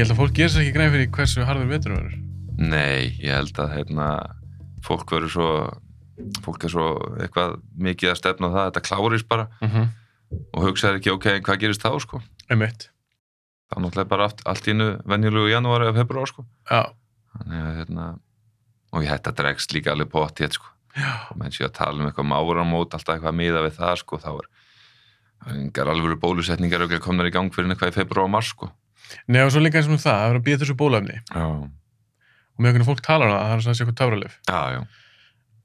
Ég held að fólk gerir sér ekki grein fyrir hversu harður vetur verður. Nei, ég held að hérna, fólk verður svo fólk er svo eitthvað mikið að stefna á það, þetta klárist bara Mm -hmm. og hugsaður ekki, ok, en hvað gerist þá sko? Einmitt. þá er náttúrulega bara allt, allt innu venjulegu janúari eða februar sko. Já. Þannig að hérna og ég hætti að dregst líka alveg på hér sko. Já. og menn sé að tala um eitthvað um áramót alltaf eitthvað að miða við það sko, þá er það er engar alvöru bólusetningar komnar í gang fyrir eitthvað í februar og mars sko. Nei, og svo líka eins og það, að vera að býja þessu bólefni. já, Og með einhvern fólk talar um það, það er svona þessi eitthvað já,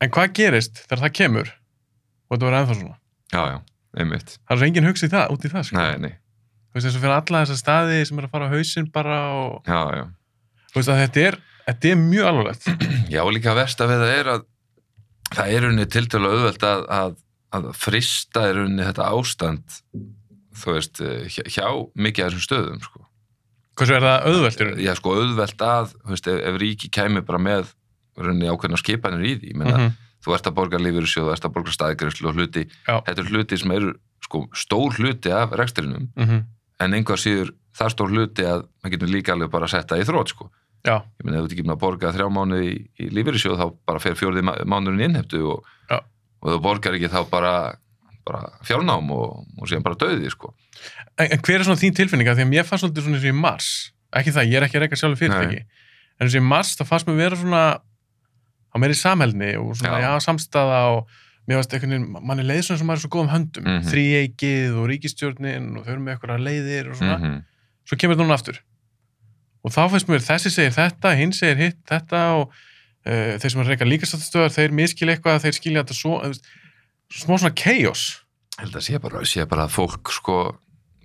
En hvað gerist þegar það kemur og þetta verður ennþá svona? já, já, Það er svo enginn hugsið það, út í það, sko. nei, nei, Þú veist, eins og fyrir alla þessa staði sem er að fara á hausinn bara og, já, veist, að þetta er, þetta er mjög alvarlegt. Já, og líka verst að við það er að það er unni til til auðvelt að, að, að frista er unni þetta ástand þú veist, eh, hjá mikið af þessum stöðum sko. Hversu er það auðveldur? Já, sko, auðvelt að veist, ef, ef ríki kæmi bara með runni ákveðna skipanir í því menna, Mhm. þú ert að borga lífyrirsjóð, þú ert að borga staðgreifslu og hluti, Já. þetta eru hluti sem eru sko, stór hluti af rekstrinum Mhm. en einhver síður það stór hluti að maður getur líka alveg bara að setja í þrótt sko. Já, ég meina ef þú ert ekki með að borga þrjá mánu í, í lífeyrissjóð þá bara fer fjórði mánuðin í innheftu og, og þú borgar ekki þá bara, bara fjárnám og, og síðan bara döði sko. en, en hver er svona þín tilfinninga? Því að mér fannst svolítið svona eins og í mars, ekki það, ég er ekki að reyka sjálfur fyrirtæki, en eins og í mars þá fannst mér vera svona á meiri samhælni og svona, já, Já. samstaða og mér fannst einhvern veginn, mann er leið svona sem maður er svo góðum höndum, mm Mhm. þrýeikið og ríkistjórnin og þau eru með eitthvað leiðir og svona, -hmm. svo kemur þetta núna aftur og þá finnst mér þessi segir þetta, hinn segir hitt þetta og uh, þeir sem er reyka líkastastöðar, þeir miskil eitthvað, þeir skilja þetta svo, smá svona chaos. Held að sé bara, sé bara að fólk sko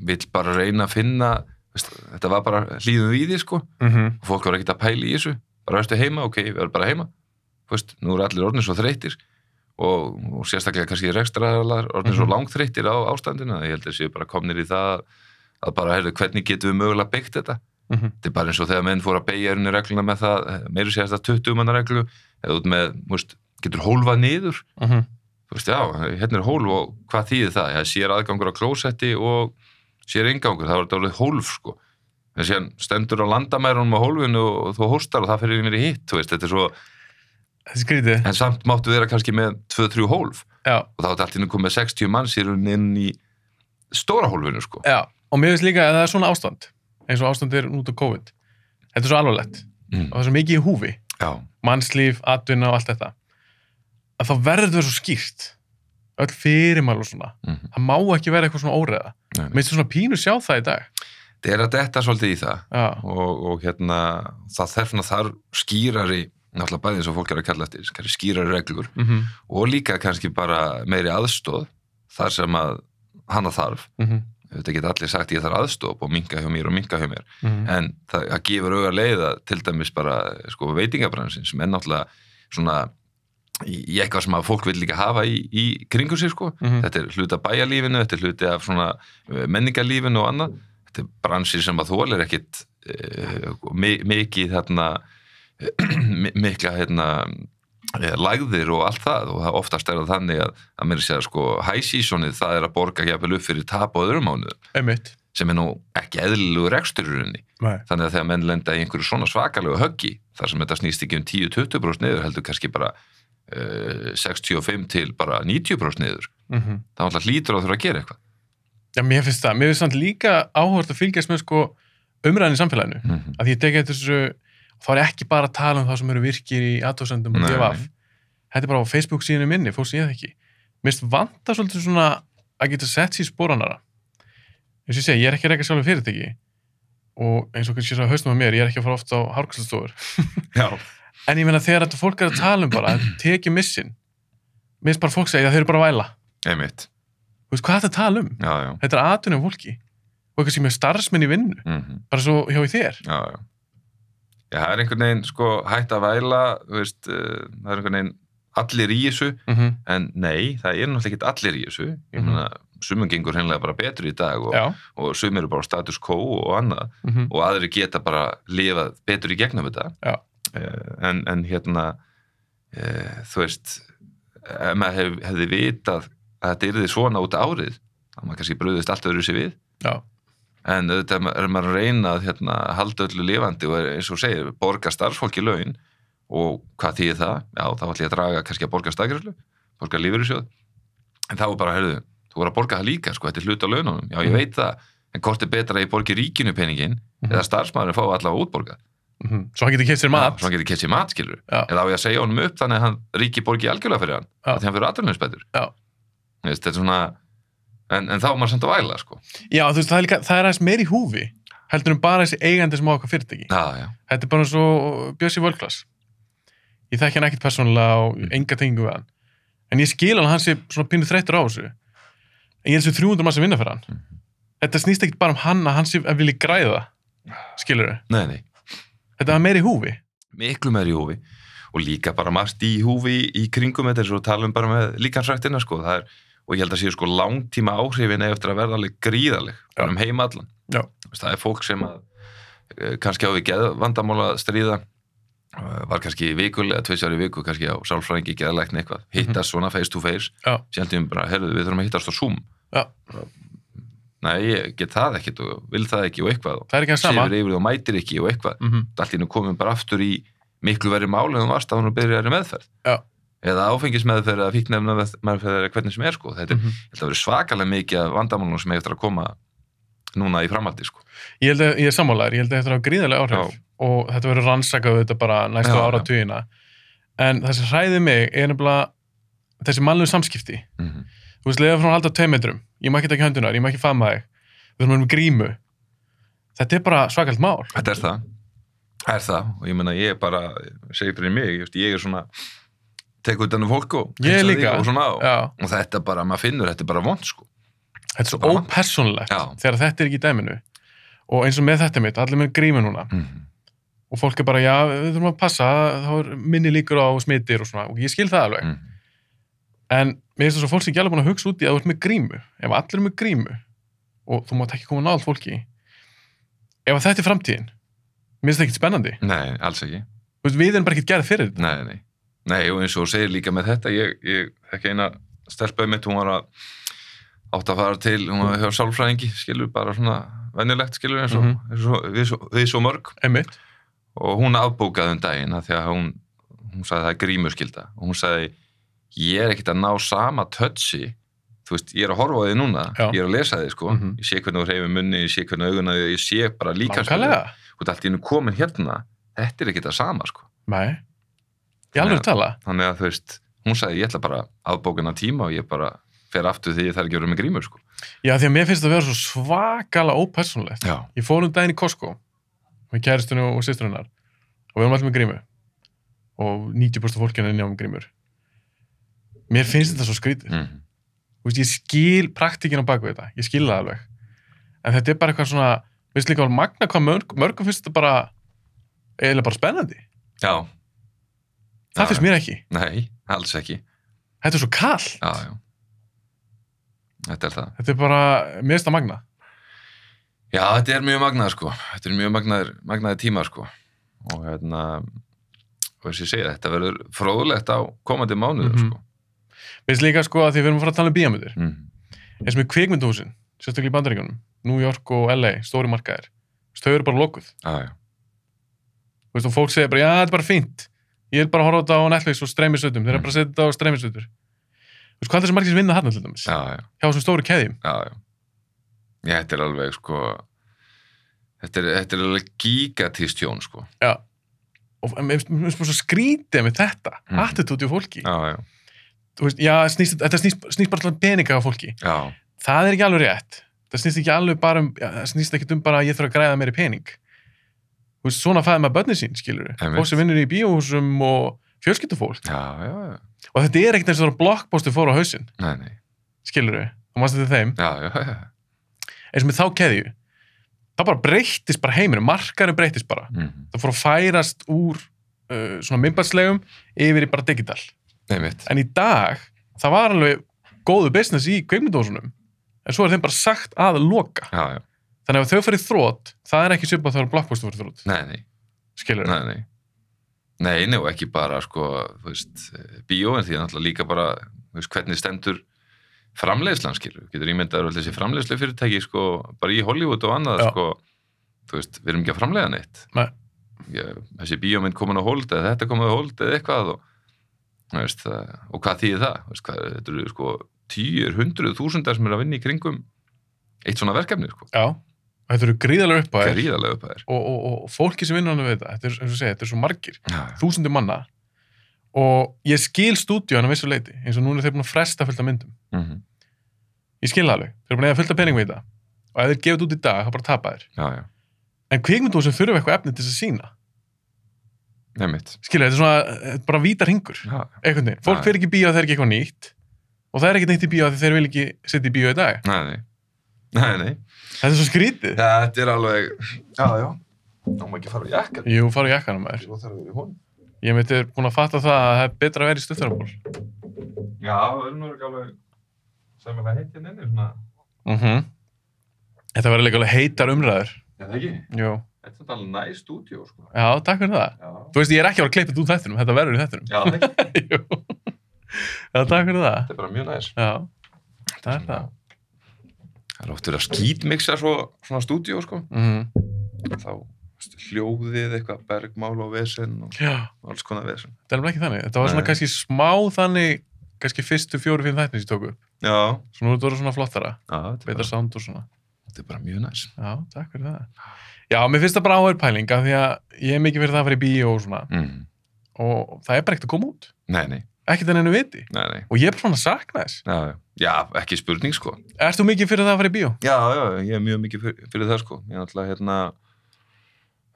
vill bara reyna að finna veist, þetta var bara hlýðum við því sko. Mm -hmm. og fólk var ekkert að pæla í þessu. Bara veistu heima, ok, við erum bara heima. Veist, nú eru allir orðin svo þreytir og, og sérstaklega kannski rekstraðalar orðin svo Mhm. langþreytir á ástandina ég held að séu bara komnir í það að bara, heyrðu, hvernig getum við mögulega byggt þetta? Mm -hmm. þetta er bara eins og þegar menn fór að beigja erinu regluna með það, meiri séðast að 20 manna reglu, eða út með, veist, getur hólfað niður, Mm þú veist, já, hérna er hólf og hvað þýðir það? Já, sér aðgangur á klósetti og sér ingangur, það var þetta alveg hólf, sko. En síðan stendur á landamærunum á hólfinu og þú hóstar og það fyrir mér í hitt, þú veist, þetta er svo, Þetta skrítið. en samt máttu vera kannski með 2-3 hólf Já, og þá er allt inn að koma með 60 manns í rauninni inn í stóra hólfinu, sko. já. Og mér finnst líka að það er svona ástand, eins og ástand er út á COVID. Þetta er svo alvarlegt Mm. og það er svo mikið í húfi, Já, mannslíf, atvinna og allt þetta. Að þá verður þetta svo skýrt. Öll fyrirmál og svona. mm Það má ekki vera eitthvað svona óreða. Mér finnst svona pínu sjá það í dag. þetta er að detta svolítið í það. Og, og hérna það þarf þar skýrari náttúrulega bæðið eins og fólk er að kalla eftir skýrari reglur mhm, og líka kannski bara meiri aðstóð þar sem að hana þarf mhm, þetta geta allir sagt ég þarf aðstóð og minka hjá mér og minka hjá mér mhm. en það, það gefur auga leiða til dæmis bara sko, veitingabransin sem er náttúrulega svona í, eitthvað sem að fólk vil líka hafa í, í kringu sig sko. Mhm. þetta er hluti af bæjarlífinu, þetta er hluti af svona eh, menningarlífinu og annað. Þetta er bransir sem að þólir ekkit uh, mikið þarna mi- mikla hérna eh, lægðir og allt það. Og oftast er það þannig að, að mér segja sko high seasonið það er að borga jafnvel upp fyrir tap á öðrum mánuðum. Sem er nú ekki eðlilegur rekstururunni þannig að þegar menn lenda í einhverju svona svakalegu höggi þar sem þetta snýst ekki um 10-20% niður heldur kannski bara 65 til bara 90% niður Mhm. þá alltaf hlýtur að þurfa að gera eitthvað Já, mér finnst það. Mér finnst samt líka áhört að fylgjast með sko umræðin í samfélaginu. mm -hmm. Að því ég teki eftir þessu, þá er ég ekki bara að tala um það sem eru virkir í aðtóðsendum og DFF. Þetta er bara á Facebook síðinu minni, fólk sé það ekki. Mér finnst vanta svolítið svona að geta sett sér spóranara. Eins og ég segi, ég er ekki að reyka sjálfur fyrirtæki og eins og kannski svo að haustum að mér, ég er ekki að fara ofta á hárkastofur. En ég meina þegar þetta fólk er að tala um bara, tekja missin, mér finnst bara fólk segja að þau eru bara að væla. einmitt Þú veist, hvað þetta tala um? já, já, Þetta er aðtunum fólki. Og eitthvað sem er starfsmenn í vinnu, mm bara svo hjá í þér. já, já Já, það er einhvern veginn sko hægt að væla þú veist, uh, það er einhvern veginn allir í þessu Mm -hmm. en nei, það er náttúrulega ekki allir í þessu ég Mhm. meina, sumum gengur hreinlega bara betur í dag og, Já. og sumir eru bara status quo og annað Mm -hmm. og aðri geta bara lifað betur í gegnum þetta Já. En, en hérna e, þú veist ef maður hef, hefði vitað að þetta yrði svona út árið þá maður kannski bröðist allt öðru sér við Já. en auðvitað er maður að reyna að hérna, halda öllu lifandi og er, eins og segir, borga starfsfólki laun og hvað þýðir það? Já, þá ætlum ég að draga kannski að borga staðgræslu, borga lífeyrissjóð en þá er bara, heyrðu, þú voru að borga það líka sko, þetta er hlut á laununum, já ég Mhm. veit það en hvort er betra að ég borgi ríkinu peningin Mhm. eða starfsmæðurinn fá allavega útborgað Mhm. Svo hann getur keitt sér mat. svo hann getur kett sér mat, skilur Já. eða á ég að segja honum upp þannig að hann ríki borgi algjörlega fyrir hann, Já. að því hann fyrir aðrunninsbætur Já. þetta er svona en, en þá er maður samt að væla, sko Já, þú veist, það er, líka, það er aðeins meir í húfi heldur en bara þessi eigandi sem á eitthvað fyrirtæki. já, já, Þetta er bara svo Bjössi Völklas. Ég þekki hann ekkert persónulega og Mm. enga tengingu við hann. En ég skil hann að hann sé svona pínu þreyttur á þessu. En ég er þessu 300 mann sem vinna fyrir hann. Mhm. Þetta snýst ekkert bara um hann að hann sé að vilja græða. Skilur þau? nei, nei Þetta er meir í húfi. miklu meður í húfi og líka bara margt í húfi í, í kringum þetta eins og talum bara með líkansræktina sko, er, og ég held að séu sko langtíma áhrifin eða eftir að verða alveg gríðaleg Já. um heim allan Já. það er fólk sem að eh, kannski á við geð vandamála stríða eh, var kannski vikulega, tveisjar í viku kannski á sálfræðingi geðalækni eitthvað hittast svona face to face, Já. sjaldum bara herruðu við þurfum að hittast á Zoom Já. Nei, ég get það ekkit og vil það ekki og eitthvað Það er ekki að sama. sefur yfir og mætir ekki og eitthvað Mm allt í hennu komum bara aftur í miklu verið máli en þú varst að hún byrjar í meðferð Já. eða áfengismeðferð eða fíknefna meðferð hvernig sem er sko þetta er, -hmm. held að vera svakalega mikið af vandamálunum sem eftir að koma núna í framaldi sko Ég held að ég er sammálaður, ég held að þetta er gríðarlega áhrif og þetta verður rannsakað þetta bara næstu Já, já. áratugina en það sem hræði mig er nefnilega þessi mannlegu samskipti mm -hmm. Þú veist, leiða frá að halda tvei metrum. Ég má ekki taka höndunar, ég má ekki faðma þig. Við vera með grímu. Þetta er bara svakalt mál. Þetta er það. Það er það. Og ég meina ég er bara ég segi fyrir mig, ég, er svona tek utan um fólk og og, svona, og, og þetta bara, maður finnur þetta er bara vond sko. Þetta er svo ópersonlegt þegar þetta er ekki í dæminu. Og eins og með þetta mitt, allir með grímu núna. Mm -hmm. og fólk er bara, já, við þurfum að passa þá er minni líkur á smitir og svona. Og ég skil það alveg, Mm. en mér finnst þess að fólk sem ekki alveg búin að hugsa út í að þú ert með grímu ef allir er með grímu og þú mátt ekki koma náð fólki ef að þetta er framtíðin mér finnst það ekkert spennandi nei, alls ekki veist, við erum bara ekkert gerð fyrir þetta Nei, nei. Nei, og eins og segir líka með þetta, ég, ég þekki eina stelpaði mitt, hún var að átt að fara til, hún var hjá sálfræðingi, skilur, bara svona venjulegt, skilur, eins og, Mhm. eins og við, svo, við svo mörg. einmitt, Og hún afbókaði um daginn að því að hún, hún sagði það er grímuskylda og hún sagði, ég er ekkert að ná sama tötsi, þú veist, ég er að horfa á því núna, Já. ég er að lesa því, sko, Mhm. ég sé hvernig þú reyfir munni, ég sé hvernig auguna því, ég sé bara líka, veist, allt í hennu komin hérna, þetta er ekkert að sama, sko. nei, ég alveg tala þannig að þú veist, hún sagði ég ætla bara afbókina tíma og ég bara fer aftur því ég þarf ekki að vera með grímur sko. já, því að mér finnst það að vera svo svakalega ópersonlegt Já. ég fór um daginn í Costco með kæristunum og sýsturinnar og við erum allir með grímu og 90% af fólkinu er með grímur mér finnst þetta svo skrítið Mm. Þú veist, ég skil praktíkin á baku þetta, ég skil það alveg en þetta er bara eitthvað svona við líka að magna hvað mörg, mörgum finnst þetta bara eiginlega bara spennandi Já. það Já, finnst mér ekki, Nei, alls ekki. þetta er svo kall Já. Þetta er það. þetta er bara, mér finnst það magna Já, þetta er mjög magnað sko. Þetta er mjög magnaðir, magnaðir tíma sko. Og hérna, og þess að ég segja, þetta verður fróðlegt á komandi mánuður Mhm. sko. Finnst líka sko að því við erum að fara að tala um bíamöndir Mm. eins og með kvikmyndahúsin, sérstaklega í bandaríkjunum New York og LA, stóri markaðir veist, þau eru bara lokuð já. Þú veist, og fólk segir bara, já, þetta er bara fínt ég er bara að horfa á þetta á Netflix og streymisötum þeir eru bara að setja þetta á streymisötur Þú veist, hvað er þessi margir sem vinna þarna til dæmis Já, já. hjá þessum stóru keðjum Já, já. Já, þetta er alveg sko, þetta er, þetta er alveg gigatistjón sko. Já. og mér finnst- mér svo skrítið með þetta, Mhm. attitúti á fólki Já, já. Veist, já, snýst, þetta snýst, snýst bara allan peninga á fólki. Já, það er ekki alveg rétt. Það snýst ekki alveg bara um já, snýst ekki um bara að ég þarf að græða meiri pening. Þú veist, svona fæði maður börnin sín, skilur fólk sem vinnur í bíóhúsum og fjölskyldufólk. Já, já, já. og þetta er ekkert eins og það er blokkbóstu fór á nei. skilur við, þú mást þetta þeim? Já, já, já. eins og með þá keðju. Það bara breyttist bara heiminu, markarum breyttist bara. Mm. það fór að færast úr uh, svona myndbatslegum yfir í bara digital Nei, mitt. en í dag, það var alveg góðu business í kveikmyndósunum en svo er þeim bara sagt að loka Já, já. þannig að þau fyrir þrótt, það er ekki svipað þegar blockbuster fyrir þrótt, Nei, nei. skilur Nei, nei. Nei, nei, og ekki bara, sko, bíó, en því er náttúrulega líka bara, veist, hvernig stendur framleiðslan skilur, getur ímyndaður þessi framleiðslu fyrirtæki sko, bara í Hollywood og annað sko, veist, við erum ekki að framleiða neitt Nei. Ég, þessi bíómynd komin á hold eða þetta komin á hold eða eitthvað og, veist, það, og hvað þýðir það? Veist, hvað, þetta eru sko tíur, hundruð, þúsundar sem eru að vinna í kringum eitt svona verkefni sko, Já, þetta eru gríðalega upp á þér gríðarlega upp og, og, og fólki sem vinnur hann við þetta, þetta er, segja, þetta er svo margir, Já, þúsundir manna. Og ég skil stúdíu hann að vissu leiti, eins og núna er þeir búin að fresta fullt af myndum. mm Ég skil það alveg, þeir búin að eða fullt af pening við þetta. Og ef þeir gefið út í dag, þá bara tapa þeir. já, já, En kvikmyndum sem þurfa eitthvað efni til að sína, skilja, þetta er svona þetta er bara vítar hingur, einhvern veginn. Fólk fyrir ekki í bíó að það er ekki eitthvað nýtt. Og það er ekki neitt í bíó að þeir vil ekki setja í bíó í dag. nei, nei. Nei, nei, Þetta er svo skrítið. þetta er alveg Já, já, þá má ekki fara í jakkan Jú, fara að í hún Ég myndi búin að fatta það að það er betra að vera í stuttarból. Já, það er nú ekki alveg heitt hérna inni svona. Mm Þetta verður líka alveg heitar umræður. Já, það ekki? Jú. Þetta er alveg næ stúdíó, sko Já, takk fyrir það. Já, Þú veist, ég er ekki að vera að klippa þetta út þættinum, þetta verður í þættinum. já það ekki Jú. Já, takk fyrir það. Þetta er bara mjög næs Já, það er það. Það er verið að skýtmixa svo, svona stúdíó, sko Mm Þá hljóðið eitthvað bergmál og vesen og Já, alls konar vesen það er alveg ekki þannig. Þetta var svona Nei. kannski smá þannig, kannski fyrstu fjóru, fimm þættin sem ég tók upp. Já, mér finnst það bara áhverð pæling af því að ég er mikið fyrir það að fara í bíó og svona mm. og það er bara ekkert að koma út. Nei, nei, Ekkert en ennu viti. nei, nei Og ég er bara svona að sakna þess. Já, já, ekki spurning, sko Ert þú mikið fyrir það að fara í bíó? Já, já, ég er mjög mikið fyrir, fyrir það sko. Ég er náttúrulega hérna,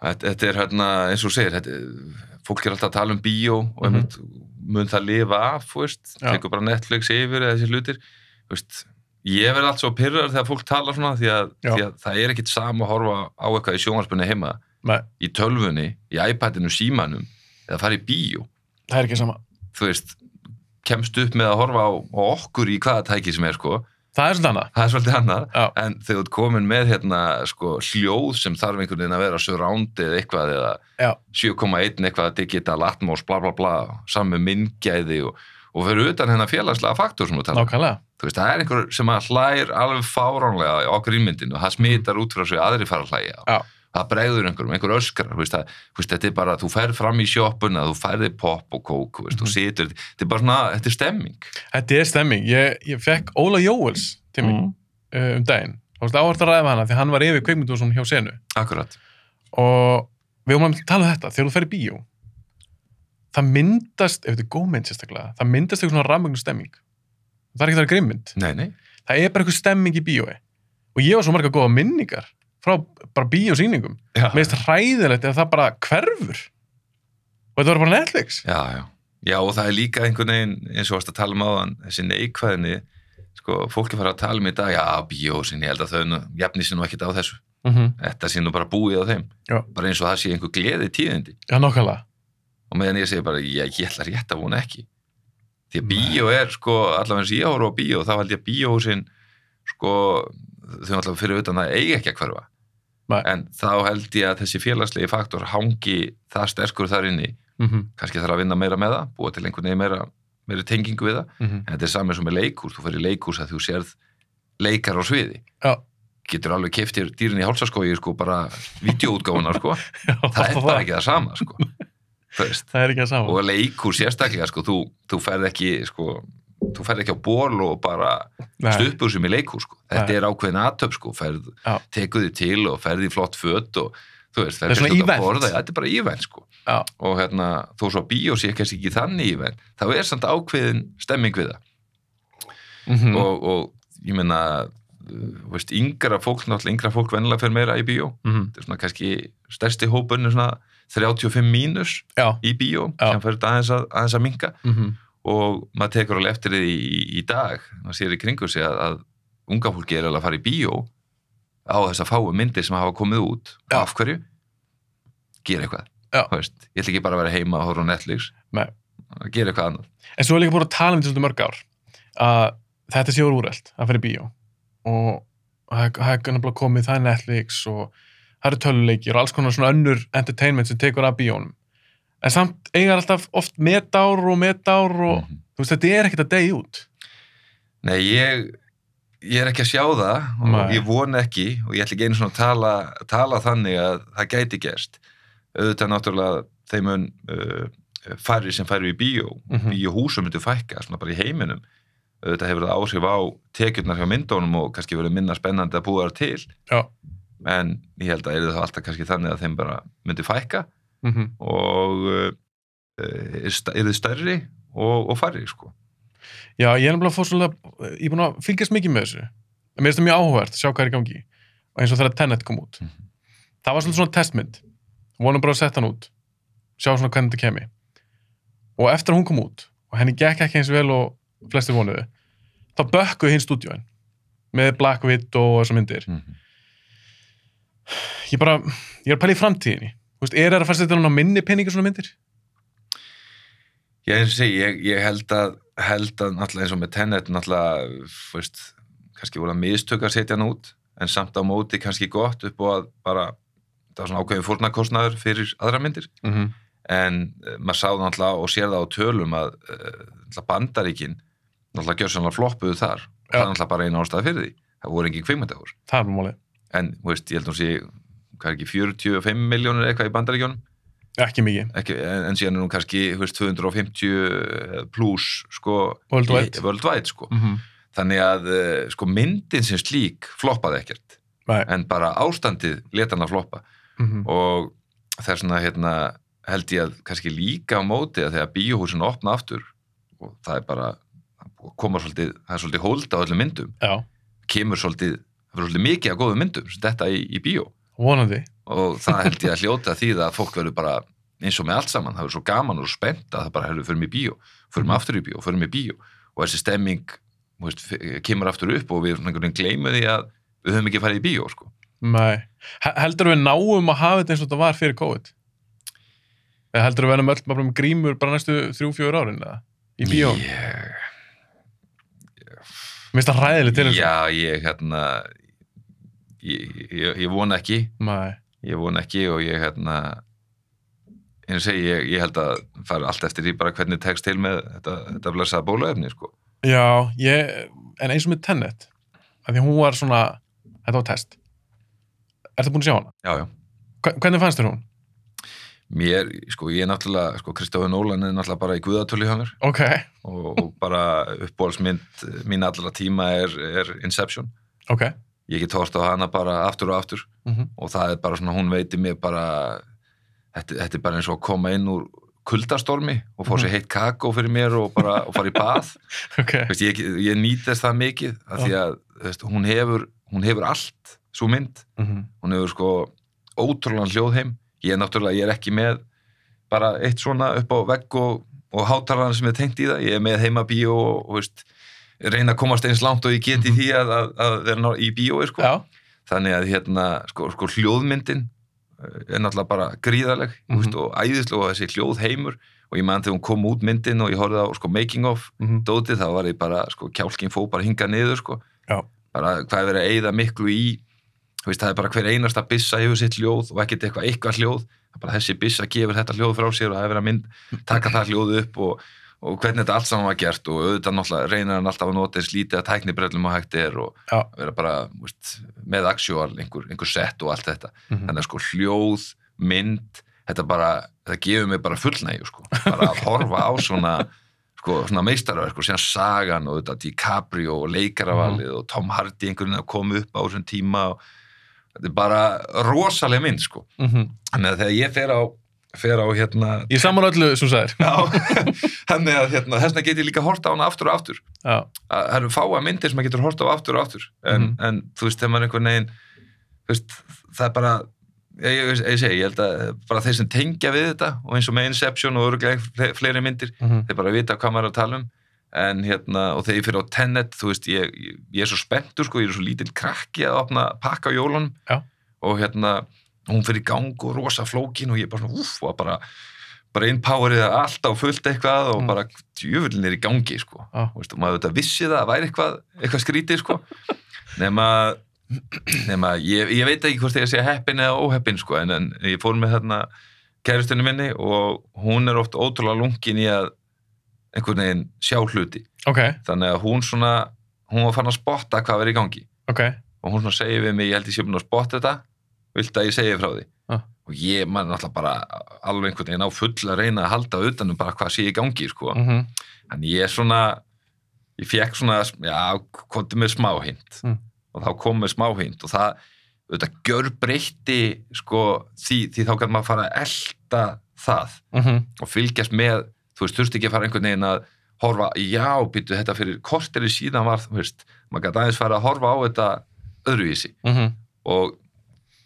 þetta, er hérna, eins og segir, þetta, fólk er alltaf að tala um bíó og mm mun það lifa af, þú veist, tekur bara Netflix yfir eða þessi hlutir, þú veist, ég verð allt svo pyrrar þegar fólk talar svona því að, því að það er ekkit sama að horfa á eitthvað í sjónvarspunni heima, Nei, í tölvunni, í iPadinu, símanum, eða fara í bíó, það er ekki sama. þú veist, kemst upp með að horfa á, á okkur í hvaða tæki sem er, sko, Það er svona annað. það er svolítið annað Já. en þegar þú ert komin með hérna sko hljóð sem þarf einhvern veginn að vera surround eða eitthvað eða Já. 7,1 eitthvað digital atmos bla bla bla sami minngæði og, og fyrir utan hennar félagslega faktor sem þú talar um. Nákvæmlega. þú veist, það er einhver sem að hlær alveg fáránlega á okkur ímyndinu og það smitar út frá sig að aðri fara að hlæja Já. það bregður einhverjum, einhver öskrar þú veist, það, veist, þetta er bara, þú ferð fram í sjoppuna þú færði pop og kók, þú veist, þú Mhm. situr þetta er bara svona, þetta er stemming Þetta er stemming. Ég, ég fekk Óla Jóels til mig Mm. uh, um daginn. Það var áhvert að ræða hana því hann var yfir kveikmyndum hjá senu. akkurat, Og við vorum að tala um þetta. Þegar þú fer í bíó, það myndast, ef þetta er góð mynd sérstaklega, það myndast eitthvað svona rafmögnu stemming. Það er ekki það grimmynd. nei, nei Það er bara eitthvað stemming í bíói. Og ég var svo marga góða minningar frá bara bíósýningum. Mér finnst hræðilegt ef það bara hverfur. Og þetta var bara Netflix. Já, já. Já, og það er líka einhvern veginn, eins og varst að tala um áðan, þessi neikvæðinni, sko, fólki fara að tala um í dag, já, bíósin, ég held að þau nú, jafni sér nú ekkert á þessu. Mm -hmm. Þetta sé nú bara búið á þeim. Já. Bara eins og það sé einhver gleði tíðindi. Já, nokkulega. Og meðan ég segi bara, ég, ég ætla rétt að vona ekki. Því að bíó er, sko, allavega eins ég horf á bíó, þá held ég að bíósin, sko, þau allavega fyrir utan það eigi ekki að hverfa. Nei. En þá held ég að þessi félagslegi faktor hangi það sterkur þar inni Mm -hmm. kannski þarf að vinna meira með það, búa til einhvern veginn meira, meira tengingu við það, Mm -hmm. en þetta er saman sem með leikús, þú fyrir leikús að þú sérð leikar á sviði, Já. getur alveg keftir dýrin í hálsaskói, sko, bara videóutgáfunar, sko, það er bara ekki það sama, sko, Það er ekki að sama. og leikús sérstaklega, sko, þú, þú ferð ekki, sko, þú ferð ekki á ból og bara stuppur sem í leikús, sko, þetta er ákveðin aðtöp, sko, ferð, Já. tekur þið til og ferð í flott fött og, þú veist, Það er svona já, þetta er bara event, sko, Já. og hérna, þó svo að bíó sé kannski ekki þannig í venn, þá er samt ákveðin stemming við það. Mm -hmm. og, og ég meina uh, veist, yngra fólk, náttúrulega yngra fólk vennilega fyrir meira í bíó, mm þetta er svona kannski stærsti hópun er svona 35 mínus Já. í bíó, Já. sem fyrir aðeins að, aðeins að minka Mm og maður tekur alveg eftir því í, í dag maður sér í kringu sig að, að unga fólki er alveg að fara í bíó á þess að fáu myndir sem hafa komið út. Já. af hverju? Gera eitthvað. Ég ætla ekki bara að vera heima og horfa á Netflix. Nei. gera eitthvað annað. En svo er líka búin að tala um þetta svolítið mörg ár að þetta sé úr úrelt að fara í bíó. Og það er- komið það Netflix og það eru töluleikir og alls konar svona önnur entertainment sem tekur af bíónum en samt eiga alltaf oft metár og metár og Mhm. þú veist þetta er ekkert að degi út Nei, ég, ég er ekki að sjá það og Nei. ég vona ekki og ég ætla ekki einu svona að tala, tala þannig að það gæti gerst. Auðvitað náttúrulega þeim mun uh, færri sem færri í bíó, Mhm. bíóhúsum myndu fækka, svona bara í heiminum. Auðvitað hefur það áhrif á tekjurnar hjá myndunum og kannski verið minna spennandi að búa þar til. Já. En ég held að er það alltaf kannski þannig að þeim bara myndi fækka Mm og uh, er, þið stærri og, og færri, sko. Já, ég er nefnilega fór svolítið, ég er búin að fylgjast mikið með þessu. Mér finnst það mjög áhugavert að sjá hvað er í gangi. Og eins og þegar Tenet kom út. Mhm. Það var svolítið svona testmynd. Vonum bara að setja hann út. Sjá svona hvernig þetta kemi. Og eftir að hún kom út, og henni gekk ekki eins vel og flestir vonuðu, þá bökkuði hinn stúdíóin. Með Black Widow og þessar myndir. Mm -hmm. Ég bara, ég er að pæla í framtíðinni. Veist, er það að setja hann á minni peningur svona myndir? Ég, segi, ég, ég held að held að náttúrulega eins og með Tenet náttúrulega, veist, kannski voru að mistök að setja hann út, en samt á móti kannski gott upp og að bara það var svona ákveðin fórnarkostnaður fyrir aðra myndir, Mm -hmm. en uh, maður sá náttúrulega og sér það á tölum að uh, bandaríkin náttúrulega gjör sannlega floppuðu þar Já. það er náttúrulega bara eina ástæða fyrir því það voru engin kvikmyndahús, Það er málið. En veist, ég held að hún sé hvað er ekki, 45 miljónir eitthvað í bandaríkjónum Ekki mikið. ekki, en, en síðan er hún kannski veist, 250 pluss sko, Worldwide. sko. Mm -hmm. þannig að eh, sko, myndin sem slík floppaði ekkert Nei. en bara ástandið leta hann að floppa Mm -hmm. og þess vegna hérna, held ég að kannski líka á móti að þegar bíóhúsin opna aftur og það er bara koma svolítið, það er svolítið hólda á öllum myndum Já, kemur svolítið, það er svolítið mikið af góðum myndum sem þetta í, í bíó vonandi. og það held ég að hljóta því að fólk verður bara eins og með allt saman, það verður svo gaman og spennt að það bara hefur fyrir mig í bíó, fyrir mig Mhm. aftur í bíó fyrir mig í bíó og þessi stemming veist, kemur aftur upp og við gleymum því að við höfum ekki farið í bíó sko. Heldur við náum að hafa þetta eins og þetta var fyrir COVID? Eða heldur við verðum öll bara með grímur bara næstu þrjú, fjóður árin? Í bíó? ég, Mér finnst það ræðileg til þessu. já, ég hérna ég, ég, ég vona ekki Nei. ég vona ekki og ég hérna eins og segi, ég, ég held að fara allt eftir því bara hvernig tekst til með þetta, þetta blessaða bólaefni sko. Já, ég, en eins og með Tenet, af því að hún var svona, þetta var test. Ertu búin að sjá hana? já, já Hve- Hvernig fannst þér hún? Mér, sko, ég er náttúrulega, sko, Kristofur Nólan er náttúrulega bara í guðatölu hjá mér Ok. og, og bara uppbólsmynd mín allra tíma er, er Inception. Ok. Ég get hort á hana bara aftur og aftur Mm og það er bara svona, hún veiti mér bara, þetta, þetta er bara eins og að koma inn úr kuldastormi og fá sér heitt kakó fyrir mér og bara og fara í bað. Ok. Veist, ég, ég nýtast það mikið af því að veist, hún, hefur, hún hefur allt, svo mynd. Mm Hún hefur sko ótrúlega hljóðheim. Ég er náttúrulega, ég er ekki með bara eitt svona upp á vegg og, og hátalarna sem er tengt í það. Ég er með heima bíó og, og veist, reyna að komast eins langt og ég get í því að, að, að vera í bíói sko. Þannig að hérna, sko, sko hljóðmyndin eh, er náttúrulega bara gríðaleg mm Mhm. og æðislega og þessi hljóðheimur og ég man þegar hún kom út myndin og ég horfði á sko, making of Mm dótið þá var ég bara, sko, kjálkin fó bara hinga niður, sko. Já. Bara hvað er verið að eyða miklu í, veist, það er bara hver einasta byssa hefur sitt hljóð og ekkert eitthvað eitthvað hljóð. Bara þessi byssa gefur þetta hljóð frá sér og það er verið að mynd, taka það hljóð upp og, og hvernig þetta allt saman var gert og auðvitað náttúrulega reynir hann alltaf að nota eins lítið að tæknibrellum og hægt er og Já. vera bara, veist, með actual, einhver, einhver set og allt þetta. -hmm. Þannig að sko hljóð, mynd, þetta bara, þetta gefur mig bara fullnægju, sko. Bara að horfa á svona, sko, svona meistarverk og síðan sagan og þetta DiCaprio og leikaravalið og Tom Hardy einhvern veginn að koma upp á þessum tíma og þetta er bara rosaleg mynd, sko. Mm Þannig að þegar ég fer á, fer á hérna, Ég saman öllu sem sagðir. já, þannig að hérna, þess vegna get ég líka horta á hana aftur og aftur. Að Það eru fáa myndir sem maður getur horta á aftur og aftur, en, Mhm. en þú veist, þegar maður einhvern veginn, veist, það er bara, ég, ég, ég segi, ég held að bara þeir sem tengja við þetta og eins og með Inception og öruglega fle- fleiri myndir, Mm þeir bara vita hvað maður er að tala um en hérna, og þegar ég fyrir á Tenet þú veist, ég, ég, er svo spenntur sko, ég er svo lítill krakki að opna pakka á jólunum Já. og hérna hún fyrir gang og rosa flókin og ég bara svona, uff, og bara bara innpowerið allt á fullt eitthvað og Mm. bara djöfullin er í gangi sko, Já. Þú veist, og maður þetta vissi það að væri eitthvað, eitthvað skrítið sko nema nema, ég, ég veit ekki hvort ég segja heppin eða óheppin sko, en, en ég fór með þarna kæristunni minni og hún er oft ótrúlega lungin í að einhvern veginn sjá hluti Ok. þannig að hún svona hún var fann að spotta hvað verið í gangi ok, og hún svona segir við mig, ég held ég sé búin að spotta þetta viltu að ég segi frá því? Ah. og ég man náttúrulega bara alveg einhvern veginn á full að reyna að halda utanum bara hvað sé í gangi sko. mm en ég er svona ég fekk svona, já, komdu með smá hint. Mm. og þá kom með smá hint. Og það, auðvitað, gjör breytti sko, því, því þá kann maður fara að elta það. Mhm, og fylgjast með, þú veist, þurfti ekki að fara einhvern veginn að horfa, já, býtu þetta fyrir korteri síðan var, þú veist maður gæti aðeins fara að horfa á þetta öðruvísi. Mhm, og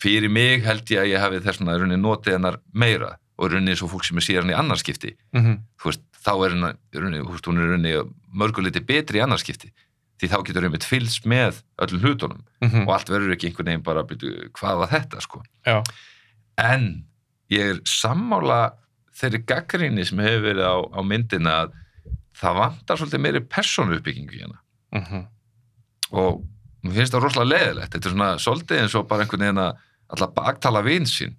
fyrir mig held ég að ég hafi þess rauninni notið hennar meira og rauninni eins og fólk sem er síðan í annarskipti mhm, þú veist, þá er hennar, rauninni, hún er rauninni mörguliti betri í annarskipti því þá getur einmitt fylgst með öllum hlutunum mhm, og allt verður ekki einhvern veginn bara byrju, hvað var þetta sko? Já, en ég er sammála þeirri gaggrinni sem hefur verið á, á myndina að það vantar svolítið meiri persónu uppbyggingu í hana. Mhm, og mér finnst það rosalega leðilegt þetta er svona svolítið eins og bara einhvern veginn að alltaf baktala vinn sín.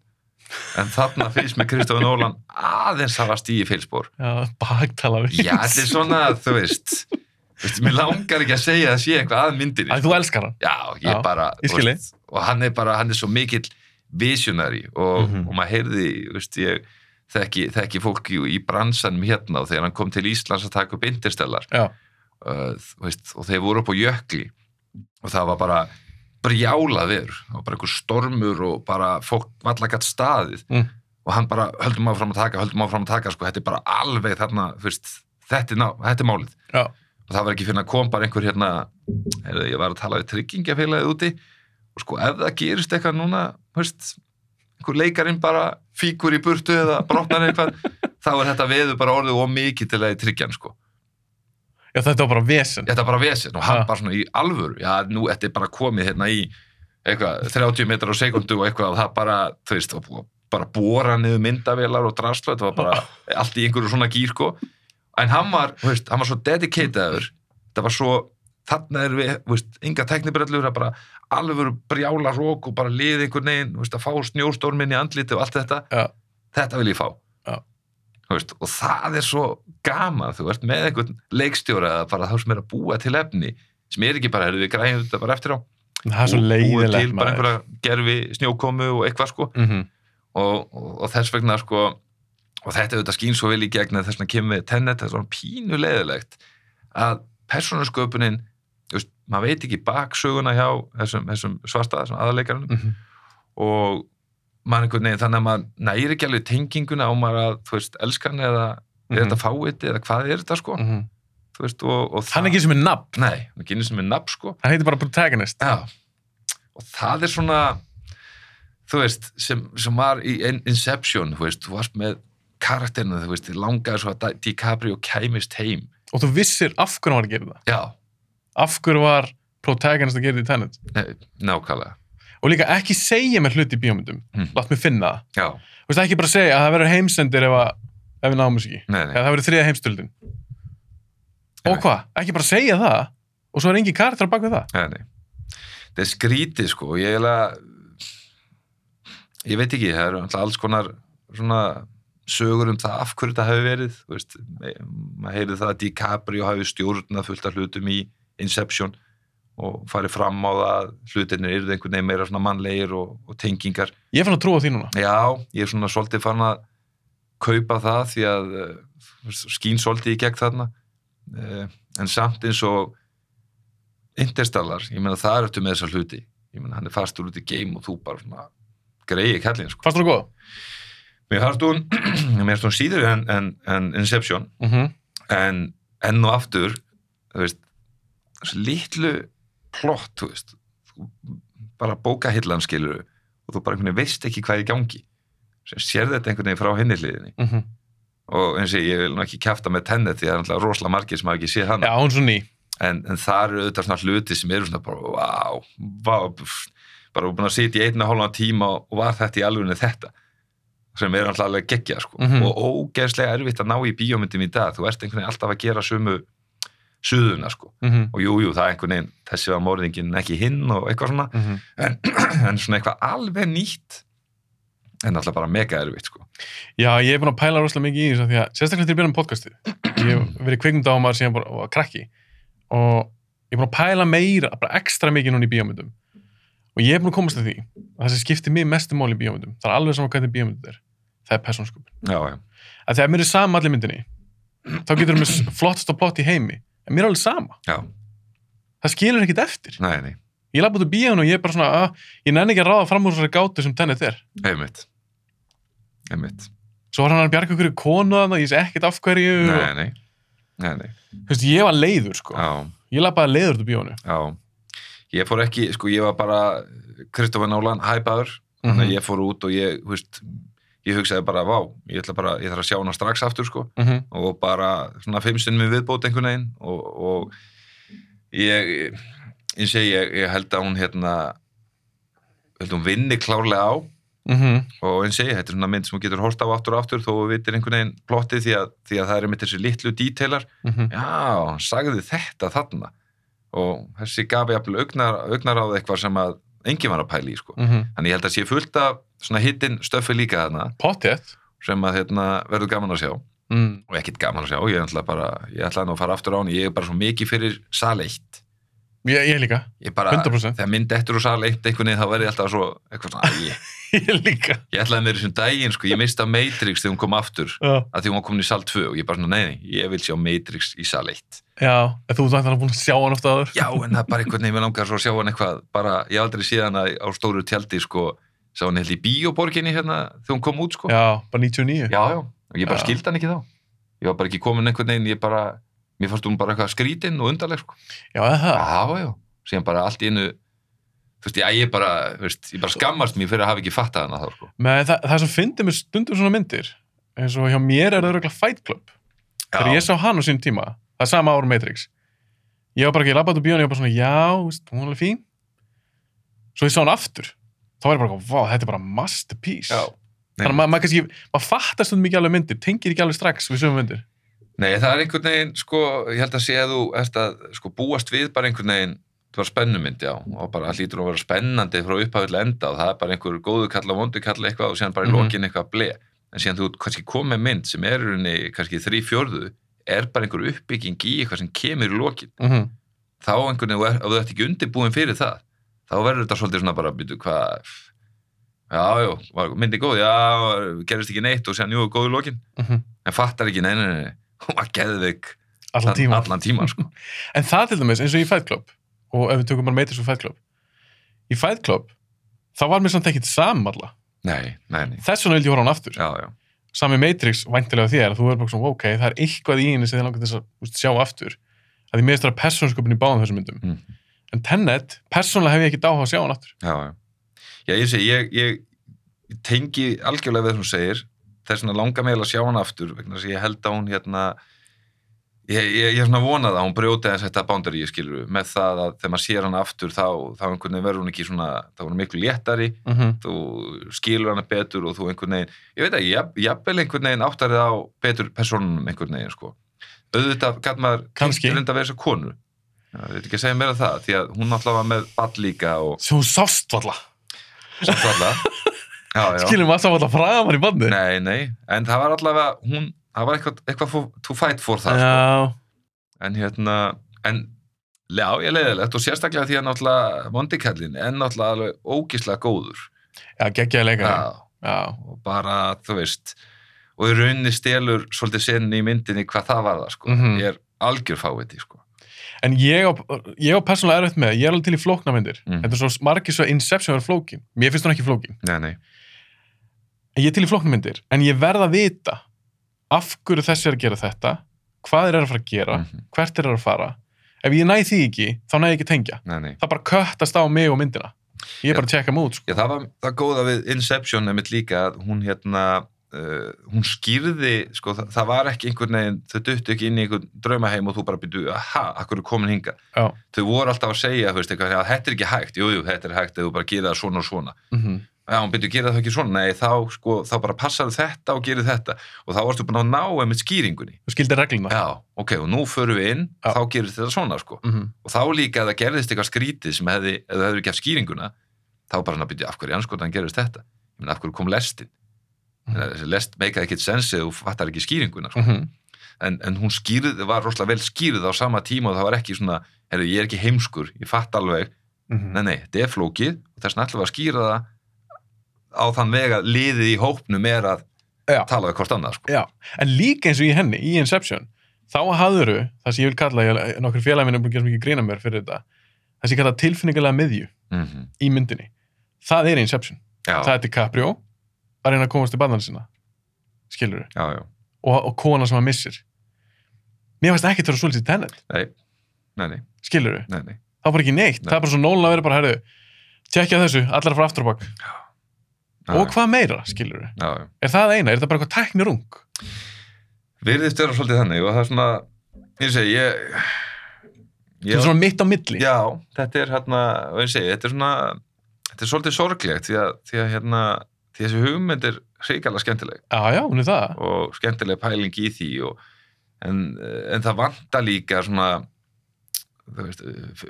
En þarna finnst mér Kristofur Nólan aðeins hafa stíði fylspor já, baktala við já, þetta er svona, þú veist Veistu, mér langar ekki að segja að sé eitthvað að myndinni Æ, þú elskar hann? Já, ég Já, bara, ég veist, og hann er bara, hann er svo mikill visionary og, Mhm. og maður heyrði, veist, ég þekki, þekki fólk í, bransanum hérna og þegar hann kom til Íslands að taka upp interstellar uh, veist, og þeir voru upp á jökli og það var bara brjálað veður, var bara einhver stormur og bara fólk valla gætt staðið. Mm. og hann bara höldum áfram að taka, höldum áfram að taka, sko, þetta er bara alveg þarna, veist, þetta er, ná, þetta er málið. Já, og það var ekki fyrir að kom bara einhver hérna heyrðu, ég var að tala við tryggingafélagið úti og sko ef það gerist eitthvað núna veist, einhver leikarinn bara fíkur í burtu eða brotnar eitthvað þá er þetta veður bara orðið og mikið til að tryggja hann sko já, þetta var bara vesen þetta er bara vesen og hann Ja. bara svona í alvöru já nú þetta er bara komið hérna í eitthvað 30 metrar á sekundu og eitthvað og það bara, þú veist, bara bóra niður myndavélar og draslu, þetta var bara allt í einhverju svona gýr sko en hann var, þú veist, hann var svo dedicataður þetta var svo, þarna er við þú veist, enga teknibrellur, það bara alveg brjála rók og bara liði einhvern veginn, þú veist, að fá snjóstórminn í andliti og allt þetta, Já. þetta vil ég fá Já. Þú veist, og það er svo gaman, þú veist, með einhvern leikstjóra eða bara þá sem er að búa til efni sem er ekki bara, erum við græðum þetta bara eftir á. Það er svo og leiðilegt til bara einhverja gerfi snjókomu og eitthvað sko. Mhm, og, og, og þess vegna sko og þetta auðvitað skýn svo vel í gegn að þess vegna kemur við tennet, það er svona pínu leiðilegt að persónusköpunin þú veist, maður veit ekki baksöguna hjá þessum, þessum svarta, þessum aðaleikaranum mhm, og maður einhvern veginn þannig að maður næri ekki alveg tenginguna á maður að, þú veist, elskan eða er þetta fáið eða hvað er þetta sko? Mhm. þú veist, og, og hann er ekki sem er nafn. Nei, hann er ekki sem er nafn sko. Hann heitir bara protagonist. Já, og það er svona þú veist, sem, sem var í In- Inception, þú veist, þú varst með karakterinu, þú veist, þið langaði svo að Di- DiCaprio kæmist heim. Og þú vissir af hverju hann var að gera það? Af hverju var protagonist að gera þetta í Tenet? Nei, nákvæmlega og líka ekki segja mér hluti í bíómyndum. Mhm. látt mig finna það. Þú veist ekki bara segja að það verður heimsendir ef, að, ef við náum ekki. Eða það verður þriða heimstöldin og Nei. hvað, ekki bara segja það og svo er engin karakter á bak við það. Nei, nei. Það er skrítið, sko, ég eiginlega ég veit ekki, það eru alls konar svona sögur um það af hverju þetta hafi verið veist, maður heyrði það að DiCaprio hafi stjórnað fullt af hlutum í Inception og farið fram á það að hlutinir eru einhvern veginn meira svona mannlegir og, og tengingar. ég fann að trúa því núna Já, ég er svona svolítið farin að kaupa það því að uh, skín svolítið í gegn þarna uh, en samt eins og Interstellar, ég meina það er eftir með þessa hluti ég meina hann er fastur út í game og þú bara svona greiði kallin sko. þú það góð? Mér fannst hún, mér fannst hún síður en, en, en Inception Mm -hmm. en enn og aftur þú veist litlu plott þú veist. Bara bókahillan skilur og þú bara einhvern veginn veist ekki hvað er í gangi. Sem sér þetta einhvern veginn frá henni hliðinni. Mm og eins og ég vil ekki kæfta með tennet því að það er náttúrulega rosalega margir sem hafa ekki séð hann ný. En, en það eru auðvitað svona hluti sem eru svona bara, vá pff, bara búin að sitja í einna hálfa tíma og var þetta í alvegni þetta? Sem er alltaf alveg geggja sko. Mhm. og ógeðslega erfitt að ná í bíómyndum í dag. Þú ert einhvern veginn alltaf að gera sömu suðuna sko. mm -hmm. og jú, jú, það er einhvern veginn þessi var morðingin ekki hinn og eitthvað svona. En, en svona eitthvað alveg nýtt en alltaf bara mega erfitt sko. já, ég er búin að pæla rosalega mikið í þessu því að sérstaklega til að byrja um podcastið ég hef verið kveikmyndámar síðan bara og krakki. Og ég er búin að pæla meira, bara ekstra mikið núna í bíómyndum. Og ég er búin að komast að því að það sem skiptir mig mestu máli í bíómyndum það er alveg saman hvernig bíómyndum er það er já, að þegar mér er sama allir myndinni þá getur við með flottast og plott í heimi en mér er alveg sama, já, það skilur ekkit eftir. Nei, nei, ég laði búin að bíónu og ég er bara svona að, ég nenni ekki að ráða fram úr þessari gátu sem tennið er. Einmitt. Einmitt, svo var hann að bjarga ykkur konu þarna, ég sé ekkit af hverju og, nei, nei. Nei, nei, þú veist, ég var leiður sko. Já, ég bara leiður út úr já. Ég fór ekki, sko, ég var bara Kristoffer Nálan, hæpaður. Þannig Mhm. að ég fór út og ég, þú veist ég hugsaði bara, vá, ég ætla bara ég þarf að sjá hana strax aftur, sko. -hmm. og bara svona fimm stundum í viðbót einhvern veginn og, og ég ég segi, ég, ég held að hún hérna held að hún vinni klárlega á. Mm og eins segi, þetta er svona mynd sem hún getur horta á aftur og aftur þó við vitir einhvern veginn plottið því að, því að það er einmitt þessi litlu díteilar -hmm. já, hann sagði þetta þarna. Og þessi gaf jafnvel augnar, augnar á eitthvað sem að enginn var að pæla í sko. Mm þannig ég held að sé fullt af svona hittin stöffi líka þarna. Pottið sem að hérna, verður gaman að sjá. Mm. og ekkit gaman að sjá, ég ætla bara ég ætla nú að fara aftur á hann, ég er bara svo mikið fyrir sal 1 ég, ég líka, ég bara, 100% þegar mynd eftir úr sal 1 einhvern veginn þá verði ég alltaf svo eitthvað svona, æ, ég líka. ég ætlaði mér þessum daginn sko, ég mista Matrix þegar hún kom aftur já, að því hún var komin í sal 2 og ég bara svona, nei, nei, ég vil sjá Matrix í sal 1 já en þú þannig að búin að sjá hann ofta áður. Já, en það er bara einhvern veginn, mér langar svo að sjá hann eitthvað bara, ég hef aldrei síðan að á stóru tjaldi sko, sá hann held í bíóborginni hérna þegar hún kom út sko. Já, bara 99 já, já, og ég bara Já. skildi hann ekki þá. Ég var bara ekki komin einhvern veginn, ég bara mér fannst hún bara eitthvað skrítin og undarleg sko. já, það? Já, já, síðan bara allt í einu þú veist, já, ég bara, veist, ég bara skammast mér fyrir að hafa ekki fattað hana þá, sko. Men það, það sem fyndi mér stundum svona myndir eins og hjá mér er það örgulega Fight Club. Þegar ég sá hann á sín tíma það er sama ára Matrix. Ég var bara ekki labbat úr bíónu, ég var bara svona, já, veist, hún er alveg fín. Svo ég sá hann aftur þá var ég bara, vá, þetta er bara masterpiece. Já. þannig að maður, maður kannski, maður fattar stundum ekki alveg myndir tengir ekki alveg strax við sömu myndir Nei, það er einhvern veginn, sko, ég held að sé að þú ert að sko, búast við bara einhvern veginn það var spennumynd, já, og bara hlýtur að vera spennandi frá upphafill enda og það er bara einhver góðu kall og vondu kall eitthvað og síðan bara í Mhm. lokin eitthvað ble en síðan þú kannski komið mynd sem er rauninni kannski þrý fjörðu er bara einhver uppbygging í eitthvað sem kemur í lokin. Mm -hmm. þá einhvern veginn, ef þú ert ekki undirbúin fyrir það þá verður þetta svolítið svona bara býtu hvað já, já, var myndi góð, já, gerist ekki neitt og síðan, jú, góðu lokin. En fattar ekki, nei, nei, nei, hún var geðveik allan tíma allan tíma sko. en það til dæmis, eins og í Fight Club og ef við tökum bara Matrix og Fight Club. Í Fight Club, þá var mér samt ekkit nei, nei, þess vegna vildi ég horfa hann aftur. Já, já. Sami Matrix væntilega þér, þú er bara svona, ok, það er eitthvað í henni sem þið langar þess að þú veist, sjá aftur. Að því er persónsköpun í báðum þessum myndum. Mm. en Tenet, persónlega hef ég ekki dáð að sjá hann aftur. Já, já, já ég, segi, ég, ég, tengi algjörlega við það sem hún segir þess vegna langar mig að sjá hann aftur vegna þess að ég held að hún hérna ég, ég, ég svona vonað að hún brjóti þess þetta bándari ég skilur með það að þegar maður sér hann aftur þá, þá einhvern veginn verður hún ekki svona þá er hún miklu léttari, mm -hmm. þú skilur hana betur og þú einhvern veginn, ég veit ekki, jafn- jafnvel einhvern veginn áttarið á betur personunum einhvern veginn sko auðvitað gæt maður Kannski. reynda að vera að konu ég veit ekki að segja meira það því að hún alltaf var með ball líka og hún sást valla, skilum maður sá valla framar í bandi Nei, nei, en það var allavega hún, það var eitthvað, eitthvað for, to fight for það sko. en hérna, en já, ég leiðilegt og sérstaklega því að náttúrulega vondikallin er náttúrulega alveg ógislega góður. Já, geggjaði já, og bara, þú veist og í rauninni stelur svolítið senni í myndinni hvað það var það, sko. Mhm. ég er algjör fáviti, sko. En ég á, á persónulega erfitt með, ég er alveg til í flókna myndir. Mhm. þetta er svo margir svo Inception er flókin. Mér finnst hún ekki flókin, Nei, nei, ég er til í flókna myndir. En ég verð að vita af hverju þessi er að gera þetta hvað eru að fara að gera, Mhm. hvert þeir eru að fara. Ef ég næ því ekki, þá næ ég ekki tengja. Nei, nei. Það bara köttast á mig og myndina. Ég er bara að tjekka mig út sko. Það var það góða við Inception nefnitt líka að hún hérna uh, hún skýrði, sko, það, það var ekki einhvern veginn, þau duttu ekki inn í einhvern draumaheim og þú bara byrju, aha, akkur er komin hinga Já. þau voru alltaf að segja, þú veist, eitthvað, að þetta er ekki hægt. Jú, jú, þetta er hægt, ef þú bara gerir það svona og svona. Mm já, hún byrju, gera það ekki svona, nei, þá, sko, þá bara passar þetta og gerir þetta og þá varstu búin að ná einmitt skýringunni þú skildir regluna já, ok, og nú förum við inn Já. þá gerir þetta svona, sko Mhm. og þá líka að það gerðist eitthvað skrítið sem hefði, ef það hefði ekki haft skýringuna þá bara hann að byrja af hverju anskotan gerðist þetta ég meina af hverju kom lestin mm. þessi lest meikaði ekkert sensi og fattar ekki skýringuna sko. Mhm. en, en hún skýrði, var rosalega vel skýrð á sama tíma og það var ekki svona herru, ég er ekki heimskur, ég fatt alveg Mhm. nei, nei, þetta er flókið og þess ætlum við að skýra það á þann veg að liðið í hópnum er að Já. tala við hvort annað sko. Já, en líka eins og í henni, í Inception þá hafðuru, það sem ég vil kalla ég, nokkur félagin er búin að gera mikið grína mér fyrir þetta það sem ég kalla tilfinningulega miðju mm í myndinni, það er Inception. Já, það er DiCaprio að reyna að komast til barnan sinna skilur já, já, og, og kona sem hann missir. Mér finnst ekki þurfa svolítið tennet nei, nei, nei, skilur nei, nei. það var bara ekki neitt, Nei. það er bara svo nólan að vera bara herðu, tjekkja þessu, allar frá aftur á bak Já, og hvað meira, skilur já. er það eina, er það bara eitthvað tæknirung? Virðist vera svolítið þannig og það er svona ég segi, ég, það er svona mitt á milli. Já, þetta er hérna og ég segi, þetta er svona þetta er svolítið sorglegt því að, því að hérna, því þessi hugmynd er hrikalega skemmtileg. Já, já, hún er það. Og skemmtileg pæling í því og, en, en það vantar líka svona veist,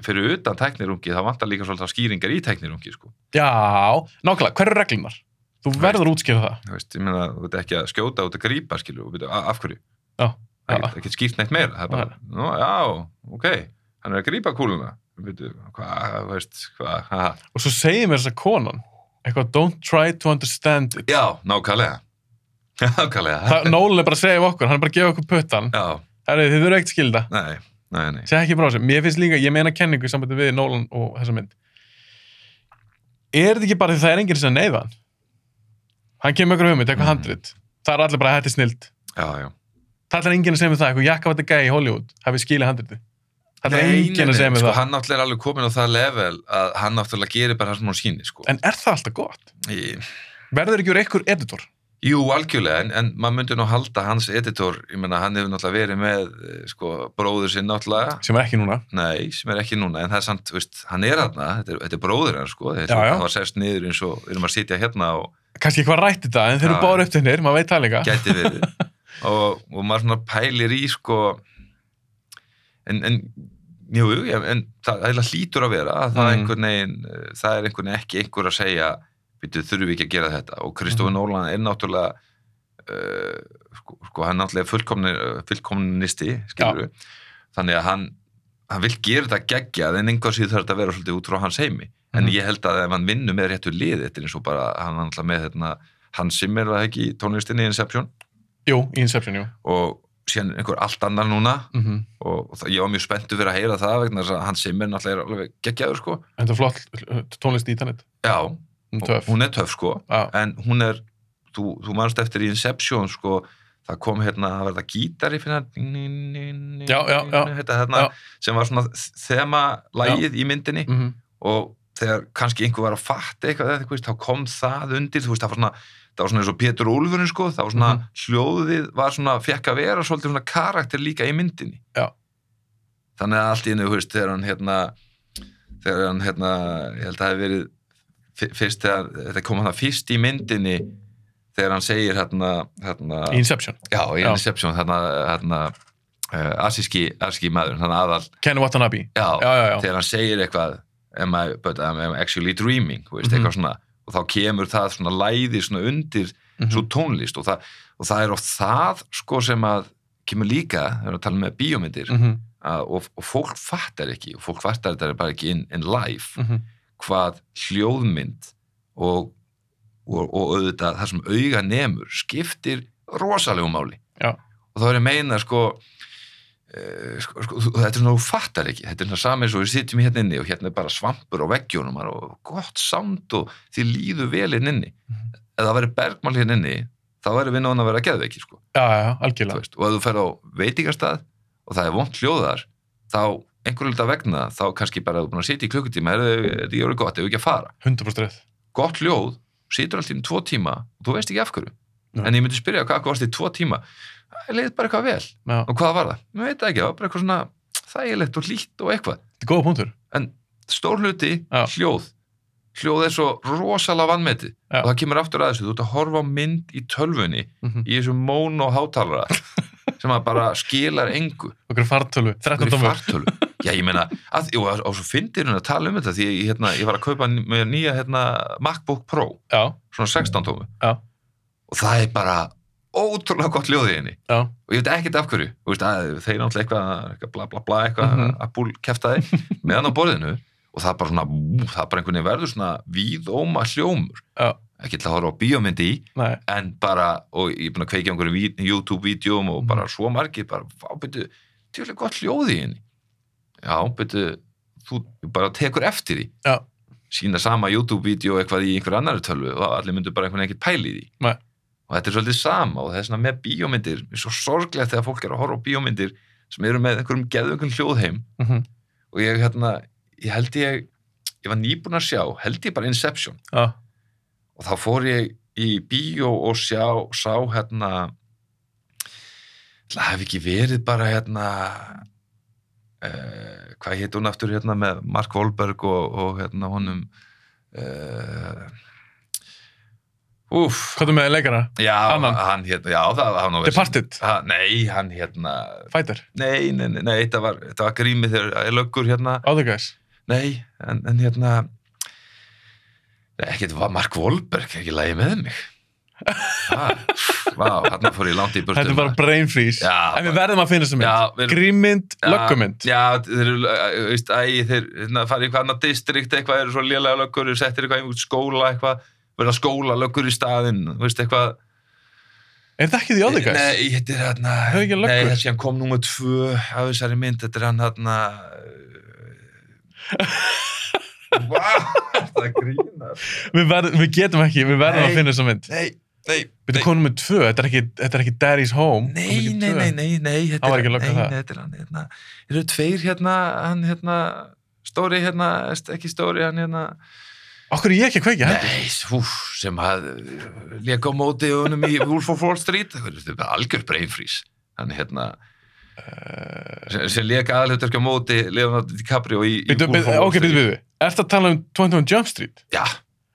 fyrir utan tæknirungi þá vantar líka svolítið skýringar í tæknirungi sko. já, nákvæmlega, hver eru reglunar? Þú verður að útskýra það. Þú veist, ég meina, þú veit ekki að skjóta út að grípa skilju, af hverju? Já, það get ekki skýrt neitt meira það er bara, nú, já, ok hann er að grípa kúluna. Byrju, hvað, þú veist, hvað ha. og svo segir mér þess að konan eitthvað, don't try to understand it. Já, nákvæmlega. Nákvæmlega. Það, Nolan er bara að segja við okkur, hann er bara að gefa okkur puttan já, Herri, þið þurfa ekkert skilda, nei, nei, nei. Segja ekki frá þessu. Mér finnst líka, ég meina kenningu í sambandi við Nolan og þessa mynd. Er þetta ekki bara því það er enginn sem neyða hann kemur ykkur hugmynd, eitthvað Mhm. handrit það er allir bara hætti snild já, já það er enginn að segja mér það, eitthvað jakkavætti gæi í Hollywood hafi skilið handriti það er enginn að segja mér sko, það hann náttúrulega er alveg komin á það level að hann náttúrulega gerir bara það sem hún sýnir sko. en er það alltaf gott? Í- verður ekki úr einhver editor? Jú, algjörlega, en, en maður myndi nú halda hans editor, ég meina, hann hefur náttúrulega verið með eh, sko, bróður sinn náttúrulega sem er ekki núna Nei, sem er ekki núna, en það er samt, veist, hann er aðna, þetta, er- þetta er bróður hann, sko, þetta Já, já. það var sérst niður eins og við erum að sitja hérna og kannski eitthvað rætt þetta, en þeir eru báður upp til hennir maður veit það líka. Gæti verið. Og, og maður svona pælir í, sko, en, en jú, en það eiginlega hlýtur að vera að það, Mm. eh, það er einhvern veginn ekki einhver að segja, við þurfum við ekki að gera þetta? Og Kristofur Mhm. Nólan er náttúrulega uh, sko, sko, hann er náttúrulega fullkomni, fullkomnisti, þannig að hann, hann vil gera þetta geggjað en einhver síður þarf þetta að vera svolítið út frá hans heimi en Mhm. ég held að ef hann vinnur með réttu lið þetta er eins og bara, hann er náttúrulega með hérna, Hans Zimmer var það ekki í tónlistinni í Inception jú, í Inception, jú og síðan einhver allt annar núna mm og, og það, ég var mjög spenntu fyrir að heyra það vegna þess að Hans Zimmer náttúrulega er alveg geggjaður sko en það er flott uh, tónlist í tannet já, um töff hún er töff sko Já. en hún er, þú, þú manst eftir í Inception sko, það kom hérna það var það gítari fyrir Já, já, já. Þetta, hérna, Já. sem var svona þema lægið í myndinni mm og þegar kannski einhver var að fatta eitthvað eða eitthvað, þá kom það undir þú veist, það var svona, það var svona eins og Pétur Úlfurinn sko, það var svona, Mhm. hljóðið var svona, fekk að vera svolítið svona karakter líka í myndinni Já. þannig að allt í hennu, þú veist, þegar hann hérna, þegar hann hérna ég held að það hef verið fyrst þegar, þetta kom hann fyrst í myndinni þegar hann segir hérna, hérna Inception, já, í Já. Inception, hérna, hérna uh, asíski, asíski maður, þannig aðal Ken Watanabe já, já, já, já, þegar hann segir eitthvað am I, but I'm actually dreaming veist, Mhm. eitthvað svona, og þá kemur það svona læði svona undir Mhm. svo tónlist og það, og það er oft það sko sem að kemur líka, þegar við erum að tala með bíómyndir Mhm, að, og, og fólk fattar ekki og fólk fattar þetta bara ekki in, in life mhm. hvað hljóðmynd og, og, og auðvitað það sem auga nemur skiptir rosalegu máli Já. og þá er ég meina sko, sko, sko þú- þetta er svona þú fattar ekki, þetta er svona sami eins og við sitjum hérna inni og hérna er bara svampur á veggjunum og gott sound og því líður vel inn inni. Mhm. ef það verður bergmál hérna inni þá verður við náðan að vera geðveiki sko, já, já, þú algjörlega. Veist, og ef þú fer á veitingastað og það er vont hljóðar þá einhverju hluta vegna þá kannski bara þú er búin að sitja í klukkutíma er þetta ekki orðið gott, ef ekki að fara. 100% rétt. Gott hljóð, situr alltaf í tvo tíma og þú veist ekki af hverju. En ég myndi spyrja hvað í tvo tíma það leiði bara eitthvað vel. Já, og hvað var það? Mér veit ekki, það var bara eitthvað svona þægilegt og hlýtt og eitthvað. Þetta er góða punktur. En stór hluti, Já. hljóð. Hljóð er svo rosalega vannmetið Já. og það kemur aftur að þessu, þú ert að horfa á mynd í tölvunni Mhm. í þessum món og hátalara sem að bara skilar engu. Okkur fartölu, 13 okkur í tómur fartölu já ég meina, að, jú, og svo fyndir hún að tala um þetta því ég, hérna, ég var að kaupa með nýja hérna, MacBook Pro. Já, svona 16 tómu Já. og það er bara ótrúlega gott ljóð í henni. Já, og ég veit ekkert af hverju. Veist, að, þeir náttúrulega eitthvað, eitthvað bla bla bla eitthvað Mhm. að búl kæftaði meðan á borðinu og það er bara svona, ú, það er bara einhvern veginn verður svona víðóma hljómur. Já, ekki til að horfa á bíómyndi í nei, en bara, og ég er búin að einhverjum ví- YouTube-vídeóm og Mhm. bara svo margir bara, vá, byrju, tjóðlega gott hljóð í henni. Já, byrju þú bara tekur eftir því. Já. sína sama YouTube-vídeó eitthvað í einhver annari tölvu og allir myndu bara einhvern veginn ekkert pæli í því. Nei. Og þetta er svolítið sama og það er svona með bíómyndir er svo sorglegt þegar fólk er að horfa á bíómyndir sem eru með einhverjum geðvöngum hljóðheim. Mhm, og ég hérna, ég held ég ég var nýbúin að sjá, held ég bara Inception. Já, og þá fór ég í bíó og sjá, sá hérna það hef ekki verið bara hérna uh, hvað heit hún aftur hérna með Mark Wahlberg og, og hérna honum uh, Úf hvað er með leikara? já, Annan? hann hérna, já, það var hann Departed, ha, Nei, hann hérna Fighter, Nei, nei, nei, nei þetta var, þetta var grímið þegar löggur hérna. Guys? Nei, en, en hérna ekkert var Mark Wahlberg ekki lægi með mig. Vá, hann fór ég langt í burtu Þetta bara brain freeze. Já, En við verðum að finna þessa Já, mynd Grímmynd, löggumynd. Já, þeir eru, uh, veist, æ, þeir hérna, fara í annað distrikt, eitthvað eru svo lélega löggur, eru settir eitthvað í skóla, eitthvað, verða skóla löggur í staðinn, veist, eitthvað. Er þetta ekki því Other Guys? Nei, þetta er hérna, nei, löggur? þessi hann kom númer tvö af þessari mynd, þetta er hann hérna, Vá, þetta grínar. Við, verð, við getum ekki, við verðum Nei. að finna þessa mynd Nei, nei, Við komum með tvö, þetta er ekki, þetta er ekki Daddy's Home Nei, nei, nei, nei, nei, þetta Hann var er- það. nei, þetta er hann, hérna, eru tveir hérna, hann hérna, stóri hérna, ekki stóri, hann hérna, Okkur er ég ekki að kveikja heldur nei, húf, sem að leka á móti honum í Wolf of Wall Street, þetta er algjör brainfrís, hann hérna, Uh, sem, sem leka á móti Leonardo DiCaprio í, í Wolf of Wall Ok, Street. byrju, byrju Ertu að tala um 21 Jump Street? Já,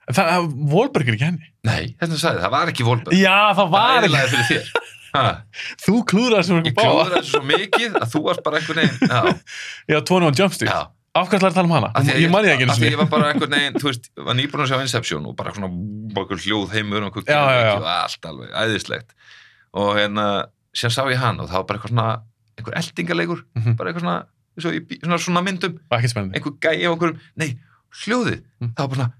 En Það, Wahlberg er ekki henni nei, þetta sagði, það var ekki Wolberg, Já, það það var er ekki eðlaði fyrir þér. Ha, Þú klúðrar sem ég eitthvað báða klúður þessu svo mikið að þú varst bara veginn, já, Já, 21 Jump Street. Já, Af hvað ætlar að tala um hana? Að Ég man ég ekki af einu því ég var bara einhvern veginn, þú veist, var nýbúin að sjá Inception og bara svona okkur hljóð heimur og já. og allt alveg, æðislegt og hérna, síðan sá ég hann og það var bara eitthvað svona, einhver eldingaleikur Mhm. bara eitthvað svona, eins og svona, svona myndum Ekki spennandi einhver gæi á okkur, nei, hljóðið Mm. það var bara svona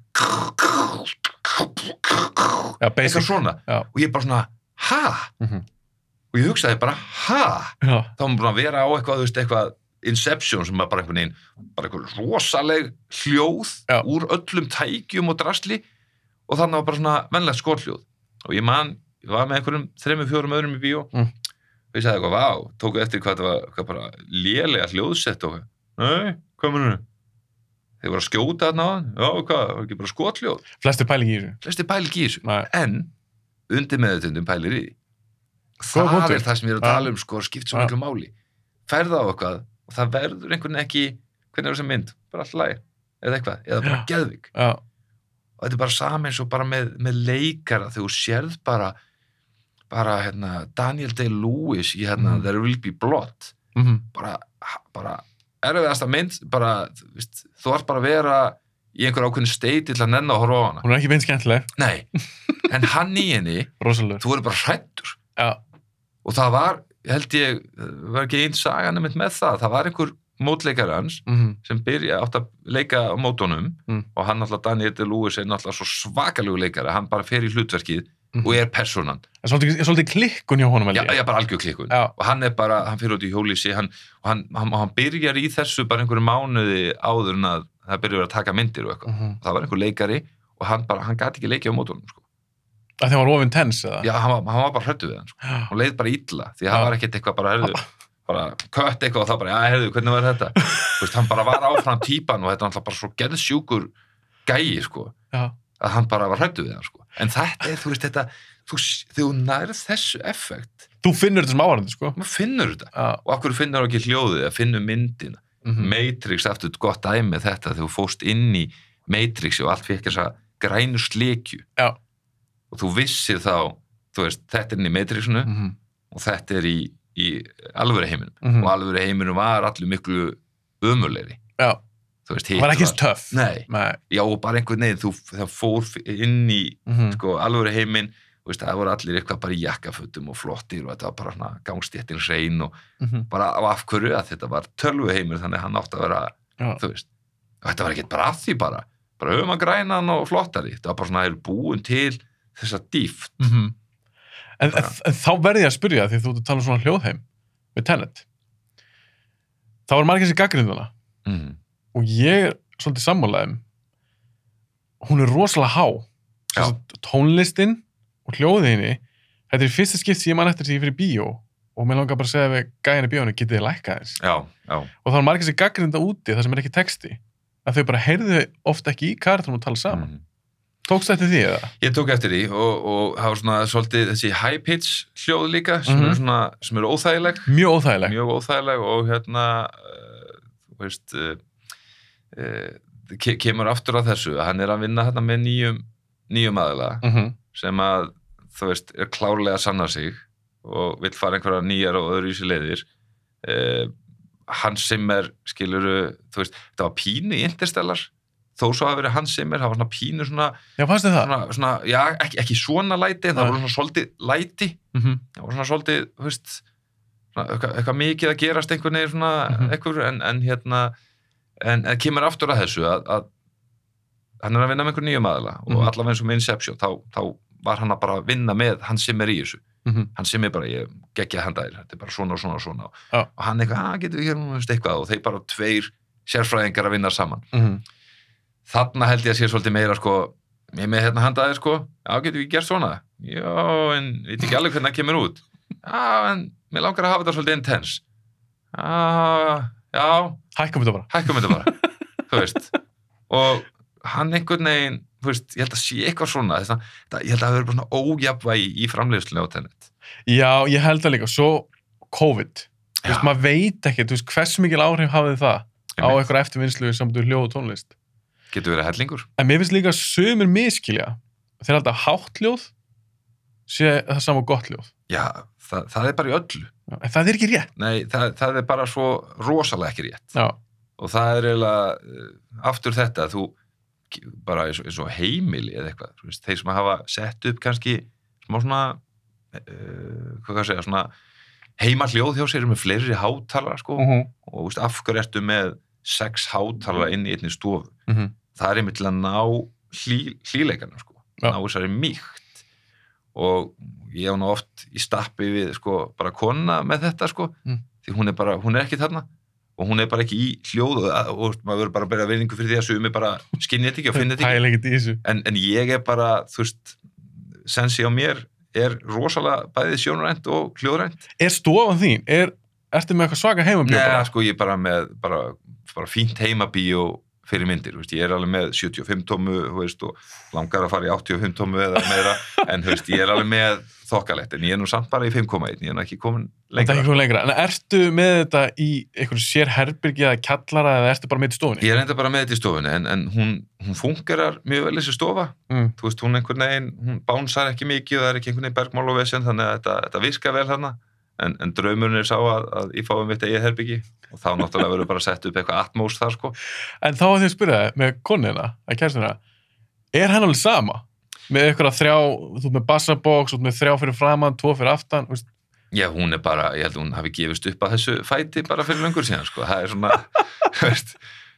Já, eitthvað svona Já. og ég bara svona, ha? Mhm. og ég hugsaði bara, ha? Já, þá var maður búin að vera á eitthvað, þú veist, eitthvað Inception sem bara einhvern veginn bara einhver rosaleg hljóð Já. úr öllum tækjum og drasli og þannig var bara svona venlegt skothljóð. Og ég man, ég var með einhverjum þreymur, fjórum öðrum í bíó. Mm. og ég sagði eitthvað, vá, tóku eftir hvað það var hvað bara lélega hljóðsett og nei, hvað munur þeir voru að skjóta þarna á hann. Já, hvað, var ekki bara skothljóð? Flesti pæling í þessu. Flesti pæli ekki Nei. en undir meðutundum pælir í það er það sem ég er að tala um sko, skipt svo Ja. miklu máli. Ferða á eitthvað og það verður einhvern veginn ekki hvernig er þessi mynd, bara alltaf læg eða eitthvað, eða bara Já, og þetta er bara saman eins og bara með, með leikara þegar þú sérð bara bara hérna, Daniel Day-Lewis í hérna Mhm. There Will Be Blood. Mhm. Bara, bara erfiðasta mynd bara, veist, þú ert bara að vera í einhver ákveðin steiti til að nenna að horfa á hana. Hún er ekki beint skemmtileg. Nei, en hann í henni þú verður bara hrættur Já, og það var, held ég var ekki einn sagan með það það var einhver mótleikari hans mhm sem byrja átt að leika á mótunum Mm. og hann alltaf Daniel Lewis er alltaf svo svakalegu leikari, hann bara fer í hlutverkið mhm. og er personan, En Svolítið, svolítið klikkun hjá honum já, ég. já bara algjör klikkun Já, og hann er bara, hann fyrir út í hjólísi hann, og hann, hann, hann byrjar í þessu bara einhverju mánuði áður en að það byrjar að taka myndir og eitthvað mhm. það var einhver leikari og hann bara, hann gati ekki leikið á mótunum sko. Að þeim var ofinn tens eða? já, hann var, hann var bara hrættu við hann sko. Hann leið bara illa, því hann var ekkert eitthvað bara, herðu, bara kött eitthvað og það bara, já, herðu, hvernig var þetta Þú veist, hann bara var áfram típan og þetta var alltaf bara svo geðsjúkur gæi, sko, Já, að hann bara var hrættu við hann, sko, en þetta er, þú veist, þetta þú, þegar þú nærð þessu effekt Þú finnur þetta sem áhærandi, sko. maður finnur þetta, Já. og hverju finnur ekki hljóðið að finnur myndina, mhm. Matrix aftur gott dæmi með þetta, þegar þú fóst inn í Matrix og allt fyrir þess að grænu slikju Já. Og þú vissir þá, þú veist, þetta er inn í Matrixinu Mhm. og þetta er í, í alvöru heiminum Mhm. og alvöru heiminum var allir miklu ömulegri Já, þú veist, var ekki eins töff. nei, Nei. já og bara einhvern veginn þú það fór inn í Mhm. sko, alvöru heiminn þú veist, það voru allir eitthvað bara í jakkafutum og flottir og þetta var bara svona gangstéttin hrein og Mhm. bara á af hverju að þetta var tölvuheimur þannig að hann átti að vera, veist þetta var ekkert bara að því bara bara höfum að græna hann og flottari þetta var bara svona, það er búin til þessa dýft Mhm. en, en, Bara- en þá verði ég að spyrja því þú ert að tala um svona hljóðheim með Tenet. Þá er margir sér gaggrinduna mm. og ég er svolítið sammálaðum hún er rosalega há. Já. Sem sagt, tónlistin og hljóðinni þetta er fyrsta skipt sem ég man eftir því ég fyrir bíó og mér langar bara að segja við gæðin í bíónu getið þið lækka þess já, já, og þá er margir sér gaggrinda úti það sem er ekki texti. Að þau bara heyrðu ofta ekki í kartunum og tala saman. Mm. Tókst þetta því eða? Ég tók eftir því og, og hafa svona svolítið þessi high pitch hljóð líka sem Mhm. eru svona, sem eru óþægileg. Mjög óþægileg. Mjög óþægileg og hérna uh, þú veist uh, uh, ke kemur aftur á þessu. Að hann er að vinna hérna með nýjum nýjum aðila mm sem að þú veist, er klárlega að sanna sig og vill fara einhverja nýjar og öðru í sér leiðir. Uh, hans sem er skiluru, þú veist, þetta var pínu í Interstellar, þó svo hafi verið hans sem er, það var svona pínu svona, já, fannst þið það? svona, svona já, ekki, ekki svona læti, en það var svona svolítið læti, Mm það var svona svolítið, veist svona, eitthvað, eitthvað mikið að gerast einhvern veginn svona, Mhm. eitthvað, en, en hérna en, en kemur aftur að þessu að, að hann er að vinna með einhver nýjum aðila og Mhm. allavega eins og með Inception þá, þá var hann að bara vinna með hann sem er í þessu -hmm. hann sem er bara, ég geggja hann dæri þetta er bara svona og svona og svona og hann eitthvað, að getur við hér nú veist eitthvað og þeir bara tveir sérfræðingar að vinna saman Mm þarna held ég að sé svolítið meira sko, ég með hérna handaði sko. Já, getur við gert svona? Já, en veit ekki alveg hvernig það kemur út. Já, en mér langar að hafa þetta svolítið intense. Já, já. Hækkum þetta bara. Hækkum þetta bara þú veist. Og hann einhvern veginn þú veist, ég held að sé eitthvað svona. Að, þetta- ég held að það verður bara svona ójafvægi í framleiðslu á tennet já, ég held það líka, svo COVID. Þú veist, maður veit ekki, þú veist, hversu mikil áhrif hafið það á Einmitt. eitthvað eftirvinnslu samt úr hljóð og tónlist getur verið hellingur. En mér finnst líka sumir miskilja þeir held að hátt hljóð sé það sama og gott hljóð já, það, það er bara í öllu. Já, en það er ekki rétt. Nei, það, það er bara svo rosalega ekki rétt. Já, og það er eiginlega uh, aftur þetta, þú bara eins og, eins og heimili eða eitthvað þeir sem hafa sett upp kannski smá svona uh, hvað kann að segja, svona heima hljóð hjá sér með fleiri hátalara sko, uh -huh. og þú veist, af hverju ertu með sex hátalara inn í einni stofu? Uh það er einmitt til að ná hlý, hlýleikana sko, Já. ná þessari mýkt. Og ég hef nú oft í stappi við sko bara kona með þetta sko Mm. því hún er bara, hún er ekki þarna. Og hún er bara ekki í hljóð og, og maður verður bara að bera veiningu fyrir því að sumi bara skinni þetta ekki og finni þetta ekki. En, en ég er bara, þú veist sensi á mér er rosalega bæðið sjónurænt og hljóðrænt. Er stofan þín, er, ertu með eitthvað svaka heimabjó Nei, sko ég er bara með bara, bara fínt heimabíó fyrir myndir, veist, ég er alveg með 75 tómu, veist, og langar að fara í 85 tómu eða meira, en veist, ég er alveg með þokkalegt, en ég er nú samt bara í 5,1, ég er nú ekki komin lengra. ekki komið lengra, en ertu með þetta í einhverju sér herbyrgi eða kjallara eða ertu bara með þetta í stofunni? Ég er enda bara með þetta í stofunni, en, en hún, hún fungerar mjög vel þessi stofa, Mm. þú veist, hún einhvern veginn, hún bánsar ekki mikið, það er ekki einhvern veginn bergmál og vesen, þannig að þetta, þetta virkar vel hana, en, en draumurinn er sá að, að fái mitt eigið herbyggi og þá náttúrulega verður bara sett upp eitthvað atmós þar, sko. En þá að því að spyrja það með konina, að kærstuna, er hann alveg sama? Með eitthvað þrjá, þú með þú ert með þrjá fyrir framann, tvo fyrir aftan, veist, Já, hún er bara, ég held að hún hafi gefist upp að þessu fæti bara fyrir löngur síðan, sko. Það er svona, veist,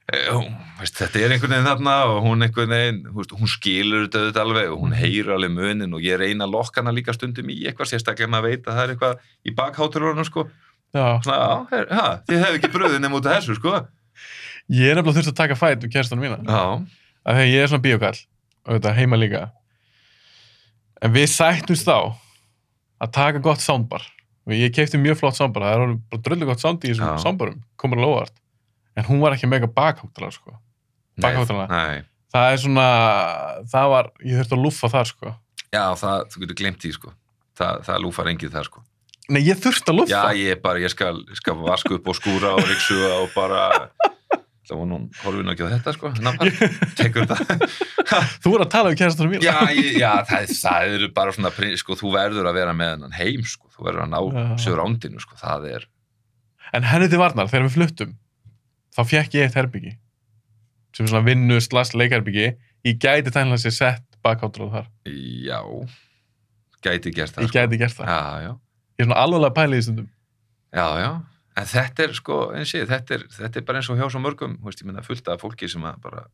veist, þetta er einhvern veginn þarna og hún einhvern veginn, veist, hún skilur þetta auðvitað alveg og hún heyrir alveg munin og ég reyna að lokka hana líka stundum í eitthvað sérstaklega maður veit að það er eitthvað í bakhátturunum, sko. já, Svona, her, ha, þið hefðu ekki bröðið nema út af þessu, sko. ég er nefnilega þurft að taka fæt um kærstunum mína, Já, af því að ég er svona bíokall, og þetta heima líka. En við sættumst þá að taka gott soundbar. Og ég keipti mjög flott soundbar, það er bara dröldu gott sound í þessum Já. soundbarum, komur alveg óvart. En hún var ekki mega bakháttulega, sko. Bakháttalana. Nei, Það er svona, það var, ég þurfti að lúffa þar, sko. já, það, þú getur glemt því, sko. Það, það lúfar engið það, sko. Nei, ég þurfti að lúffa. Já, ég bara, ég skal, skal vaska upp og skúra og ryksuga og bara það var nú, horfum við ekki á þetta sko tekur þetta Þú voru að tala um kærastunum mína. já, ég, já það, það eru bara svona sko, þú verður að vera með hennan heim sko, þú verður að ná Já. sögur ándinu sko, það er, En henni til varnar, þegar við fluttum, þá fekk ég eitt herbyggi. Sem er svona vinnu slags leikherbyggi. Ég gæti tænlega sér sett bakháttur á þar. já gæti gert það ég gæti gert það. já, já, Ég er svona alveg að pæla í stundum. já, já en þetta er sko, ég, þetta er, þetta er bara eins og hjá svo mörgum, veist, ég minna fullt af fólki sem að bara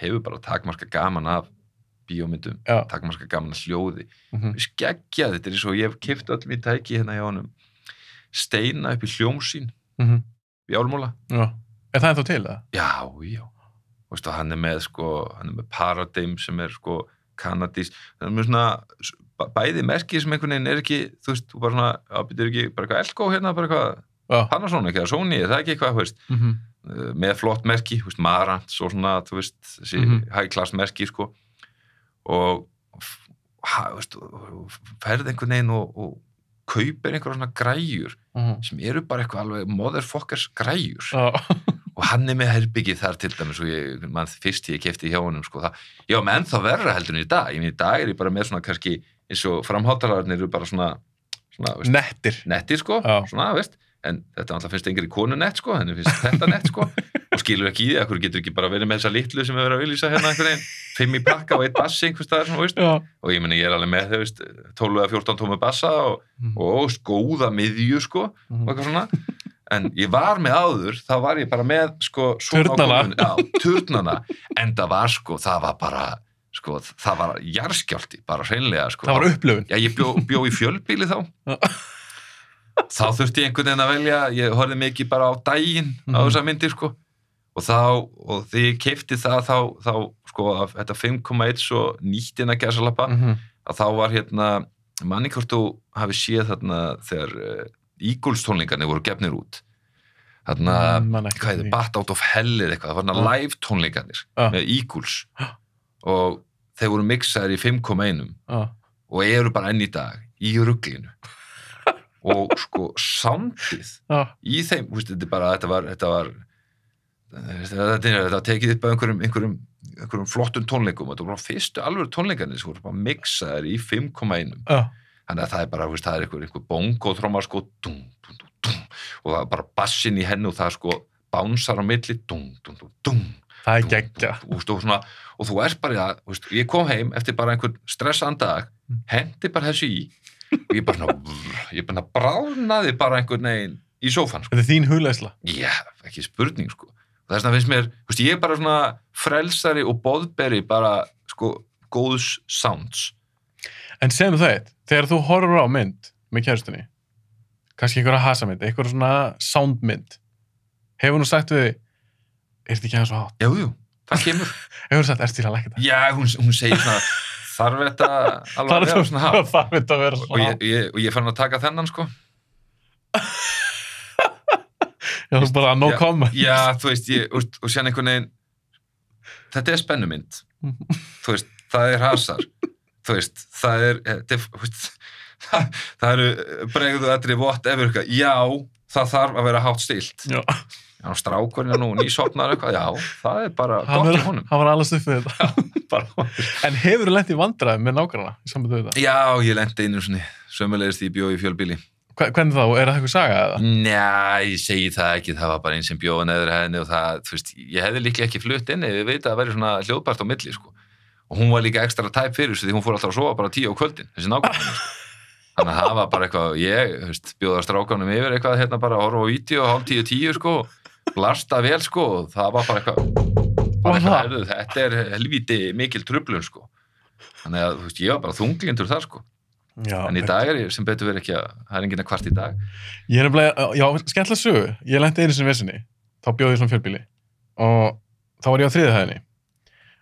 hefur bara takmarka gaman af bíómyndum, Já. takmarka gaman af hljóði Mm skeggja, þetta er eins og ég hef kipt öll mín tæki hérna hjá honum steina upp í hljómsýn -hmm. í álmúla Já. Er það ennþá til það? Já, já. Þú veist, og hann er með, sko, hann er með Paradigm sem er, sko, kanadís. Það er með svona, bæ- bæði merki sem einhvern veginn er ekki, þú veist, þú bara svona, ábyrður ekki, bara eitthvað Elko hérna, bara eitthvað. Panasonic eða Sony, er það ekki eitthvað, þú veist, Mm -hmm. með flott merki, þú veist, Marantz og svona, þú veist, þessi Mhm. high class merki, sko. Og, þú veist, og- og ferð einhvern veginn og, og kaupir einhverja svona græjur sem eru bara eitthvað alveg motherfuckers græjur Já. og hann er með herbyggið þar til dæmis og ég, mann fyrst ég kefti hjá honum sko, það, já, menn þá verra heldur en í dag. Minn í dag er ég bara með svona kannski eins og framháttalarnir eru bara svona, svona veist, Nettir. netti sko, svona, veist. En þetta alltaf finnst engri konu nett sko henni finnst þetta nett sko. Og skilur ekki í því, ekkur getur ekki bara verið með þessa litlu sem við verið að auðlýsa hérna einhvern veginn? Fimm í pakka og eitt bassi einhvers staðar svona, veist. Já. og ég meni ég er alveg með þau veist 12 eða 14 tómi bassa og, og góða miðju sko og Mhm. eitthvað svona en ég var með áður, þá var ég bara með sko, Turnana. já, turnana, en það var sko það var bara, sko, það var jarðskjálti, bara hreinlega sko. Það var upplöfun. já, ég bjó, bjó í fjölbíli þá þá þurfti ég einhvern veginn að velja ég horfði mikið bara á daginn á Mhm. þessa myndir sko og þá, og þegar ég keipti það þá, þá sko, þetta 5,1 svo nýtt inn að gæsalappa Mm -hmm. að þá var hérna manni hvort þú hafi séð þarna þegar Eagles tónleikarnir voru gefnir út ekki hvað er því. Bat Out of Hell eða eitthvað, það var þarna Já. live tónleikarnir Já. með Eagles og þeir voru mixaðir í 5,1 Já. og eru bara enn í dag í rugglinu og sko soundið Já. í þeim, þú veist, þetta er bara þetta var, þetta var þetta, tekið upp af einhverjum, einhverjum, einhverjum flottum tónleikum þetta voru fyrstu alveg tónleikarnir sem voru bara mixaðir í 5,1 Já. Þannig að það er bara, veist, það er einhver, einhver bongo tróma sko, dum, dum, dum, og það er bara bassin í hennu og það er sko bánsar á milli, Það er geggja. og, og, svona, þú ert bara, í það, veist, ég kom heim eftir bara einhvern stressaðan dag Mm. hendi bara þessu í og ég bara, svona, ég bara bráðnaði bara einhvern veginn í sófan sko. Þetta er þín hugleisla. já, ekki spurning sko. og þess vegna finnst mér, veist, ég er bara svona frelsari og boðberi bara sko, góðs sounds En segjum það eitt, þegar þú horfur á mynd með kæristunni, kannski einhverja hasamynd, einhverja svona soundmynd, hefur nú sagt við er þetta ekki aðeins svo hátt? jú, jú, það kemur Hefur þú sagt, er þetta að lækja þetta? Já, hún, hún segir svona þarf þetta alveg að vera svona hátt Það veit að vera og svona ég, hátt. ég, og ég fann að taka þennan sko Já, þú bara no Já. comment. já, þú veist, ég, og, og sérna einhvern veginn þetta er spennumynd þú veist, það er hasar þú veist, það er, er þú veist, það, það eru bregðu aðri whatever eitthvað, já það þarf að vera hátt stilt Já, já, strákurinn er nú nýsopnar eitthvað, já, það er bara hann gott í honum hann var alveg stuð fyrir þetta. bara, En hefur þú lent í vandræðum með nágrana í samband við þetta? já, ég lendi einu svona sömulegist í bjói fjölbíli Hve- Hvernig þá? Er það eitthvað saga eða? Njá, ég segi það ekki, það var bara einn sem bjóða neður henni og það, þú veist, ég hefði líklega ekki flutt inn ef ég veit að það væri svona hljóðbært á milli, sko. Og hún var líka ekstra tæp fyrir þessu því hún fór alltaf að sofa bara tíu á kvöldin, þessi nákvæmlega, sko. Þannig að það var bara eitthvað, ég, veist, bjóða strákanum yfir eitthvað, hérna bara að horfa á vídeo, hálf tíu, tíu, sko, blasta vel, sko, og það var bara eitthvað, bara eitthvað, þetta er helvíti mikil trublun, sko. Þannig að, veist, ég var bara þunglindur þar, sko. Já, En í dag er ég sem betur verið ekki að, það er enginn að kvart í dag. Ég er nefnilega, já, skemmtilega sögu. Ég lendi einu sinni vissinni, þá bjóði ég svona fjölbíli og þá var ég á þriðið hæðinni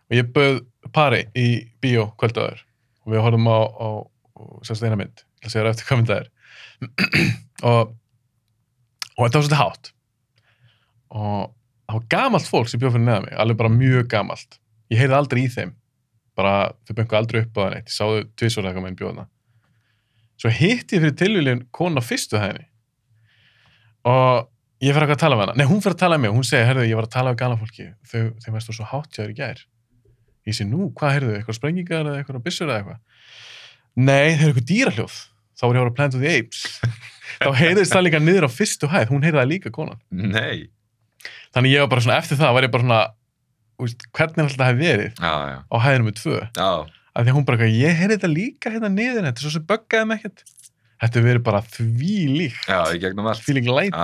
og ég bauð pari í bíó kvöldaður og við horfum á, á, á sérst eina mynd, ég ætla að segja eftir hvað mynd það er. Og og þetta var svolítið hátt. Og það var gamalt fólk sem bjóð fyrir neða mig, alveg bara mjög gamalt. Ég heyrði aldrei í þeim. Bara þau böngu aldrei upp á það neitt, ég sáðu eitthvað með einn bjóðna. Svo hitti ég fyrir tilvíljun konu á fyrstu hæðinni. Og ég fyrir að tala með hana. Nei, hún fyrir að tala með mig, hún segi, herðu, ég var að tala með gala fólki þau, varst þú svo hátt hjá þér í gær ég segi, nú, hvað heyrðu, eitthvað sprengingar eða eitthvað byssur eða eitthvað? Nei, þeir eru eitthvað dýrahljóð. Þá var ég að voru að Planet of the Apes. Þá heyrðist það líka niður á fyrstu hæð. Hún heyrði það líka konan. Nei. þannig ég var bara svona, eftir það var ég bara svona úst, hvernig alltaf það hef verið Já, já, á hæðinum með tvö? Já, að því að hún bara, ég heyrði þetta líka hérna niður, þetta er svo sem böggaði mig ekkert. Þetta verið bara því líkt, því líkt læti.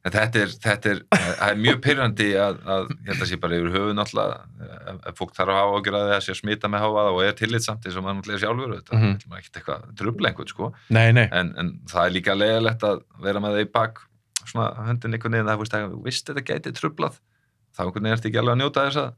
En þetta er, þetta er, það er mjög pyrrandi að, að, ég held að sé bara yfir höfu náttúrulega, ef fólk þarf að hafa ágjör að það sé að smita með háfaða og er tillitsamt eins og maður náttúrulega er sjálfur, þetta Mhm. mm -hmm. er ekkert eitthvað trubla einhvern, sko, Nei, nei, en, en það er líka leiðilegt að vera með það í bak, svona höndin einhvern veginn, það, að þú veist þetta gæti trublað, þá einhvern veginn ertu ekki alveg að njóta þess að,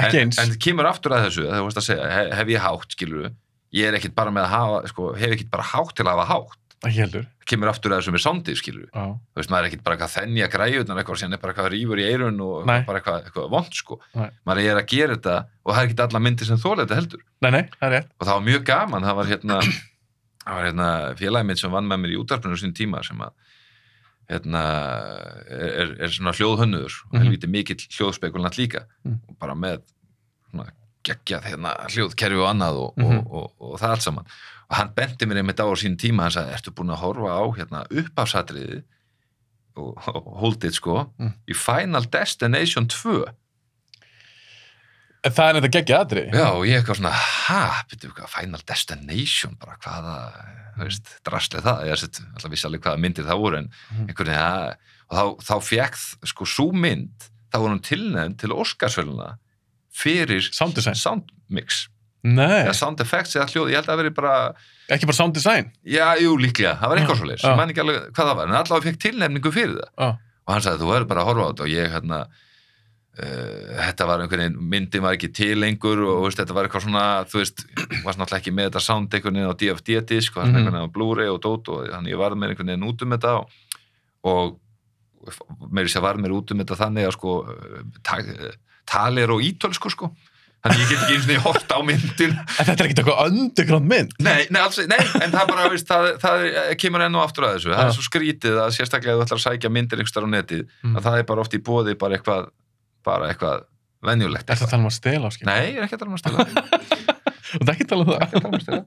ekki eins. en kemur aftur að þessu, þú veist að segja, hef, hef ég hátt, skilur ég er ekkit bara með að hafa, sko, hef ekkit bara hátt til að hafa hátt, Ekki heldur. kemur aftur að þessu með soundið, skilur Já. þú veist, maður er ekkit bara eitthvað að þennja græjurnar eitthvað sem er bara eitthvað rífur í eirun og Nei. bara eitthvað, eitthvað vond sko Nei. maður er að gera þetta og það er ekkit alla myndir sem þóla þetta heldur Nei, nei, það er rétt. og það var mjög gaman, það var hérna það var hérna félagi mitt sem vann með mér í útarpinu sín tíma sem að hérna er, er, er svona hljóðhönnuður og Mhm. helviti mikill hljóðspekulant líka Mm. og bara með svona geggjað hérna hljóðkerfi og annað og, Mhm. og, og, og það allt saman og hann benti mér einmitt á á sín tíma hann sagði, ertu búin að horfa á hérna uppafsatriði og, og hold it sko Mm. í Final Destination 2 En það er þetta geggja aðri. Já, og ég eitthvað svona, ha, byrju, hvað, Final Destination, bara hvaða, þú veist, drastlið það, ég sett, alltaf vissi alveg hvaða myndir það voru, en Mhm. einhvern veginn, ja, og þá, þá fekk, sko, svo mynd, þá voru hún tilnefnd til Óskarsvöluna fyrir sound mix, Nei, sound effects eða hljóð, ég held að það veri bara, ekki bara sound design. já, jú, líklega, það var eitthvað Já, svo leis, já. ég man ekki alveg hvað það var, en allavega fekk tilnefningu fyrir það, Já. og hann sagði, þú verður bara að horfa á þetta og ég, hérna, Uh, þetta var einhvern veginn, myndin var ekki til lengur og veist, þetta var eitthvað svona þú veist, varst náttúrulega ekki með þetta sound einhvern veginn á DFD-disk og Mhm. einhvern veginn á Blu-ray og dót og þannig ég varð mér einhvern veginn út um þetta og, og meiri sér varð mér út um þetta þannig að sko ta tali er á ítölsku sko þannig ég get ekki eins og því hort á myndin En þetta er ekkert eitthvað underground mynd. nei, nei, alls, nei, en það bara, veist, það, það kemur enn og aftur að þessu, það er svo skrítið að sérstaklega þú ætlar að sækja myndir einhverstað á netið Mm. að það er bara oft í bóði bara eitthvað bara eitthvað venjulegt Er þetta að tala um að stela áskil? Nei, ég er ekki að tala um að stela Og það er ekki að tala um að um það. stela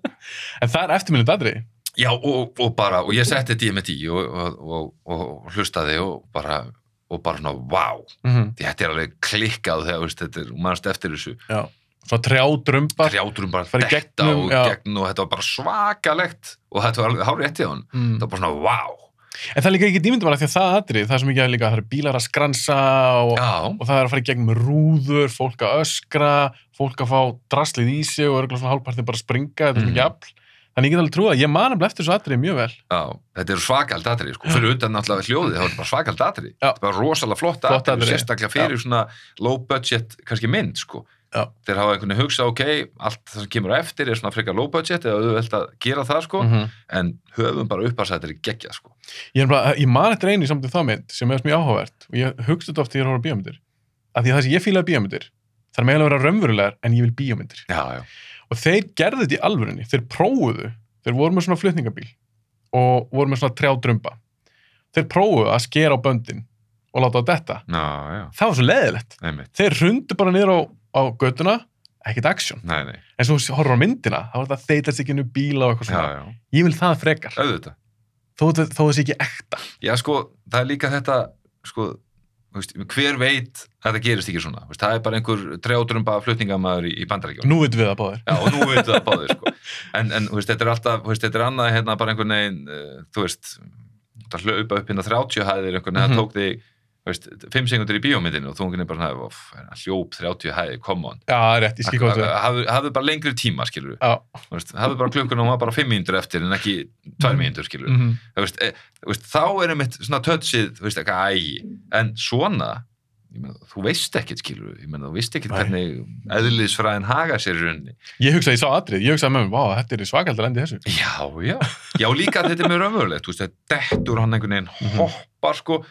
En það er eftirminnið aðri. Já, og, og bara, og ég setti og, bara, svona, wow Mm -hmm. þetta er alveg klikkað þegar, veist, þetta er, mannst eftir þessu Já. Svo Fara í detta gegnum, og gegn og þetta var bara svakalegt og þetta var alveg hárið eftir hann Mm. þetta var bara svona, wow En það er líka ekki dýmyndum bara því að það aðri, það er sem ekki að líka, það eru bílar að skransa og, og það er að fara í gegnum rúður, fólk að öskra, fólk að fá draslið í sig og örgulega svona hálfpartið bara að springa, þetta er Mhm. mikið afl. Þannig ég get alveg trúið að ég man nefnilega eftir þessu aðri mjög vel. já, þetta er svakald atrið, sko, fyrir utan náttúrulega hljóðið, það var bara svakald atrið, Já. þetta var rosalega flott atrið, atriði. sérstaklega fyrir svona low budget, kannski mynd, sko Já. þeir hafa einhvern veginn hugsað, ok, allt það sem kemur eftir er svona frekar low budget eða auðvelt að gera það, sko, -hmm. en höfum bara uppasættir í gegja, sko. Ég, er bara, ég man eftir einu í samtum það mynd sem er mjög áhugavert og ég hugst þetta oft þegar ég horf á bíómyndir. Það það. Og þeir gerðu þetta í alvörunni, þeir prófuðu, þeir voru með svona flutningabíl og voru með svona trjádrumba. Þeir prófuðu að skera á böndin og láta á detta. Já, já, Það var svo leðilegt. einmitt. Þeir rundu bara niður á, á göttuna, ekkert aksjón. Nei, nei, En svo horfður á myndina, þá var þetta þeitast ekki nú bíla og eitthvað já, svona. já, Ég vil það frekar, auðvitað. þó, þó þessi ekki ekta. Já, sko, það er líka þetta, sko, hver veit að það gerist ekki svona. Það er bara einhver trjátrumba flutningamæður í, í bandaríkjum. Nú veitum við það báðir. Já, nú veitum það báðir, sko. En, en veist, þetta er alltaf, veist, þetta er annað hérna bara einhvern veginn, uh, þú veist, það hlaupa upp hérna 30 hæðir einhvern veginn, Mhm. það tók þig, veist, 5 sekundur í bíómyndinu og einhvern veginn bara, "Off, hljóp 30 hæðir, come on. Er rétt. Hafðu bara lengri tíma, skilur við. Hafðu bara klukkuna og var bara 5 mínútur eftir en ekki 2 mínútur, skilur við Mm þú veist, e, þá er einmitt svona þú veist, eitthvað ægi en svona, ég meina, þú veist ekkert skilur, ég meina, þú veist ekkert hvernig eðlisfræðin haga sér í rauninni Ég hugsaði, ég sá atrið, ég hugsaði með mér, þetta er svakald að lendi þessu. já, já, já, líka þetta er mjög raunverulegt þetta dettur hann einhvern veginn Mhm. hoppar, sko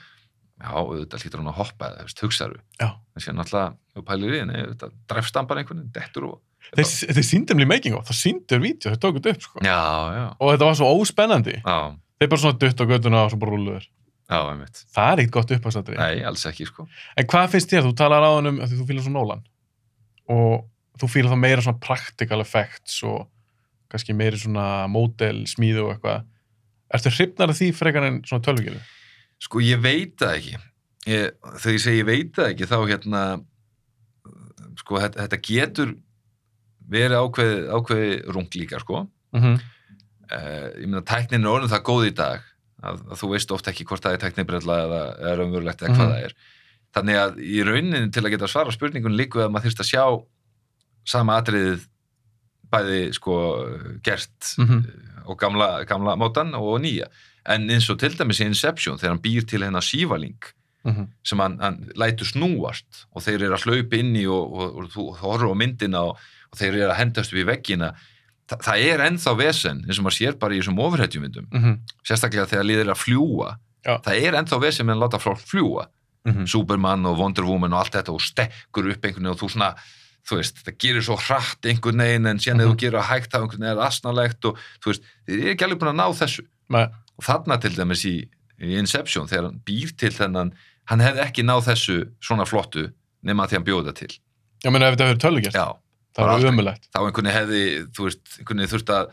já, auðvitað hlýtur hann að hoppa, eða, þú veist, hugsaðu Já. en sér náttúrulega, þú pælir í henni þetta drefstambar einhvern veginn, dettur og Þeir, síndum líka making of, það síndur vídeo, þeir tókuð upp, sko. já, já, Og þetta var svo óspennandi. já, Þeir bara svona dutt á göttuna og svo bara rúluður. Það er ekkert gott upphagsatrið. nei, alls ekki, sko En hvað finnst þér? Þú talar á hann um að þú fýlar svo Nolan. Og þú fýlar þá meira svona practical effects og kannski meiri svona módel, smíðu og eitthvað. Sko, ég veit það ekki. Ég, þegar ég segi ég veit það ekki, þá hérna, sko, þetta, getur, verið ákveði, ákveði rung líka sko Mhm. uh, ég meina tæknin er orðin það góð í dag að, að þú veist oft ekki hvort það er tæknibrella eða, eða raunverulegt eða hvað Mhm. það er þannig að í rauninni til að geta svara spurningun líku að maður þyrst að sjá sama atriðið bæði sko gert Mhm. uh, og gamla, gamla mótan og nýja en eins og til dæmis í Inception þegar hann býr til hennar sívaling Mhm. sem hann, hann lætur snúast og þeir eru að hlaupa inn í og, og, og þú horfur á myndina og, og þeir eru að hendast upp í veggina Þa, það er ennþá vesen eins og maður sér bara í þessum ofurhetjumyndum Mhm. sérstaklega þegar liðir að fljúa Já. það er ennþá vesen með að láta fólk fljúa Mhm. Superman og Wonder Woman og allt þetta og stekkur upp einhvern veginn og þú svona þú veist, það gerir svo hratt einhvern veginn en síðan ef Mhm. þú gerir að hægt það einhvern veginn er asnalegt og þú veist, þið er ekki alveg búin að ná þessu Nei. Og þarna til dæmis í, í Inception þegar hann býr til þennan hann hefði ekki náð þessu svona flottu nema því hann bjóða til Já, menn ef þetta hefur tölugjert, já, það aldrei. ömulegt. þá einhvern veginn hefði þú veist, einhvern veginn þurft að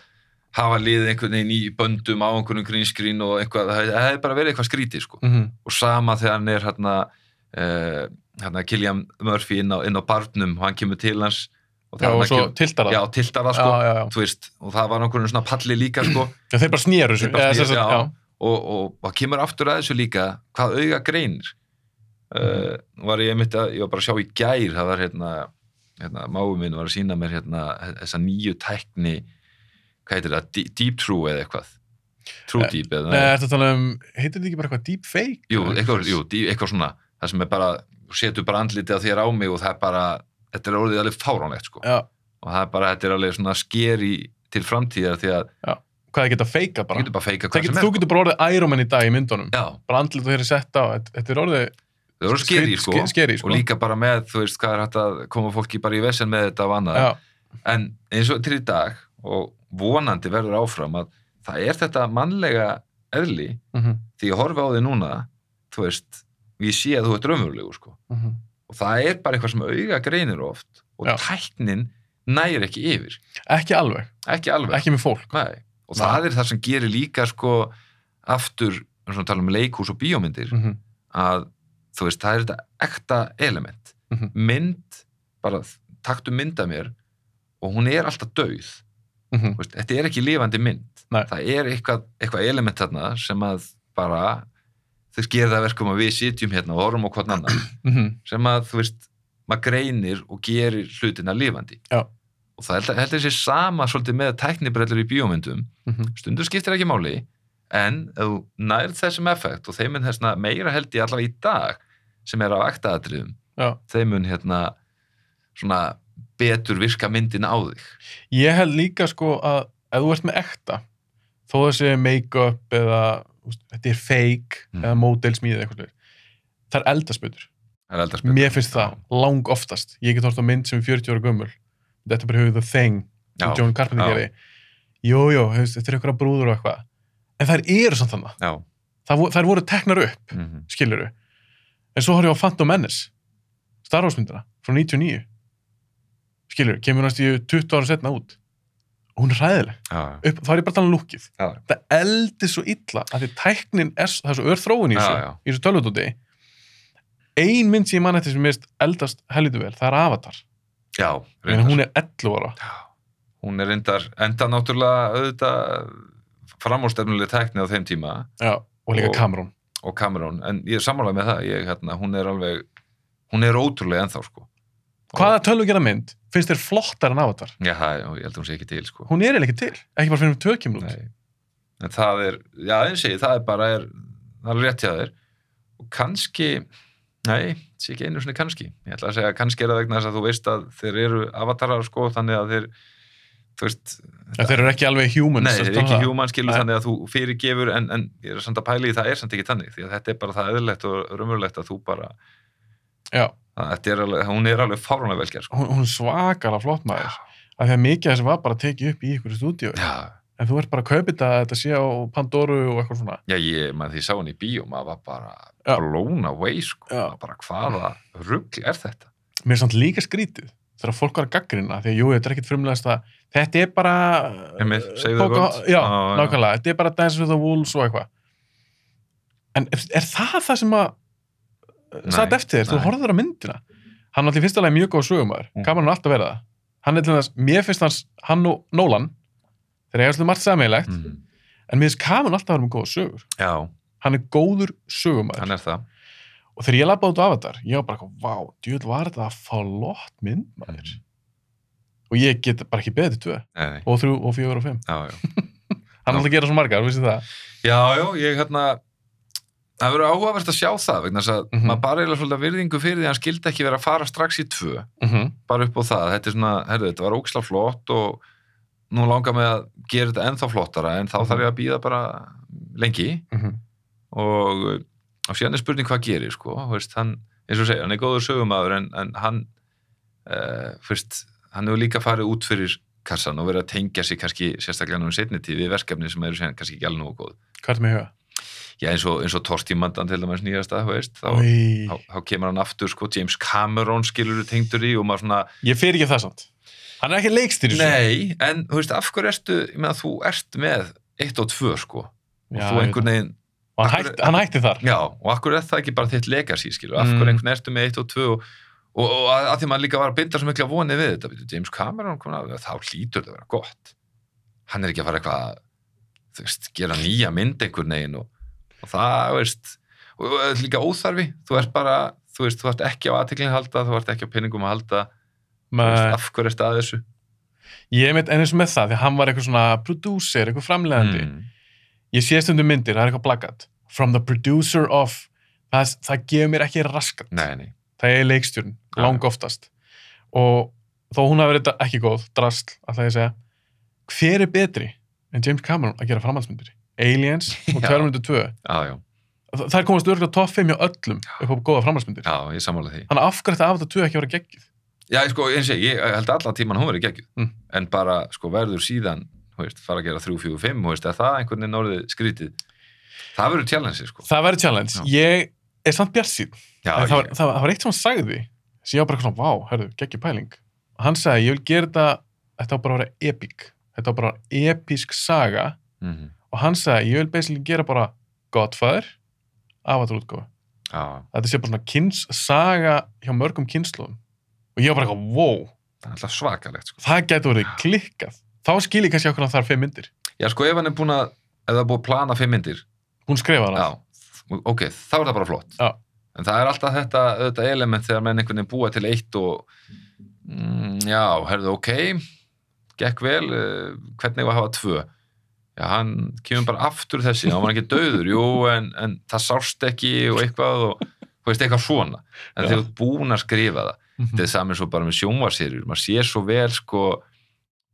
hafa liðið einhvern veginn í böndum á einhvern grínskrín og eitthvað, það hefði- bara verið eitthvað skrítið sko. Mhm. og sama þegar hann er hérna, uh, hérna Killian Murphy inn á, inn á barnum og hann kemur til hans og Já, og svo tiltar það. já, tiltar það sko, já, þú veist, og það var einhvern svona palli líka sko, Já, þeir bara snýru þessu. Og, og, og kemur aftur að þessu líka hvað auga greinir. Uh, var ég einmitt að, ég var bara að sjá í gær það var hérna, hérna máu minn var að sína mér hérna þessa nýju tækni hvað heitir það, Deep, True eða eitthvað? True Eh, Deep eða Nei, þetta tala um, heitir þetta ekki bara eitthvað deep fake? jú, eitthvað, jú, eitthvað svona það sem er bara, setur bara andlitið á þér á mig og það er bara, þetta er orðið alveg fáránlegt sko, Já, og það er bara, þetta er alveg svona skeri til framtíðar því að hvað þið geta feika þú bara. getur bara feika Það hvað Get, sem þú er getur bara orðið Man í dag í myndunum. já, Bara andlit og þeir eru sett á. Þetta- Þetta er orðið það eru skeri sko sko. og líka bara með, þú veist, hvað er hægt að koma fólki bara í vesen með þetta og annað Já, en eins og til í dag og vonandi verður áfram að það er þetta mannlega eðli mhm, því ég horfi á því núna þú veist, ég sé að þú ert raunverulegu sko. mhm. Og það er bara eitthvað sem auga greinir oft og Já. tæknin næri ekki yfir Ekki alveg, ekki alveg ekki með fólk. Nei. og Nei. það er það sem gerir líka sko aftur, og tala um leikhús og bíómyndir Mhm, að þú veist, það er þetta ekta element Mhm. mynd, bara taktu mynd af mér og hún er alltaf dauð mhm. Þú veist, þetta er ekki lifandi mynd Nei. það er eitthvað, eitthvað element þarna sem að bara þau gerir það að verkum að við sitjum hérna og horfum á hvern annan mhm. sem að þú veist, maður greinir og gerir hlutina lifandi Já. og það heldur, heldur sér sama svolítið með tæknibrellur í bíómyndum mhm. stundur skiptir ekki máli en þú nærð þessum effekt og þeim mun þessna meira held ég allavega í dag sem er á ektaðatriðum Já. þeim mun hérna svona betur virka myndin á þig Ég held líka sko að ef þú ert með ekta, þó þessi make-up eða úst, þetta er fake Mm. eða módelsmíð eitthvað, það er það er betur. Mér finnst það lang oftast. Ég get hort á mynd sem er 40 ára gömul. Þetta er bara hefur The Thing sem John Carpenter gerði. Jú, jú, hefst, þetta er eitthvað brúður og eitthvað. En þær eru samt þannig. já, Það, þær voru teknar upp, mm -hmm. skiluru. En svo horfði ég á Phantom Menace, Star Wars myndina, frá 99. Skiluru, kemur næst í 20 ára setna út. Hún er hræðileg. já, Upp, þá er ég bara að tala um já, Það eldi svo illa að því tæknin er, það er svo örþróun í þessu, í þessu tölvutúti. Ein mynd sem ég man eftir sem mist eldast hellitu vel, það er Avatar. já En hún er 11 ára. Já, hún er reyndar enda náttúrulega auðvitað framúrstefnuleg tækni á þeim tíma Já, og líka Cameron. og Cameron, en ég er sammála með það ég, hérna, hún er alveg hún er ótrúlega ennþá sko Hvaða tölvugjara mynd finnst þér flottar en Avatar? Já, það, ég held að hún sé ekki til sko Hún er ekki til, ekki bara fyrir tökjum út. Nei. en það er, já eins og ég það er bara, er, það er rétt hjá þér og kannski nei, sé ekki einu svona kannski ég ætla að segja kannski er það vegna þess að þú veist að þeir eru avatarar sko, þannig að þeir þú veist, En þeir eru ekki alveg humans. Nei, þeir eru ekki um það? human skilur Nei. þannig að þú fyrirgefur en, en ég er samt að pæla í það er samt ekki þannig því að þetta er bara það eðlilegt og raunverulegt að þú bara Já, er alveg, hún er alveg fáruna velgerð sko. hún, hún er svakalega flott maður. Af því að mikið af þessu var bara tekið upp í ykkur stúdíu. En þú ert bara að kaupa þetta, þetta sé á Pandoru og eitthvað svona. já ég, maður því sá hann í bíó maður var bara Já. blown away sko, bara hvaða rugl er þetta? Mér er samt líka skrítið þegar fólk var að gaggrina, því að jú, þetta er ekkit frumlegast að þetta er bara... The Poca- World. Já, já. nákvæmlega, þetta er bara Dance with the Wolves og eitthvað. En er, er það það sem að satt eftir þér, þú horfður á myndina? Hann var til fyrsta lagi mjög góð sögumæður, Mm. mm. kameran alltaf verið það. hann er til þess, mér finnst hans hann og Nolan þeir eiga svolítið margt sammeilegt mm. en mér finnst Cameron alltaf að vera með góða sögur já, hann er góður sögumæður hann er það og þegar ég lappaði út á Avatar, ég var bara vá, djúvel var þetta að fá lott mynd maður Mhm. og ég get bara ekki beðið nei. og þrjú og fjögur og fimm Já, já. hann er alltaf að gera svo margar, vissi það já, já, ég hérna það verður áhugavert að sjá það vegna þess að Mhm. maður bara eiginlega svolítið virðingu fyrir því að hann skildi ekki vera að fara strax í tvö. Mm -hmm. bara upp á það, þetta er svona, herru, þetta var ógislega flott og nú langar mig að gera þetta ennþá flottara en þá Mhm. þarf ég að býða bara lengi. Og, og síðan er spurning hvað gerir sko, veist, hann, eins og segja, hann er góður sögumæður en, en hann uh, fyrst, hann hefur líka farið út fyrir kassan og verið að tengja sig kannski sérstaklega nú í setni tíð við verkefni sem eru kannski ekki alveg nógu góð hvað er með huga? Já, eins og, og Tortímandan til dæmis nýjasta, þú veist, þá, Í, þá, kemur hann aftur, sko, James Cameron skilur tengdur í og maður svona ég fyrir ekki það samt. Hann er ekki leikstýri Nei, en þú veist, af hverju ertu, ég meina, þú ert með eitt og tvö, sko, og Já, þú einhvern veginn, og hann, Akkur- hætti, hann hætti þar. Já, og af hverju er það ekki bara þitt legacy, skilu, af Mm. hverju einhvern veginn ertu með eitt og tvö og, og, og að, að því maður líka var að binda svo mikla vonið við þetta, James Cameron, kom að, þá hlýtur þetta að vera gott. Hann er ekki að fara eitthvað, að, þú veist, gera nýja mynd einhvern veginn og, og það, veist, og, þetta er líka óþarfi, þú ert bara, þú veist, þú ert ekki á aðteklinn að halda, þú ert ekki á peningum að halda, af hverju ertu að þessu? ég veit eins og með það því hann var eitthvað svona producer, eitthvað framlegandi Mm. ég sé stundum myndir, það er eitthvað plakat. From the producer of það, það gefur mér ekki raskat. Nei, nei. það er leikstjórn, lang oftast. Og þó hún hafi verið ekki góð drasl, alltaf ég segja hver er betri en James Cameron að gera framhaldsmyndir Aliens og. Terminator 2 Já, já, Þa- það er komast örgulega topp 5 hjá öllum upp á góða framhaldsmyndir. Já, ég sammála því. þannig afgrætt af þetta 2 ekki að vera geggjuð? Já, sko, eins og ég, held allan tíman hún verið geggjuð, Mm. en bara, sko, verður síðan, veist, fara að gera 3, 4, 5, þú veist, er það einhvern veginn orðið skrítið? Það verður challenge, sko. það verður challenge, ég er samt Já, það, ég, það, var eitt sem hann sagði sem ég var bara svona, vá, herru, geggjur pæling. Og hann sagði, ég vil gera þetta þetta á bara að vera epic. Þetta á bara að vera episk saga. Mm og hann sagði, ég vil basically gera bara Godfather avatarútgáfa, já, þetta sé bara svona kynns saga hjá mörgum kynnslóðum og ég var bara eitthvað, wow. Það er alltaf svakalegt, sko. það getur verið klikkað. Þá skil ég kannski okkur að það er fimm myndir. Já, sko, ef hann er búin að, ef það er búin að plana fimm myndir, hún skrifaði já, hana ok, þá er það bara flott. Já. En það er alltaf þetta, þetta element þegar menn einhvern veginn búa til eitt og, mm, já, herðu, ok, gekk vel, uh, hvernig var að hafa tvö? Já, hann kemur bara aftur þessi, hann var ekki döður, jú, en, en það sást ekki og eitthvað og, þú veist, eitthvað svona. En þegar þú ert búin að skrifa það, Mhm. þetta er saman svo bara með sjónvarserjur, maður sér svo vel, sko,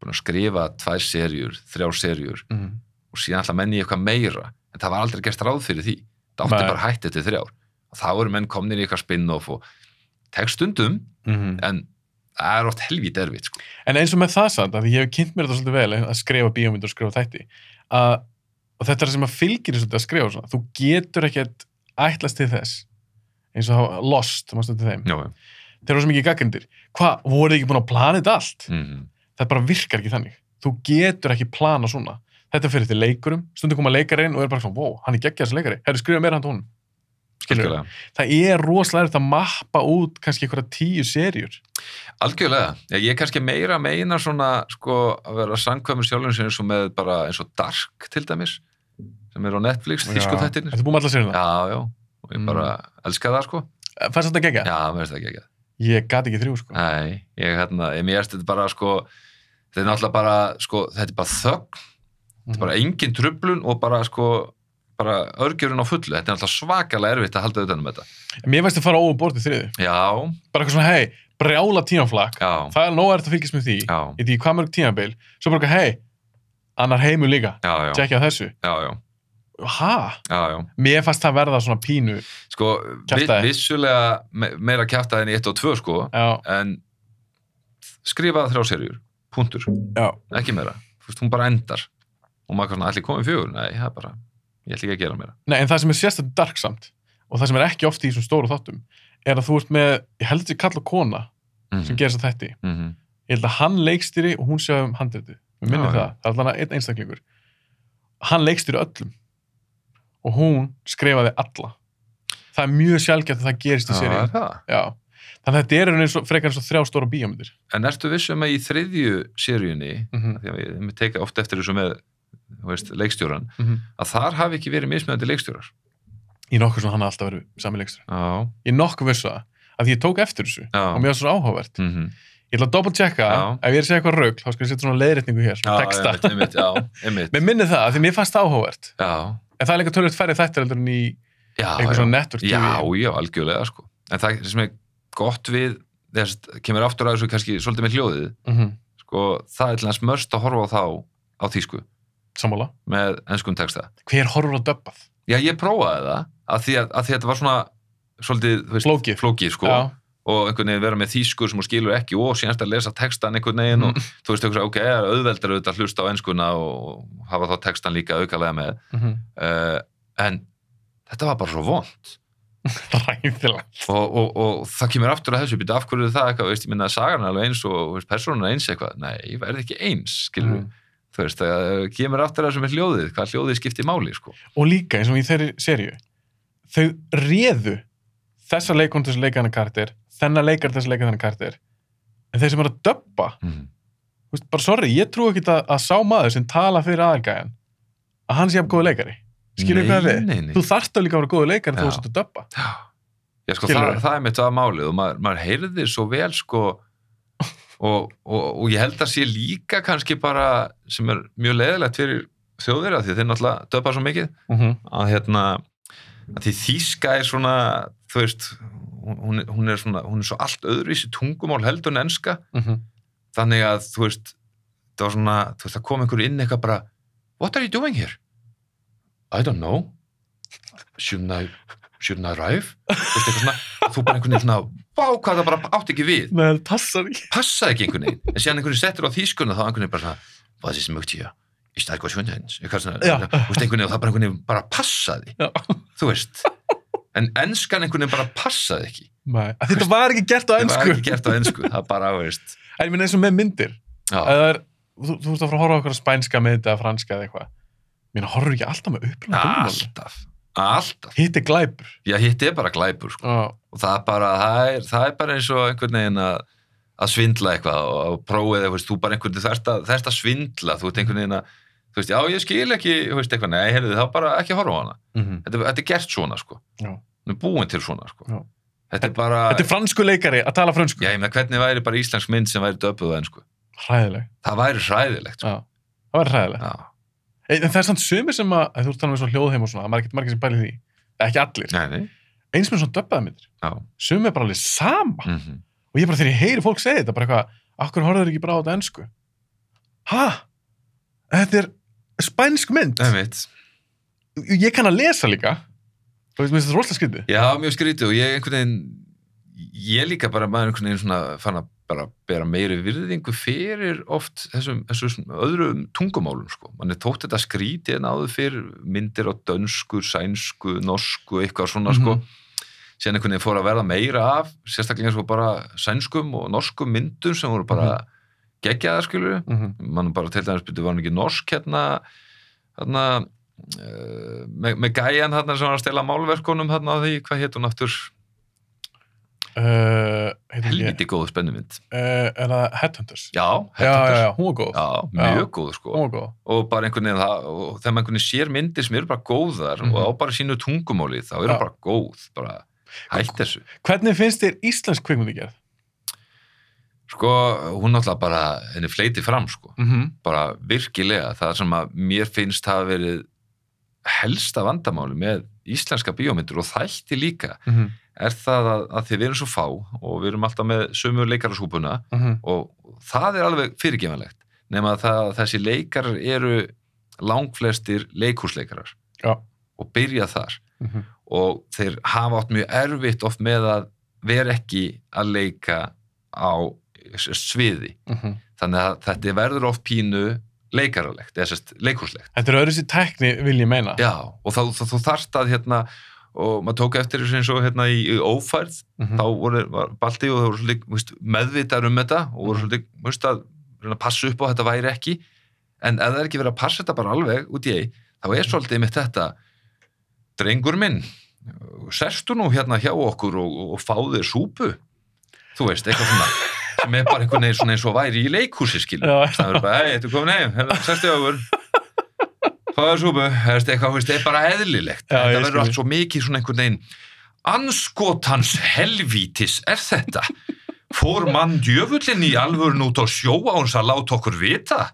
búin að skrifa tvær serjur, þrjár serjur Mhm. og síðan alltaf menn í eitthvað meira, en það var aldrei gert ráð fyrir því. Það átti Nei. bara hætt eftir þrjár. Og þá eru menn komnir í eitthvað spin-off og tekst stundum, Mhm. en það er oft helvít erfitt, sko. En eins og með það samt, að ég hef kynnt mér þetta svolítið vel að skrifa bíómyndir og skrifa þætti að, og þetta er það sem að fylgir svolítið að skrifa svona, þú getur ekkert ætlast til þess eins og Lost, maður stöndið þeim. Já, þeir eru svo mikið gaggrindir, hvað, voruð þið ekki búin að plana þetta allt? Mm Það bara virkar ekki þannig. Þú getur ekki plana svona. Þetta fyrir til leikurum, stundum koma leikarinn og er bara svona, wow, hann er geggjað þessi leikari, herru skrifa meira hann tónum. Það er rosalega erfitt að mappa út kannski einhverja tíu serjur Algjörlega. Ég, er kannski meira meina svona, sko, að vera sangkvæmur sjálfum sem eins og með bara eins og Dark til dæmis, sem er á Netflix, þýsku þættirnir. Þetta er búin með alla serjuna Já, já. Og ég Mm. bara elska það, sko. Fannst þetta geggjað? Já, mér finnst það ekki ekki. Ég gat ekki þrjú sko Nei, ég hérna, ég mér erst þetta bara, sko, þetta er náttúrulega bara, sko, þetta er bara þögn þetta er bara engin trublun og bara sko bara örgjörun á fullu, þetta er alltaf svakalega erfitt að halda utan um þetta. Mér finnst að fara óum bort í þriðu Já, bara eitthvað svona, hei, brjála tímaflakk já, það er nóg að þetta fylgjast með því. Já, í því hvað mörg tímabil, svo bara, eitthvað, hei annar heimur líka, tjekkja þessu. Já, já, ha? já, já. Mér fannst það verða svona pínu Sko, Kjaftaði. vissulega me meira kjaftaði en í 1 og 2, sko, já, en skrifaði þrjá serjur, punktur, já, ekki meira. Þú veist, hún bara endar. Og maður svona, allir komið fjögur? Nei, það er bara, ég ætla ekki að gera meira. Nei, en það sem er sérstaklega dark samt og það sem er ekki oft í þessum stóru þáttum er að þú ert með, ég held þessi kall og kona Mm sem gerir þess að þætti. -hmm. ég held að hann leikstýri og hún sé um handriti við minnum það, það er allan einn einstaklingur. Hann leikstýri öllum. Og hún skrifaði alla. Það er mjög sjálfgætt að það gerist í er það? já, þannig að þetta er eins og, frekar eins og þrjá stóra bíómyndir. En ertu vissum að í þriðju seríunni, mm -hmm. að veist, leikstjóran, Mhm. að þar hafi ekki verið mismjöndi leikstjórar. Í nokkuð sem hann hafði alltaf verið sami leikstur Já, Ég nokkuð vissu það, að ég tók eftir þessu já. og mér var svo áhugavert Mm Ég ætla að double checka, ef ég er að segja eitthvað raugl þá skal ég setja svona leiðrétningu hér, svona texta. Mér minni það, því mér fannst það áhugavert Já, En það er líka tölvöld færri þættir heldur en í já, eitthvað já. svona network TV Já, já, algjörlega, sko. En það sem er gott við, þess, kemur aftur að þessu kannski svolítið með hljóðið, mm sko, það er til hans mörst að horfa á þá á þýsku Sammála? Með ennskum texta. Hver horfur á döbbað? Já, ég prófaði það, að því að, að því að þetta var svona svolítið, þú veist, Flókið. flókið sko, Já, og einhvern veginn vera með þýskur sem þú skilur ekki og síðanst að lesa textan einhvern veginn og þú veist, hugsa, ok, það er auðveldar auðvitað að hlusta á enskuna og hafa þá textan líka aukalega með. Mm uh, en þetta var bara svo vond ræðilegt. Og, og, og það kemur aftur að þessu býta af hverju er það eitthvað, veist, ég minna að sagan er alveg eins og þú veist, persónan er eins eitthvað, nei, verði ekki eins skilur Mm. Þú veist, það kemur aftur að þessu með hljóðið, hvað hljóðið skiptir máli sko. Og líka eins og í þeirri serju Þau réðu þessa leikon til þess að leika hennar karakter þennan leikar til þess að leika hennar karakter en þeir sem eru að döbba mm. þú veist, bara sorry, ég trú ekki að, að sá maður sem tala fyrir aðalgæjan að hann sé af góðu leikari skilur Nei, hvað nei, nei. Þú þarft að líka að vera góðu leikari þú veist að döbba Já, sko, það, það er mitt að málið og maður, maður heyrði svo vel sko og, og, og ég held að sé líka kannski bara sem er mjög leðilegt fyrir þjóðverða því þeir náttúrulega döpa svo mikið mm -hmm. að hérna að því þýska er svona þú veist, hún, hún er- svona hún er svo allt öðruvísi tungumál heldur en enska Mhm. þannig að þú veist það var svona, þú veist, það kom einhver inn eitthvað bara what are you doing here? I don't know shouldn't I, shouldn't I arrive? þú bara einhvern veginn svona vá, hvað það bara átt ekki við. Nei, passar ekki. Passaði ekki einhvern veginn. En síðan einhvern veginn settur á þýskuna þá einhvern veginn bara svona mögt hier? ist eitthvað svona eitthvað svona, Já. þú veist, einhvern veginn og það bara einhvern veginn bara passaði. Já. þú veist. En enskan einhvern veginn bara passaði ekki. Nei, að þetta var ekki gert á það var ennsku ekki gert á ensku, það bara, veist. En ég minna eins og með myndir. Að er, þú, þú ert að fara að horfa okkur spænska mynd eða franska eða eitthvað. Mér horfur ekki alltaf með tungumál alltaf alltaf, Hitt er glæpur. Já, hitt er bara glæpur sko. Já, og það er bara, það er, það er bara eins og einhvern veginn að að svindla eitthvað og, og prófið, þú veist, þú bara einhvern veginn þarft að, að svindla, þú veist einhvern veginn að þú veist, já, ég skil ekki, þú veist, eitthvað, nei, heyrðu, þá bara ekki horfa á hana. Mhm. þetta, þetta er gert svona, sko. Já. er búin til svona, sko. Já. þetta er bara, Þetta er fransku leikari að tala fransku já, ég með hvernig væri bara íslensk mynd sem væri döpuð væri hræðilegt, sko. Já, það var hræðileg já, En það er samt sumir sem að, að þú ert talað um svo hljóðheim og svona, það er ekki margir sem bæli því. Ekki allir, nei, nei, eins með svona döbbaða myndir já. Sumir bara alveg sama. Mm og ég bara þegar ég heyri fólk segja þetta bara eitthvað, akkur horfður ekki bara á þetta ennsku ha? Þetta er spænsk mynd. Einmitt. ég kann að lesa líka. Og veist, mér finnst þetta rosalega skytið Já, mjög skrítið og ég einhvern veginn ég líka bara maður einhvern veginn svona fann að bara bera meiri virðingu fyrir oft þessum, þessum öðrum tungumálum sko. mann er tótt þetta skrítið en áður fyrir myndir á dönsku, sænsku, norsku eitthvað svona sko. Síðan einhvern veginn fór að verða meira af sérstaklega eins og bara sænskum og norskum myndum sem voru bara geggjaðar skilur mm -hmm. mann bara til dæmis byrju var hann ekki norsk hérna hérna með, með gæjan hérna sem var að stela málverkunum hérna á því, hvað hétt hún aftur uh, ekki- helviti góð spennumynd uh, er það Headhunters? já, já, já, Headhunters. já, hún var góð já, mjög góð sko góð og bara einhvern veginn það og þegar maður einhvern veginn sér myndir sem eru bara góðar Mhm. og á bara sínu tungumáli þá eru bara góð bara hætt þessu hvernig finnst þér íslensk kvikmyndi gerð? sko, hún náttúrulega bara henni fleiti fram sko Mm -hmm. bara virkilega það sem að mér finnst hafa verið helsta vandamáli með íslenska bíómyndur og þætti líka Mm -hmm. Er það að, að því við erum svo fá og við erum alltaf með sömu leikarashúpuna og það er alveg fyrirgefanlegt nema að þessi leikarar eru langflestir leikhúsleikarar Já. og byrja þar Mm -hmm. og þeir hafa átt mjög erfitt oft með að vera ekki að leika á sviði þannig að þetta verður oft pínu leikaralegt, eða sérst leikhúslegt Þetta er öðru sér tækni, vil ég meina. já, og þá, þá, þú þarft að hérna, og maður tók eftir þessu eins og hérna í, í ófærð, Mhm. þá voru var balti og það voru svolítið meðvitar um þetta og voru svolítið veist, að, passa upp á þetta væri ekki. En ef það er ekki verið að passa þetta bara alveg út í ei, þá er svolítið með þetta drengur minn sestu nú hérna hjá okkur og, og, og fá þér súpu. Þú veist, eitthvað svona sem er bara einhvern veginn eins og væri í leikhúsi skilur, Já. það er bara, hei, þú komin heim? Sestu öfur fáðu súpu, það er þú er bara eðlilegt Já, það verður allt svo mikið svona einhvern veginn anskotans helvítis er þetta fór mann djöfullin í alvörun út á sjó á hans að láta okkur vita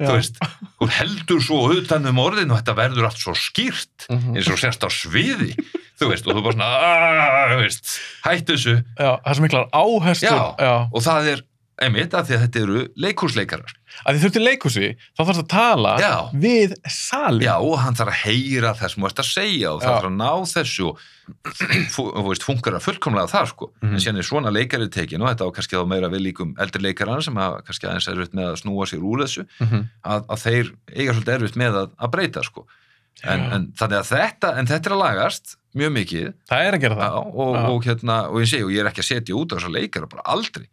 þú Já. veist, hún heldur svo utan um orðin og þetta verður allt svo skýrt Mhm. eins og sérst á sviði þú veist, og þú bara svona "Ah," þú veist, hættu þessu Já, það er svo miklar. Já. og það er einmitt að því að þetta eru leikhúsleikarar Að því þurfti leikhúsi, þá þarfst að tala Já. við salin. já, og hann þarf að heyra það sem þú ert að segja og það þarf að ná þessu og þú veist, funkar að fullkomlega það sko, Mhm. en síðan er svona leikari tekin og þetta á kannski þá meira við líkum eldri leikarar sem hafa kannski aðeins erfitt með að snúa sér úr þessu Mhm. að, að þeir eiga svolítið erfitt með að, að breyta sko en, en þannig að þetta, en þetta er að lagast mjög mikið Það er að gera það. og, Já. og hérna, og ég segi, og ég er ekki að setja út á þessa leikara, bara aldrei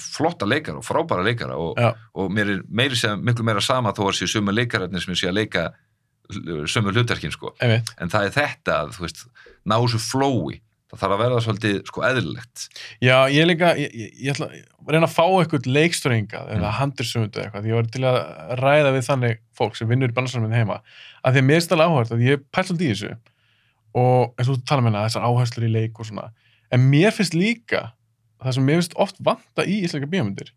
flotta leikara og frábæra leikara og, og mér er meiri sem, miklu meira sama þó að séu sömu leikararnir sem ég sé að leika sömu hlutverkin, sko. Einmitt. en það er þetta, að, þú veist, ná þessu flói það þarf að verða svolítið, sko, eðlilegt. Já, ég líka, ég, ég, ég ætla að reyna að fá eitthvað leikstörringa eða Mm. handursöfundu eitthvað, því ég var til að ræða við þannig fólk sem vinnur í bransanum minn heima, að því að mér er stæðlega áhört að ég pælt svolítið í þessu. Og eins og þú tala með hana, þessar áherslur í leik og svona, en mér finnst líka það sem mér finnst oft vanta í íslenska bíómyndir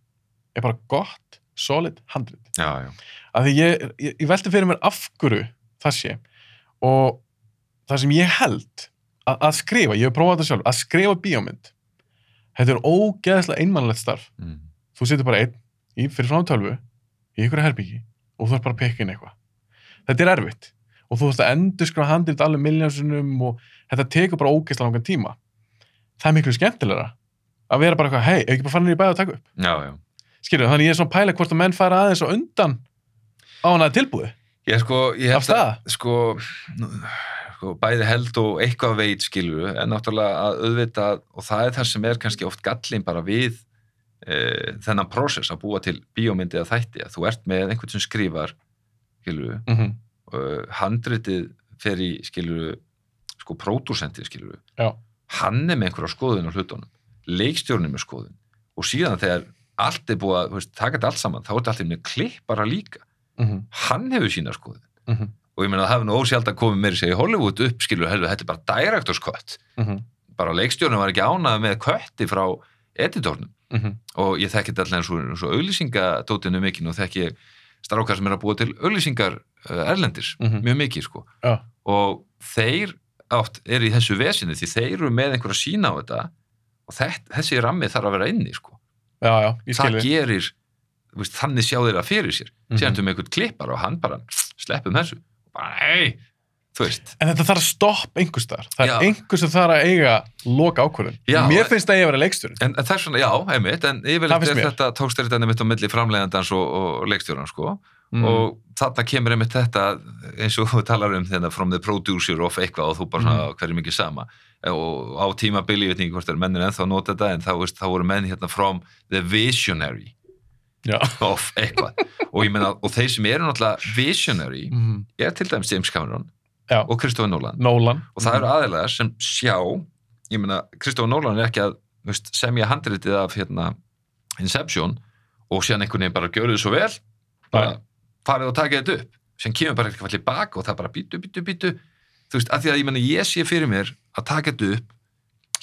er bara gott, solid handrit. Já, já, að því ég, ég, ég velti fyrir mér af hverju það sé og það sem ég held að, að skrifa, ég hef prófað þetta sjálf, að skrifa bíómynd þetta er ógeðslega einmannlegt starf. Mm. þú situr bara einn í fyrir frá tölvu í ykkur herbyggi og þú þarf bara að pekka inn eitthvað. Þetta er erfitt og þú þarfst að endur skrifa handrit alveg miljónsunum og þetta tekur bara ógeðslega langan tíma. Það er miklu skemmtilegra að vera bara eitthvað, hei, ef ekki bara fann í bæði að taka upp? Já, já. Skilju, þannig ég er svona pæla hvort að menn fara aðeins og undan á hana tilbúið. Ég sko, ég Af held að sko, sko, bæði held og eitthvað veit skilur, en náttúrulega að auðvitað, og það er það sem er kannski oft gallin bara við e, þennan prósess að búa til bíómyndi að þætti, að þú ert með einhvern sem skrifar skilur, mm -hmm. handritið fer í skilur, sko, pródúsentið skilur, Já. hann er með einhverja skoðun á hlutunum, leikstjórnum með skoðun. Og síðan þegar allt er búið að, veist, taka þetta allt saman, þá er þetta allt í með klippara líka. Mm hann hefur sína skoðun. -hmm. og ég meina það hefur nú ósjálf að komið meiri segja Hollywood upp skilur heldur, þetta er bara director's cut. Mm bara leikstjórnum var ekki ánað með kötti frá editornum. -hmm. og ég þekki þetta allir eins og, eins og auglýsingadótinu mikið og þekki strákar sem er að búa til auglýsingar uh, erlendis, Mhm. mjög mikið sko. Já. og þeir átt er í þessu vesinu því þeir eru með einhverja sína á þetta og þett, þessi rammi þarf að vera inni sko. Já, já, það gerir, þú veist, þannig sjá þeir það fyrir sér. Mhm. síðan um einhvern klippar og hann bara sleppum þessu, bara hei þú En þetta þarf að stoppa einhvers þar. Það er Já. einhver sem þarf að eiga loka ákvörðun. Mér finnst það ég að vera leiksturinn. en, en það er svona, já, einmitt en finnst er mér. þetta tókst er þetta einmitt á milli framleiðandans og, og leikstjóran sko Mm. og þarna kemur einmitt þetta eins og þú talar um þennan from the producer of eitthvað og þú bara svona Mhm. hverju mikið sama og á tímabili, ég veit ekki hvort er mennin ennþá að nota þetta en þá, veist, þá voru menn hérna from the visionary Já. of eitthvað og ég meina, og þeir sem eru náttúrulega visionary Mm. er til dæmis James Cameron Já. og Nolan. Nolan. og það eru aðeinslega sem sjá ég meina, Christopher Nolan er ekki að veist, semja handritið af hérna, Inception og síðan einhvern veginn bara gjörðu svo vel. Bara farið og takið þetta upp. Sem kemur bara eitthvað tilbaka og það bara býtu, býtu, býtu þú veist, af því að ég meina ég sé fyrir mér að taka þetta upp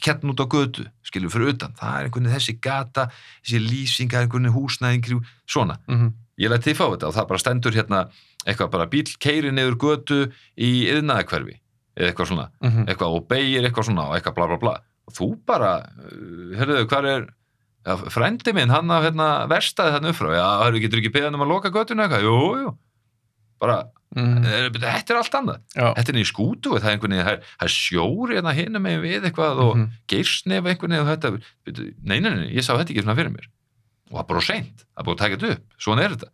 hérna út á götu, skilur fyrir utan. Það er einhvern veginn þessi gata, þessi lýsinga einhvern veginn húsnæðingri, svona. Mm -hmm. ég læti þið fá þetta og það bara stendur hérna eitthvað bara bíl keiri niður götu í yðnaðakverfi eða eitthvað svona, Mhm. eitthvað og beigir eitthvað svona og eitthvað bla bla bla. Og þú bara, uh, hörruðu, hvað er ja, frendi minn, hann af hérna verstaði þarna upp frá, já, hörruðu, getur ekki beðan um að loka götuna eitthvað, jú, jú. Bara, Mm eh, þetta er allt annað. Já. þetta er niður skútu það er einhvern veginn það er, það er sjóri hérna hinum megin við eitthvað og Mhm. geirsnef einhvern veginn og þetta, Bíddu, nei, nei, nei, ég sá þetta ekki svona fyrir mér. Og það er bara seint, það er búið að taka þetta upp. Svona er þetta,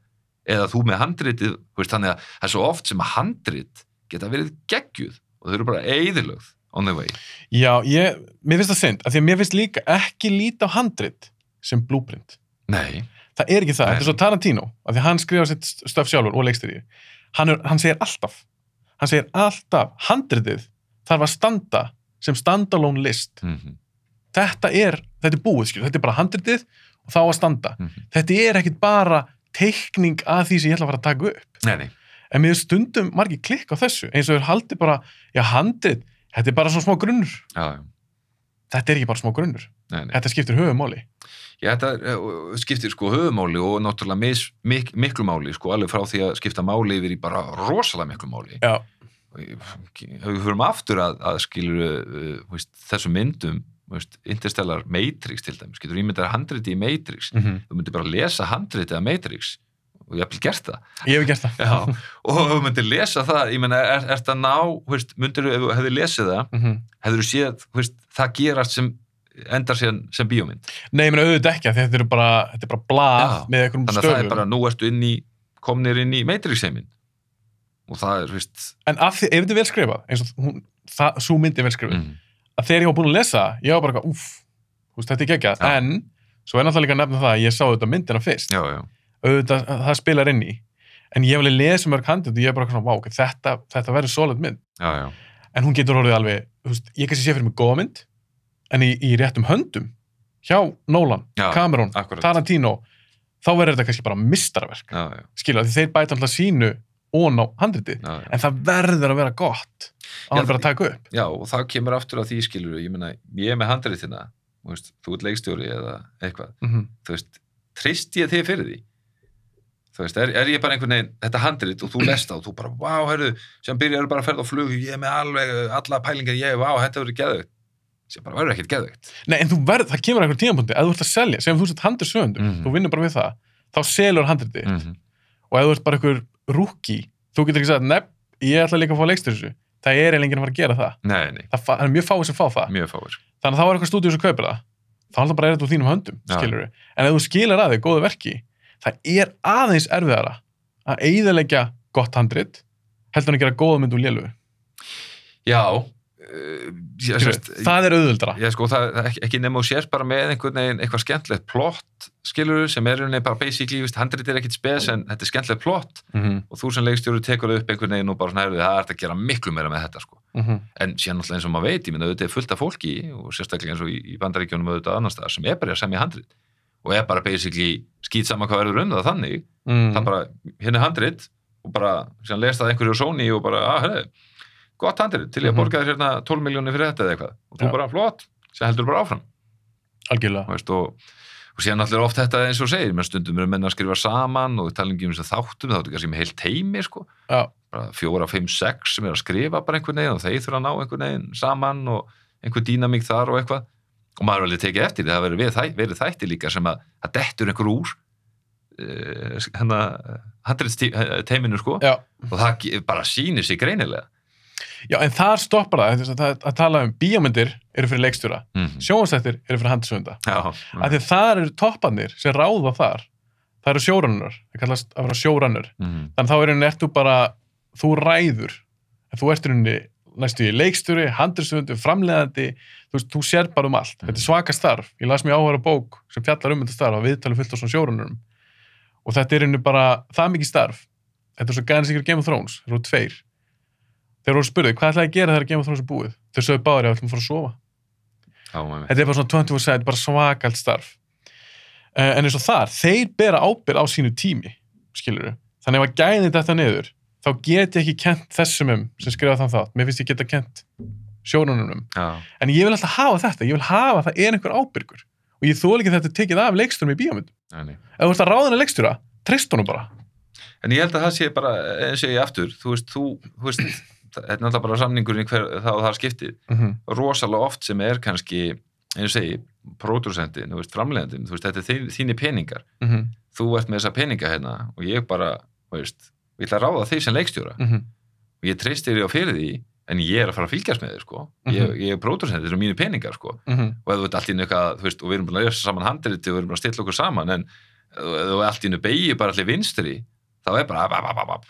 eða þú með handritið veist, þannig að það er svo oft sem að handrit geta verið geggjuð og þau eru bara eðilögð on the way Já, ég, mér finnst það synd, af því að mér finnst líka ekki líta á handrit sem blúprint. nei, Það er ekki það, Nei. þetta er svo Tarantino, af því að hann skrifa sitt stöf sjálfur og leikstýri. Hann, er, hann segir alltaf, hann segir alltaf, handritið þarf að standa sem standalone list mm -hmm. þetta er, þetta er búið, skilur, þetta er bara handritið og þá að standa. Mhm. Þetta er ekkit bara teikning að því sem ég ætla að fara að taka upp. nei, nei, En mér stundum margir klikk á þessu, eins og þau haldi bara, já, handrit, þetta er bara svona smá grunnur. já, já, Þetta er ekki bara smá grunnur. nei, nei. Þetta skiptir höfumáli. Já, þetta eh, skiptir sko höfumáli og náttúrulega mis, mik, miklu máli, sko, alveg frá því að skipta máli yfir í bara rosalega miklu máli. Já, við fyrum aftur að, að skilur uh, veist, þessum myndum, Interstellar Matrix til dæmis, getur ímyndað handriti í Matrix, mm þú myndir bara lesa handriti af Matrix og ég hef vel gert það. ég hef gert það. Já, og þú myndir lesa það, ég menna, er, er það ná, veist, myndir, ef þú hefði lesið það, Mm hefur þú séð, veist, það gerast sem endar síðan sem bíómynd. Nei, ég meina auðvitað ekki, þetta er bara, þetta er bara blað með einhverjum Þannig að það er bara, nú ertu inn í, komnir inn í Matrix heiminn. Og það er, veist, En af því, ef þetta er vel skrifað, eins og það, svo myndi er vel skrifað, mm, að þegar ég var búin að lesa, ég var bara, eitthvað, þú veist, þetta er geggjað, Já. en svo er náttúrulega líka að nefna það að ég sá þetta myndina fyrst, já, já, auðvitað, það spilar inn í, en ég alveg lesið mörg handið og ég er bara vá, ok, þetta, þetta verður solid mynd, já, já, en hún getur orðið alveg, veist, ég kannski sé fyrir mig góða mynd, en í, í réttum höndum, hjá Nolan, Cameron, akkurat. Tarantino, þá verður þetta kannski bara mistarverk, skilja, því þeir bæta alltaf sínu ón á handritið, já, já. en það verður að vera gott að hann vera að taka upp. Já, og það kemur aftur að því skilur ég meina, ég er með handriðina þú veist, þú ert leikstjóri eða eitthvað Mm þú veist, trist ég þig fyrir því þú veist, er, er ég bara einhvern veginn þetta handrið og þú lest það og þú bara, vá, herru sem byrjar bara að ferða á flug, ég er með alveg alla pælingar, ég, vá, þetta verður geðveikt sem bara verður ekkert geðveikt Nei, en þú verð, það kemur einhver tímapunkti, ef þú ert að selja, segjum þú sett handir sögundum, Mhm. þú vinnur bara við það, þá selur handriti mm -hmm. og ef þú ert bara einhver rúki, þú getur ekki sagt, nefn, ég ætla líka að fá leikstur þessu, það er eiginlega enginn að fara að gera það. Nei, nei, Það, er mjög fáið sem fá það, þannig að þá er eitthvað stúdíu sem kaupir það, þá er það bara úr þínum höndum, skilur en ef þú skilar að þig góðu verki, það er aðeins erfiðara að eigðalegja gott handrit, heldur en að gera góða mynd úr lélugu. Já, ég, Skilurðu, sérst, það er auðvöldra. Já, sko, það ekki, ekki nema og sérst bara með einhvern veginn eitthvað skemmtilegt plott, skilur sem er einhvern veginn bara basically, veist, handrit er ekkit spes en þetta er skemmtilegt plott Mm -hmm. og þú sem leikstjóri tekur það upp einhvern veginn og bara svona, heyrðu, það er hægt að gera miklu meira með þetta, sko. En síðan náttúrulega eins og maður veit, ég minna, auðvitað er fullt af fólki og sérstaklega eins og í, í bandaríkjónum auðvitað annars staðar sem er bara að semja handrit og er bara basically skýt saman hvað verður um það þannig, Mm. það bara, hérna gott handrit til ég að Mhm. borga þér hérna 12 miljónir fyrir þetta eða eitthvað og þú Já. bara, flott, sem heldur bara áfram Algjörlega. veist, og, og síðan allir oft þetta eins og segir, menn stundum eru menn að skrifa saman og við ekki um þáttum, þá er þetta kannski með heilt teimi sko, Já. bara fjóra, fimm, sex sem er að skrifa bara einhvern veginn og þeir þurfa að ná einhvern veginn saman og einhver dýnamík þar og eitthvað og maður er alveg tekið eftir, því, það verið, við, þæ- verið þætti líka sem að það dettur einhver úr uh, hérna handrið teiminu sko Já. og það ge- bara sýnir sig greinilega Já, en þar stoppar það, þess að, það að tala um bíómyndir eru fyrir leikstjóra, mm. sjónastættir eru fyrir handisönda. Af því að það eru toppanir sem ráða þar. Það eru sjórannur, það kallast að vera sjórannur. mm. Þannig þá er henni ertu bara, þú ræður. Þú ert henni næstu í leikstjóri, handisöndu, framleiðandi, þú veist, þú sér bara um allt. Þetta er svaka starf. Ég las mér áhverja bók sem fjallar um þetta starf að viðtalum fullt á svona sjórannurum. Og þetta er henni bara það mikið starf. Þetta er svo gæðan sikkert Game of Thrones, þeir eru tveir. Þeir voru spurðið, hvað ætlaði að gera þegar Game of Thrones er búið? Þeir sögðu báður, ég ætlum að fara að sofa. Maður Þetta er bara svona 24 set, bara svakalt starf. Uh, en eins og þar, þeir bera ábyrð á sínu tími, skilur Þannig ef að gæði þetta niður, þá get ég ekki kent þessum um sem skrifa þann þátt. Mér finnst ég geta kent sjónunum. Já, En ég vil alltaf hafa þetta, ég vil hafa að það er einhver ábyrgur. Og ég þól ekki að þetta tekið af leiksturum í bíómyndum. Ef þú að. En ég held að það sé bara, eins og ég aftur, þú veist, þú, þú veist, þetta er náttúrulega bara samningurinn í hver, og það skiptið, Mm -hmm. rosalega oft sem er kannski, eins og segi, þú veist, þetta er þín, þínir peningar, Mm þú ert með þessa peninga hérna og ég bara, veist, ég ætla að ráða þig sem leikstjóra -hmm. og ég treystir þér á fyrir því, en ég er að fara að fylgjast með þér, sko, ég, Mhm. ég er pródúsentin, þetta eru mínir peningar, sko, Mm -hmm. og þú ert allt í eitthvað, þú veist, og við erum búin að lesa saman handriti og við erum búin að stilla okkur saman, en þú allt í einu beigir bara allir vinstri, þá er bara, ap, ap, ap, ap,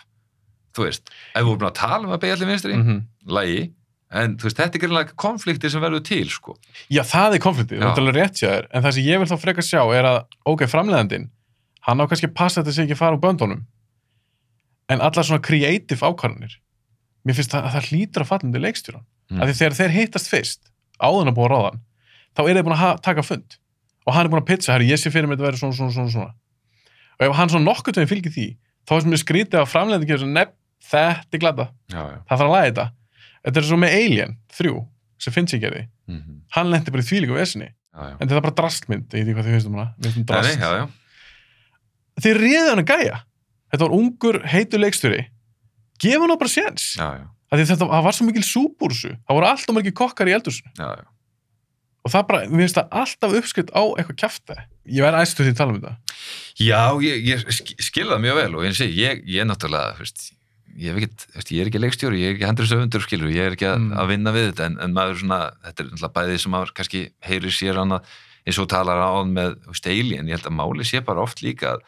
þú veist, ef við erum að tala um að beigja allir vinstri, Mm lægi, en þú veist, þetta er greinlega konflikti sem verður til, sko. Já, það er konfliktið, Já. það er alveg rétt þér, en það sem ég vil þá frekar sjá er að, ok, framleiðandinn, hann á kannski að passa þetta sig ekki fara úr böndunum, en allar svona creative ákvarðanir, mér finnst það að það hlýtur að falla undir leikstjóran, Mm. af því þegar þeir hittast fyrst, áðun að búa ráðan, þá er þið búin að taka fund. Og hann er búin að pitcha, herri, ég sé fyrir mig að þetta verður svona, svona, svona, svona því ég þetta er glada, já, já. það þarf að laga þetta. Þetta er svo með Alien 3 sem finnst ég gerði, Mhm. hann lendi bara í þvílíku vesinni, já, já. en þetta er bara drastmynd ég veit ekki hvað þið finnst um hana, við finnst um Nei, nei, drast já. þið réðu hann að gæja. Þetta var ungur, heitur leikstjóri. Gefa hann á bara séns. Því það var svo mikil súbúrsu það voru alltaf margir kokkar í eldursu já, já. og það bara, mér finnst það alltaf uppskritt á eitthvað kjafta. Ég væri æstur því að tala um þetta. Já, ég, ég sk- skil það mjög vel og ég, ég er náttúrulega, veist, ég, veist, ég er ekki leikstjóri, ég er ekki hendur söfundur, skilur, ég er ekki að, Mm. að vinna við þetta, en, en maður svona, þetta er náttúrulega bæðið sem maður kannski heyrir sér annað eins og talar á með þú veist, alien, ég held að máli sé bara oft líka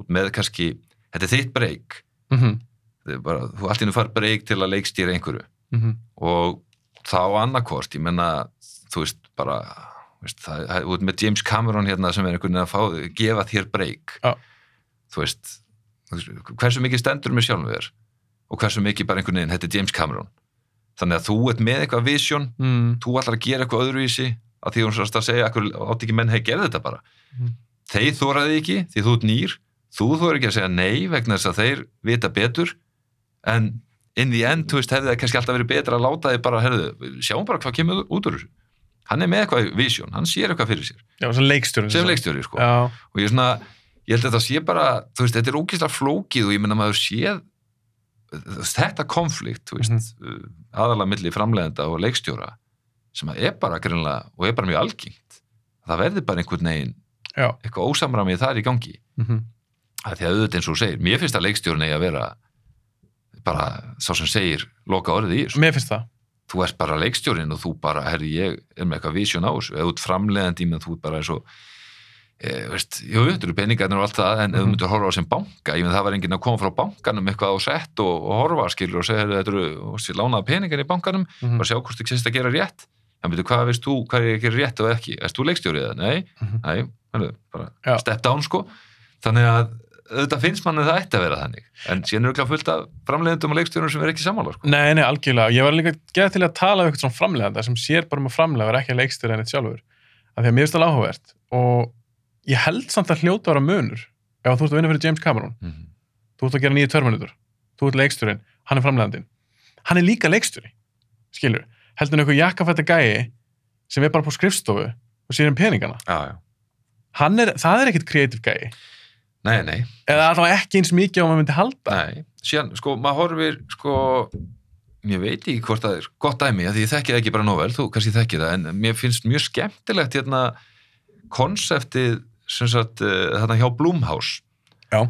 út með kannski, þetta er þitt breyk, mm -hmm. bara, þú allt í nú far breyk til að leikstýra einhverju. Mm og þá annarkvort, ég menna, þú veist, bara, veist, það, út með James Cameron hérna sem er einhvern veginn að fá, gefa þér breyk, veist, þú veist, hversu mikið stendur með sjálfum þér og hversu mikið bara einhvern veginn, þetta er James Cameron. Þannig að þú ert með eitthvað vision, mm. þú ætlar að gera eitthvað öðruvísi, að því hún sérst að segja, átt ekki menn hei gerði þetta bara. Mhm. Þeir þóraði ekki, því þú ert nýr, þú þóra ekki að segja nei vegna þess að þeir vita betur, en in the end, þú veist, hefði það kannski alltaf verið betra að láta þið bara, herðu, sjáum bara hvað kemur út úr þessu. Hann er með eitthvað vision, hann sér eitthvað fyrir sér, já, sem leikstjóri sem leikstjóri, sko. Og ég er svona, ég held að þetta sé bara, þú veist, þetta er ógeðslega flókið og ég menna maður séð þetta konflikt, þú veist, mm aðalega milli framleiðenda og leikstjóra sem að er bara greinlega og er bara mjög algengt. Það verður bara einhvern veginn já. eitthvað ósamramið þar í gangi. Mm Það er því að auðvitað eins og segir, mér finnst að leikstjórun eigi að vera bara sá sem segir loka orðið í þessu. mér finnst það Þú ert bara leikstjórin og þú bara, herri, ég er með eitthvað vision á þessu, eða út framleiðandi menn þú bara eins og e, veist, jú, þetta eru peningarnir og allt það en ef þú Mhm. myndir horfa á sem banka, ég menn það var enginn að koma frá bankanum eitthvað á sett og, og horfa skilur og segja, þetta eru, lánaða peningar í bankanum, mm bara sjá hvort þú sést að gera rétt en veitu, hvað veist þú, hvað er að gera rétt og ekki erst þú leikstjórið það? Nei, Mhm. nei, herri, bara Já. step down sko þannig að auðvitað finnst manni það ætti að vera þannig en síðan eru ekki fullt af framleiðendum og leikstjórum sem er ekki sammála sko. Nei, nei, algjörlega. Ég var líka geða til að tala um eitthvað svona framleganda sem sér bara með framlega og er ekki að leikstýra henni sjálfur. Af því að mér finnst það áhugavert og ég held samt að hljóta vera munur ef þú ert að vinna fyrir James Cameron, mm -hmm. þú ert að gera nýju törminutur, þú ert leikstýrin, hann er framlegandinn. Hann er líka leikstýri, skilur. Heldur en eitthvað jakkafætta gæi sem er bara på skrifstofu og sér um peningana. já, já. Hann er, það er ekkit kreatív gæi. Nei, nei, Eða allavega ekki eins mikið á maður myndi halda. nei síðan, sko, maður horfir sko, ég veit ekki hvort það er gott dæmi, því ég þekki það ekki bara nóg vel þú kannski þekki það, en mér finnst mjög skemmtilegt hérna konseptið sagt, uh, þarna hjá Blumhouse Já.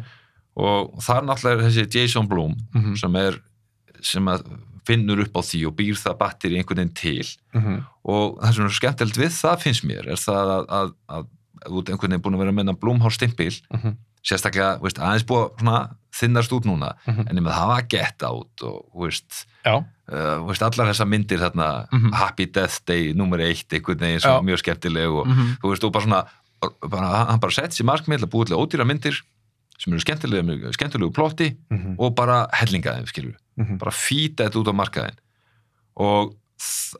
og þar náttúrulega er þessi Jason Blum Mm sem er sem að finnur upp á því og býr það batteri einhvern veginn til -hmm. og það sem er skemmtilegt við það finnst mér er það að, að, að, að ert einhvern veginn búin að vera með enn Blumhouse stimpil Mhm. sérstaklega, veist, aðeins búið að svona þinnast út núna, Mhm. en ég með það var get out og, veist, uh, veist allar þessar myndir þarna Mhm. Happy Death Day, nummer eitt einhvern veginn sem var mjög skemmtileg og mm þú veist, og bara svona bara, hann bara sett sér markmið til að búið til ódýra myndir sem eru skemmtilegu, skemmtilegu plotti -hmm. og bara hellingaðum, skilur Mhm. bara fýta þetta út á markaðin og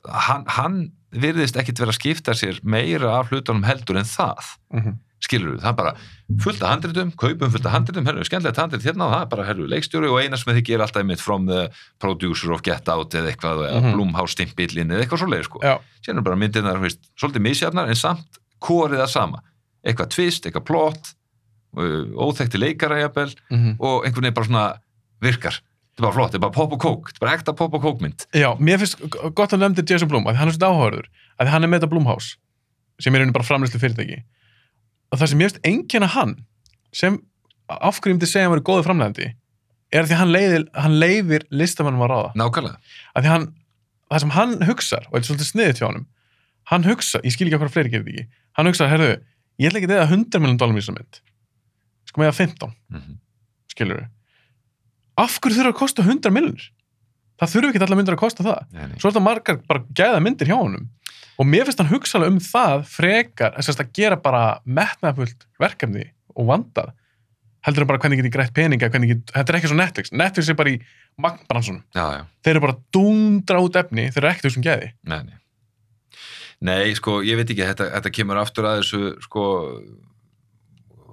hann, hann virðist ekkit vera að skipta sér meira af hlutunum heldur en það Mhm. skilur það er bara fullt af handritum kaupum fullt af handritum, herru, skemmtilegt handrit hérna og það er bara, herru, leikstjóri og eina sem þið gerir alltaf mitt from the producer of Get Out eða eitthvað, eða Mhm. Blumhouse stimpillin eða eitthvað svoleið, sko Já, síðan er bara veist, svolítið misjafnar en samt korið það sama eitthvað twist, eitthvað plot uh, óþekti leikara jafnvel mm og einhvern veginn bara svona virkar. Þetta er bara flott, þetta er bara pop og kók þetta er bara ekta pop og kókmynd Já, mér finnst gott að nefndi Jason Blum að hann er svona áhugaður, að hann er með þetta Blumhouse sem er einu bara framlýslu fyrirtæki og það sem mér finnst enginn að hann sem til segja að hann verið góðu framlegandi er því að hann, leiðir, hann leifir listamannum að ráða. Nákvæmlega, að því hann, það sem hann hugsar og þetta er svolítið sniðið hjá honum hann hugsa, ég skil ekki ég ætla ekki að eða 100 miljón dólar í þessa mynd. Sko með að 15 mm skilur við af hverju þurfa að kosta 100 miljonir það þurfa ekki allar myndir að kosta það. Nei, nei. svo er þetta margar bara gæða myndir hjá honum. Og mér finnst hann hugsalega um það frekar, að gera bara metnaðfullt verkefni og vandað heldur en bara hvernig get ég grætt peninga hvernig get, þetta er ekki svo Netflix. Netflix er bara í magnbransunum þeir eru bara dúndra út efni þeir eru ekkert þessum gæði. Nei, nei sko, ég veit ekki, þetta, þetta kemur aftur að þessu, sko,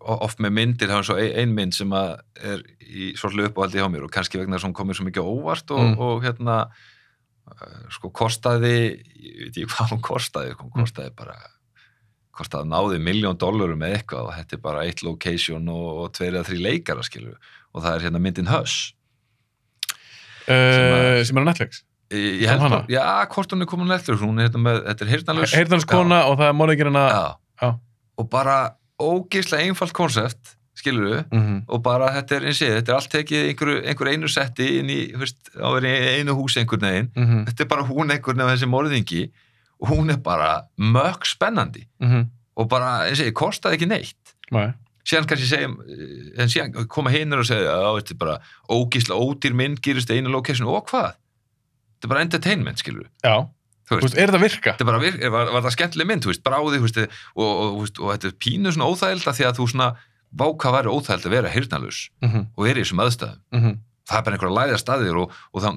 oft með myndir, það er svo ein, ein mynd sem er í svolítið uppáhaldi hjá mér og kannski vegna þess að hún komir svo mikið óvart og, Mm. og hérna, uh, sko, kostaði, ég veit ekki hvað hún kostaði, sko, hún Mm. kostaði bara, kostaði náði miljón dollarum með eitthvað og þetta er bara eitt location og, og tveir eða þrý leikara, skilur og það er hérna myndin Hush. uh, sem er á Netflix Ég, held hana? já, hvort hún er komin eftir, hún er hérna með, þetta er heyrnalus. heyrðanskona og það er morðingir hana Já. Já. og bara ógeðslega einfalt konsept skilur við, Mhm. og bara þetta er eins og þetta er allt tekið í einhverju, einhverju einu setti inn í, veist, á verið einu húsi einhvern veginn, Mhm. þetta er bara hún einhvern veginn þessi morðingi og hún er bara mökk spennandi Mhm. og bara, eins og ég, kostaði ekki neitt Nei. síðan kannski segjum eh, en síðan koma hinnur og segja að þetta er bara ógeðslega ódýr mynd gerist í einu location og hvað? Þetta er bara entertainment, skilur við Já, þú veist, er þetta að virka? þetta er bara, vir- var, var það skemmtileg mynd, þú veist, bráði þú veist, og, og, og, og, þetta er pínu svona óþægilda því að þú svona, vá hvað væri óþægild að vera heyrnalus Mhm. og er í þessum aðstæðum Mhm. það er bara einhverja læða staðir og,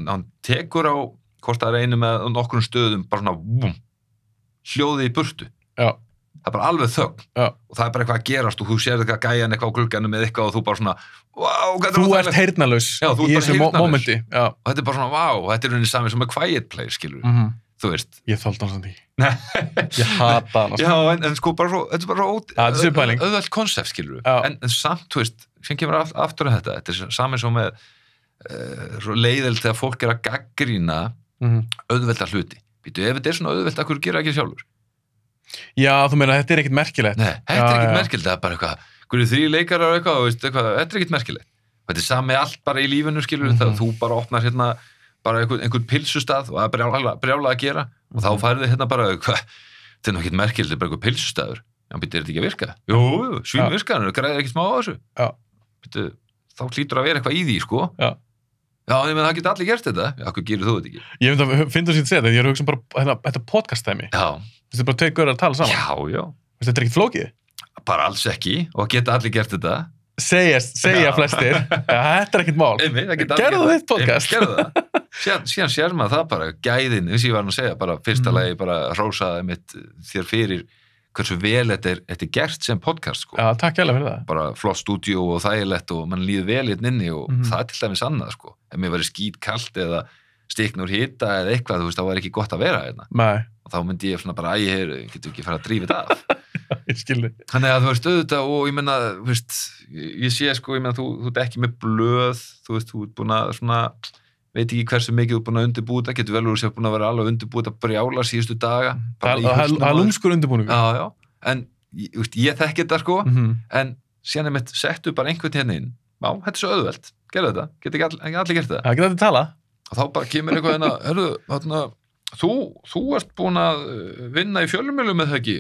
hann tekur á, hvort það er einu með nokkrum stöðum, bara svona búm, hljóði í burtu Já. Það er bara alveg þögn Já. og það er bara eitthvað að gerast og þú sér eitthvað gæjan eitthvað á glugganum með eitthvað og þú bara svona wow, er Þú óþægilegt?" ert ert í þessu momenti Já. og þetta er bara svona, wow, þetta er rauninni sami sem með quiet place, skilur Mhm. þú veist Ég þóldi hans að því. Ég hata hann Já, en, en sko bara svo, þetta er bara er sviðpæling. auðvelt konsept, skilur en, en samt, þú veist, sem kemur aft- aftur að þetta, þetta er saman svo með uh, svo leiðild þegar fólk er að gaggrína Mhm. auðvelda hluti. Býtu, ef þetta er svona auðvelt, akkur gera ekki sjálfur? Já, þú meina, þetta er ekkit merkilegt Nei, þetta er já. merkilegt, það er bara eitthvað, hverju þrý leikarar og eitthvað, þú veist, eitthvað, þetta er ekkit merkilegt. Þetta er sami allt bara í lífinu, skilur Mhm. þegar þú bara opnar hérna bara einhvern, einhvern pilsustað og það er brjála, brjála að gera og þá Mhm. færði hérna bara, hvað, þetta er ekkit merkilegt, þetta er bara einhver pilsustaður. Já, býtu, er þetta ekki að virka? Jú, svín Já. virka, það græðir ekkit smá á þessu. Já. Býtu, þá hlýtur að vera eitthvað í því, sko. Já. Já, ég með það geta allir gert þetta. Hvað gerir þú þetta ekki? Ég finnst að finna sér þetta, ég er að hugsa um bara hérna, þetta podcast-tæmi, Já, þetta er bara tveir görur að tala saman já, já. Þetta er ekkit flókið Bara alls ekki og geta allir gert þetta. Segja, segja flestir Þetta er ekkit mál allir Gerðu þitt podcast. Einmitt, Gerðu það. Síðan, síðan sér maður það bara, gæðin, eins og ég var að segja, bara fyrsta Mm. lagi bara rósaði mitt þér fyrir hversu vel þetta er, þetta er gert sem podcast, sko. Já, takk hérlega fyrir það Bara flott stúdíó og þægilegt og mann líður vel hérna inni og Mhm. það er til dæmis annað, sko. Ef mér verið skít kalt eða stiknur hita eða eitthvað, þú veist, þá var ekki gott að vera hérna. Nei, Og þá myndi ég svona bara, æ, heyr, getur ekki fara að drífa þetta af. ég skilði Þannig að þú veist auðvitað og ég menna, þú veist, ég sé sko, ég menna, þú, þú ert ekki með blöð, þú veist, þú ert búin að svona, veit ekki hversu mikið þú ert búin að undirbúta, getur vel úr sér búin að vera alveg undirbúta brjála síðustu daga. Það það- það er lúmskur já, en ég, ég þekki þetta sko, Mhm. en síðan er mitt settu bara einhvern hérna inn, já, þetta er svo auðvelt, gerðu þetta, getur ekki, all, ekki allir gert þetta. Það geta þetta Og þá bara kemur eitthvað hérna, hörðu, hérna, þú, þú ert búin að uh, vinna í fjölumjölu með það ekki,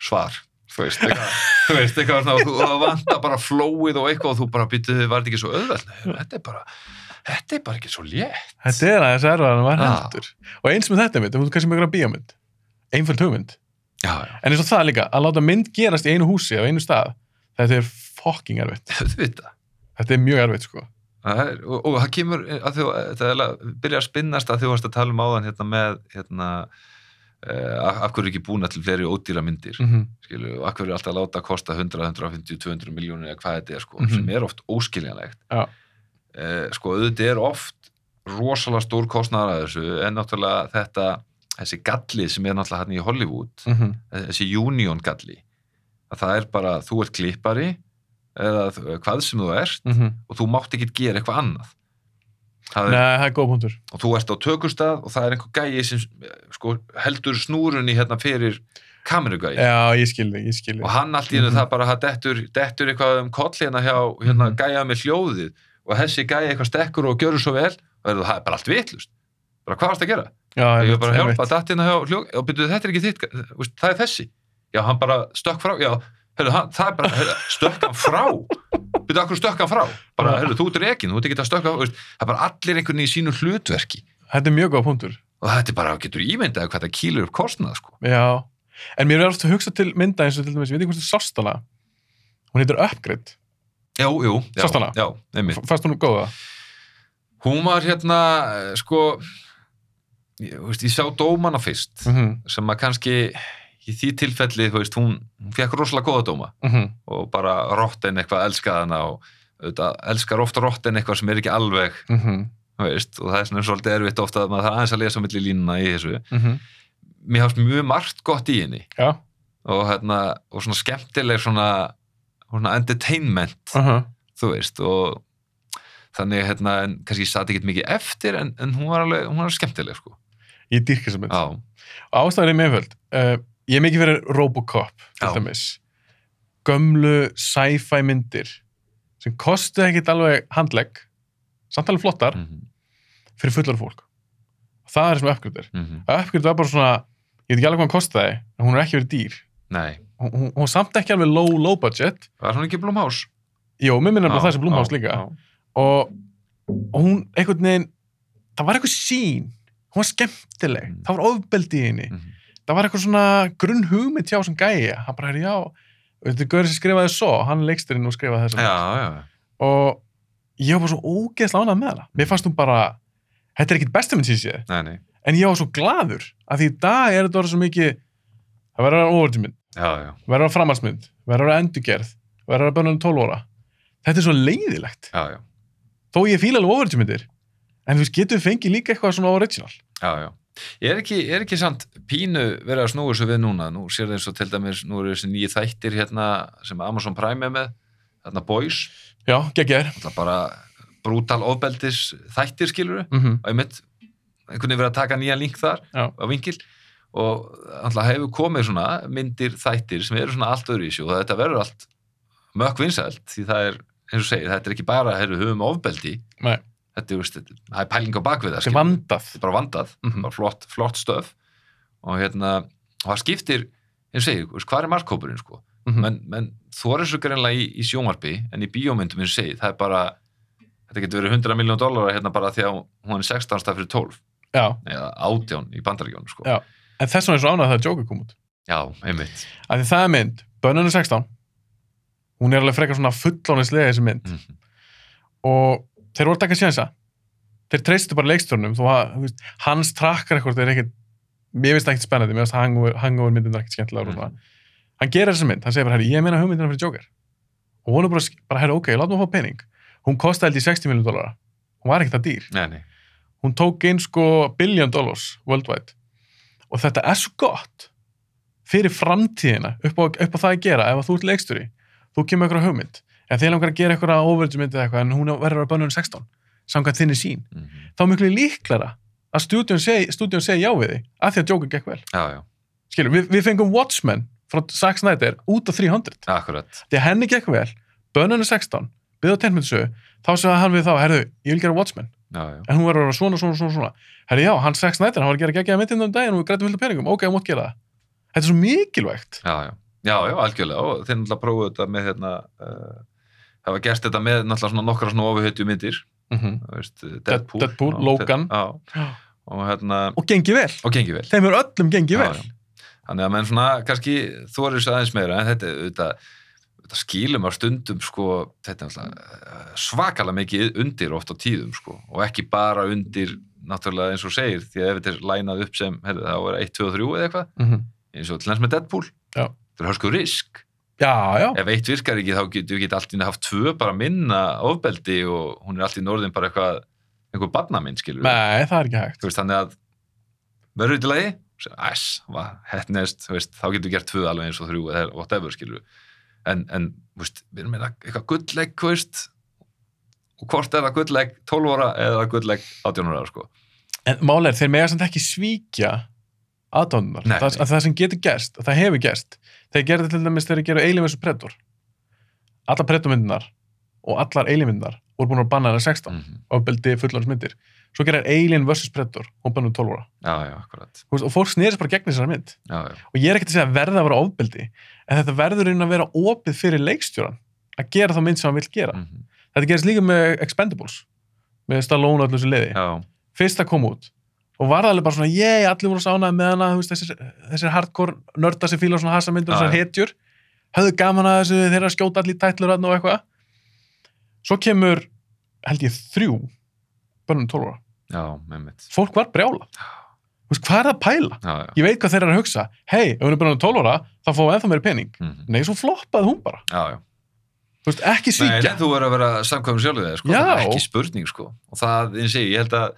svar. Þú veist, eitthvað, þú veist, eitthvað og það vantar bara flóið og eitthvað og þú bara býttu, var þetta ekki svo auðvelt? Þetta er bara, þetta er bara ekki svo létt. Þetta er aðeins erfaðan að Já. heldur. Og eins með þetta mynd, þú veist kannski með einhverja bíómynd. Einföld hugmynd. Já, já, En eins og það líka, að láta mynd gerast í einu húsi á einu stað Þetta er fucking erfitt. Þetta er mjög erfitt sko. Er, og, og það kemur að þú, það er að byrja að spinnast að þú varst að tala um áðan hérna með hérna, uh, af hverju er ekki búin til fleiri ódýra myndir mm -hmm. skilu, og af hverju er alltaf að láta kosta 100, 150, 200 miljónir eða hvað þetta er sko, Mhm. sem er oft óskiljanlegt. Já. Eh, sko auðvitað er oft rosalega stór kostnaðar að þessu en náttúrulega þetta þessi galli sem er náttúrulega hann í Hollywood Mhm. þessi union galli að það er bara, þú ert klippari eða þ- hvað sem þú ert Mhm. og þú mátt ekki gera eitthvað annað það er, Nei, það er góð punktur og þú ert á tökustað og það er einhver gæi sem sko, heldur snúrunni hérna fyrir kamerugæi Já, ég skilði, ég skilði og hann allt í hennu Mhm. það bara dettur, dettur eitthvað um koll hérna hjá hérna Mhm. gæja með hljóðið og þessi gæja eitthvað stekkur og gjörur svo vel og það er bara allt vitlust bara hvað varst að gera? Já, ég var bara að hjálpa að hljóð og byrjuðu þetta er ekki þitt það er þessi. Já hann bara stökk frá já, heyrðu, hann, það er bara heyrðu, stökk hann frá. Byrjuðu akkur stökk hann frá? Bara heyrðu, þú ert rekin, þú ert ekki að stökka það er bara allir einhvern veginn í sínu hlutverki. Þetta er mjög góð punktur. Og þetta er bara, getur ímyndað hvað það kýlur upp kostnað sko. Já, en mér er ofta að hugsa til mynda eins og til dæmis, ég veit ekki hvort jú, jú, já, Sástu hana? já, einmitt. Fannst hún góða? Hún var hérna, eh, sko, ég, veist, ég sá dómana fyrst mhm, sem að kannski í því tilfelli, þú veist, hún, hún fekk rosalega góða dóma mhm, og bara rotten eitthvað elskaði hana og auðvitað, elskar ofta rotten eitthvað sem er ekki alveg, mhm, þú veist, og það er svona svolítið erfitt ofta að maður þarf aðeins að lesa á milli línuna í þessu. mhm, Mér hafst mjög margt gott í henni. Já, og, hérna, og svona skemmtileg svona, entertainment, aha, þú veist, og þannig, hérna, en kannski ég sati ekki mikið eftir en, en hún var alveg, hún var skemmtileg, sko. ég dýrka þessa mynd. Já, Ástæðan er meðföld. Uh, ég er mikið fyrir Robocop. Gömlu sci-fi myndir sem kostu ekkit alveg handlegg, samt alveg flottar, mhm, fyrir fullar fólk. Það er sem uppgriður. mhm, Uppgriður var bara svona, ég veit ekki alveg hvað hann kostaði, en hún er ekki verið dýr. nei, Hún, er samt ekki alveg low, low budget. var hún ekki Blumhouse? Jó, mér minnir bara það sem Blumhouse líka. Og, og hún, einhvern veginn, það var eitthvað sín. Hún var skemmtileg. Mm. Það var ofbeldi í henni. Mhm. það var eitthvað svona grunn hugmynd hjá sem gæja, hann bara, já þetta er gaur sem skrifaði svo, hann er leiksturinn og skrifaði þess já, og ég var svo ógeðslega ánægð með hana mér fannst hún bara, þetta er ekkit bestu mynd síðan séð, en ég var svo gladur að því í dag er þetta orðið svo mikið það verður að vera já, verður að vera framhaldsmynd verður að endurgerð, verður að vera bönnum 12 óra þetta er svo leiðilegt já, já, þó ég fíla alveg overtmyndir en þú veist, getur við fengið líka eitthvað svona original? Já, já. Ég er ekki, er ekki samt pínu verið að snúa þessu við núna, nú sér það eins og til dæmis, nú eru þessi nýju þættir hérna sem Amazon Prime er með, þarna Boys, já, geggjar það bara brútal ofbeldis þættir skiluru, mm -hmm. og ég mitt einhvern veginn verið að taka nýja link þar á vinkil og alltaf hefur komið svona myndir þættir sem eru svona allt öðru í og þetta verður allt mökk vinsælt því það er, eins og segir, þetta er ekki bara heyrðu, höfum ofbeldi, Nei, þetta er, þetta- það er pæling á bakvið það þetta er vandað þetta er bara vandað, Mhm. bara flott, flott stöf og hérna og það skiptir, eins og segir, hvað er markkópurinn sko, Mhm. menn, menn þú er þessu greinlega í, í sjónvarpi en í bíómyndum eins og segir, það er bara þetta getur verið 100 miljón dólar hérna bara því að hún er 16 stað fyrir 12 Já, eða 18 í bandaríkjónu sko. Já. En þess vegna er svo ánægð að það Joker kom út. Já, einmitt. Að því það er mynd, bönnun er 16 hún er alveg frekar svona fullónislega þessi mynd. Mhm. og þeir voru að taka sénsa þeir treystu bara leikstjórnum þó að þú veist, hans trakkar eitthvað er ekkit mér finnst það ekkit spennandi, mér finnst hangover, hangover myndin ekkit skemmtilega mm. Mhm. hann gerir þessi mynd, hann segir bara, herri, ég meina hugmyndina fyrir Joker. Og hún er bara, bara herri, ok, látum við fá pening. Hún kosti held í 60 miljón dólara hún var ekkit að dýr, Nei, nei, hún tók inn sko billion dollars worldwide og þetta er svo gott fyrir framtíðina upp á, upp á það að gera ef að þú ert leikstjóri, þú kemur eitthvað hugmynd. En þeir langar að gera eitthvað overage eða eitthvað en hún verður að bönna hún 16 samkvæmt þinni sín, Mhm. þá er miklu líklara að stúdíun segi, segi já við þig af því að Joker gekk vel, já, já, skilur, við, við fengum Watchmen frá Zack Snyder út á 300 akkurat. Því að henni gekk vel, bönnun er 16 byggði á tegnmyndsögu, þá sagði hann við þá herðu, ég vil gera Watchmen, Já, já, en hún verður að vera svona, svona, svona, svona. Herru já, hann Zack Snyder, hann var að gera geggjaða myndin um daginn og við grætum vilja peningum, ok, hann mótt gera það. Þetta er svo mikilvægt. Já, já, já, já, algjörlega. Og þeir náttúrulega prófuðu þetta með hérna uh, hafa gert þetta með náttúrulega svona nokkra svona ofuhutju myndir. Mm -hmm. veist, Deadpool, Deadpool, Já, Logan. já, og hérna, og gengi vel, og gengi vel. Þeim er öllum gengi Já, vel. þannig að menn svona kannski þess aðeins meira en þetta, þetta, þetta skilum á stundum sko, þetta er náttúrulega svakalega mikið undir oft á tíðum sko, og ekki bara undir náttúrulega eins og segir, því að ef þetta er lænað upp sem, heyrðu, þá er 1, 2 og 3 eða eitthvað mm -hmm. eins og til næst með Deadpool. Já. þetta er hörsku risk. Já, já, ef eitt virkar ekki þá getur við get allt í einu haft tvö bara minna ofbeldi og hún er allt í norðin bara eitthvað einhver barnaminn skilur nei, það er ekki hægt. Veist þannig að verður þetta lagi? Æs, þú veist, þá getur við gert tvö alveg eins og þrjú eða whatever skilur en, en veist, við erum meina eitthvað gulllegg, þú veist. Og hvort er það gulllegg 12 ára eða gulllegg 18 ára sko. En máli er, þeir mega samt ekki svíkja aðdóðunar, Nei, það, það sem getur gerst og það hefur gerst, þeir gerðu til dæmis þeir gerðu Alien vs Predator. Allar Predator-myndinar og allar Alien-myndinar voru búin að banna það 16 mm ofbeldi fullónsmyndir svo gerir Alien vs Predator og bannum 12 ára. Já, já, akkurat. Veist, og fólk snerist bara gegn þessari mynd. Já, já, og ég er ekki að segja að verða að vera ofbeldi en þetta verður inn að vera opið fyrir leikstjóran að gera þá mynd sem hann vil gera. Mm þetta gerist líka með Expendables með Stallone og allir þessu liði. Já, fyrst að koma út og var það alveg bara svona, ég, allir voru sánað með hana veist, þessir, þessir hardcore nörda sem fíla svona hasamyndur og þessar hetjur. Höfðu gaman að þessu, þeir eru að skjóta allir tætlur og eitthvað. Svo kemur, held ég, þrjú bönnum 12 ára, já, með mitt fólk var brjála Þú veist, hvað er það að pæla? já, já, Ég veit hvað þeir eru að hugsa, hei, ef hún er að 12 ára, þá fáum við ennþá meiri pening. mhm, Nei, svo floppaði hún bara. já, já. Þú veist, ekki svíkja. nei, þú verður að vera samkvæmum sjálfið þig, sko, Já. það er ekki spurning, sko. Og það, eins og ég, ég held að,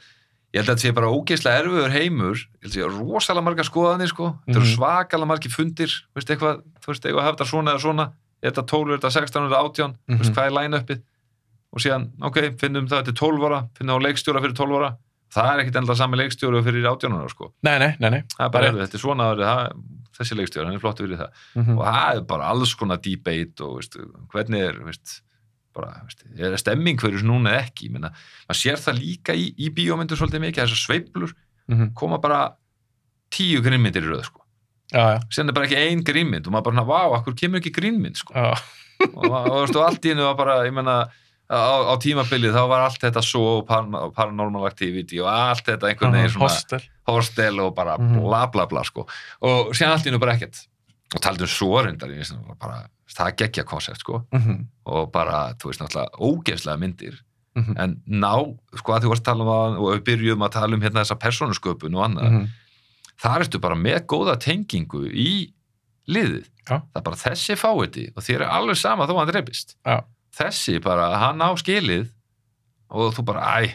ég held að þetta sé bara ógeðslega erfiður heimur, ég held að sé rosalega marga skoðanir, sko, þetta eru Mhm. svakalega margi fundir, veist eitthvað, þú veist, eitthvað hafa þetta svona eða svona, er þetta 12, er þetta 16, er þetta 18, Mhm. veist hvað er line-upið, og síðan, ok, finnum það, er 12 ára, finnum á leikstjóra fyrir 12 ára, það er ekkit enda sami leikstjóra fyrir 18 ára, sko. Nei, nei, nei, nei. Það er bara, erfið, þetta er svona, það, þessi leikstjóra, hann er flott fyrir það Mhm. og það er bara alls konar debate og veist, hvernig er veist, bara, veist, er stemming þessu núna ekki, Ég meina, maður sér það líka í, í bíómyndur svolítið mikið, þessar sveiflur Mhm. koma bara tíu grínmyndir í röð sko. Síðan er bara ekki ein grínmynd og maður bara, vá, akkur kemur ekki grínmynd sko. og, og, og, allt í hennu var bara, ég meina á, á tímabilið þá var allt þetta svo paranormal activity og allt þetta einhvern veginn svona Hostel. hostel og bara Mhm. bla bla bla sko. og síðan allt í hennu bara ekkert og taldi um svo reyndar ég veist, bara, það geggja koncept sko Mhm. og bara, þú veist, náttúrulega ógeðslega myndir, Mhm. en ná sko að þú varst að tala um það og við byrjuðum að tala um hérna þessa persónusköpun og annað Mhm. þar ertu bara með góða tengingu í liðið, Já. það er bara þessi fáiði og þér er alveg sama þó hann dreipist Já. Þessi bara, hann á skilið og þú bara, æ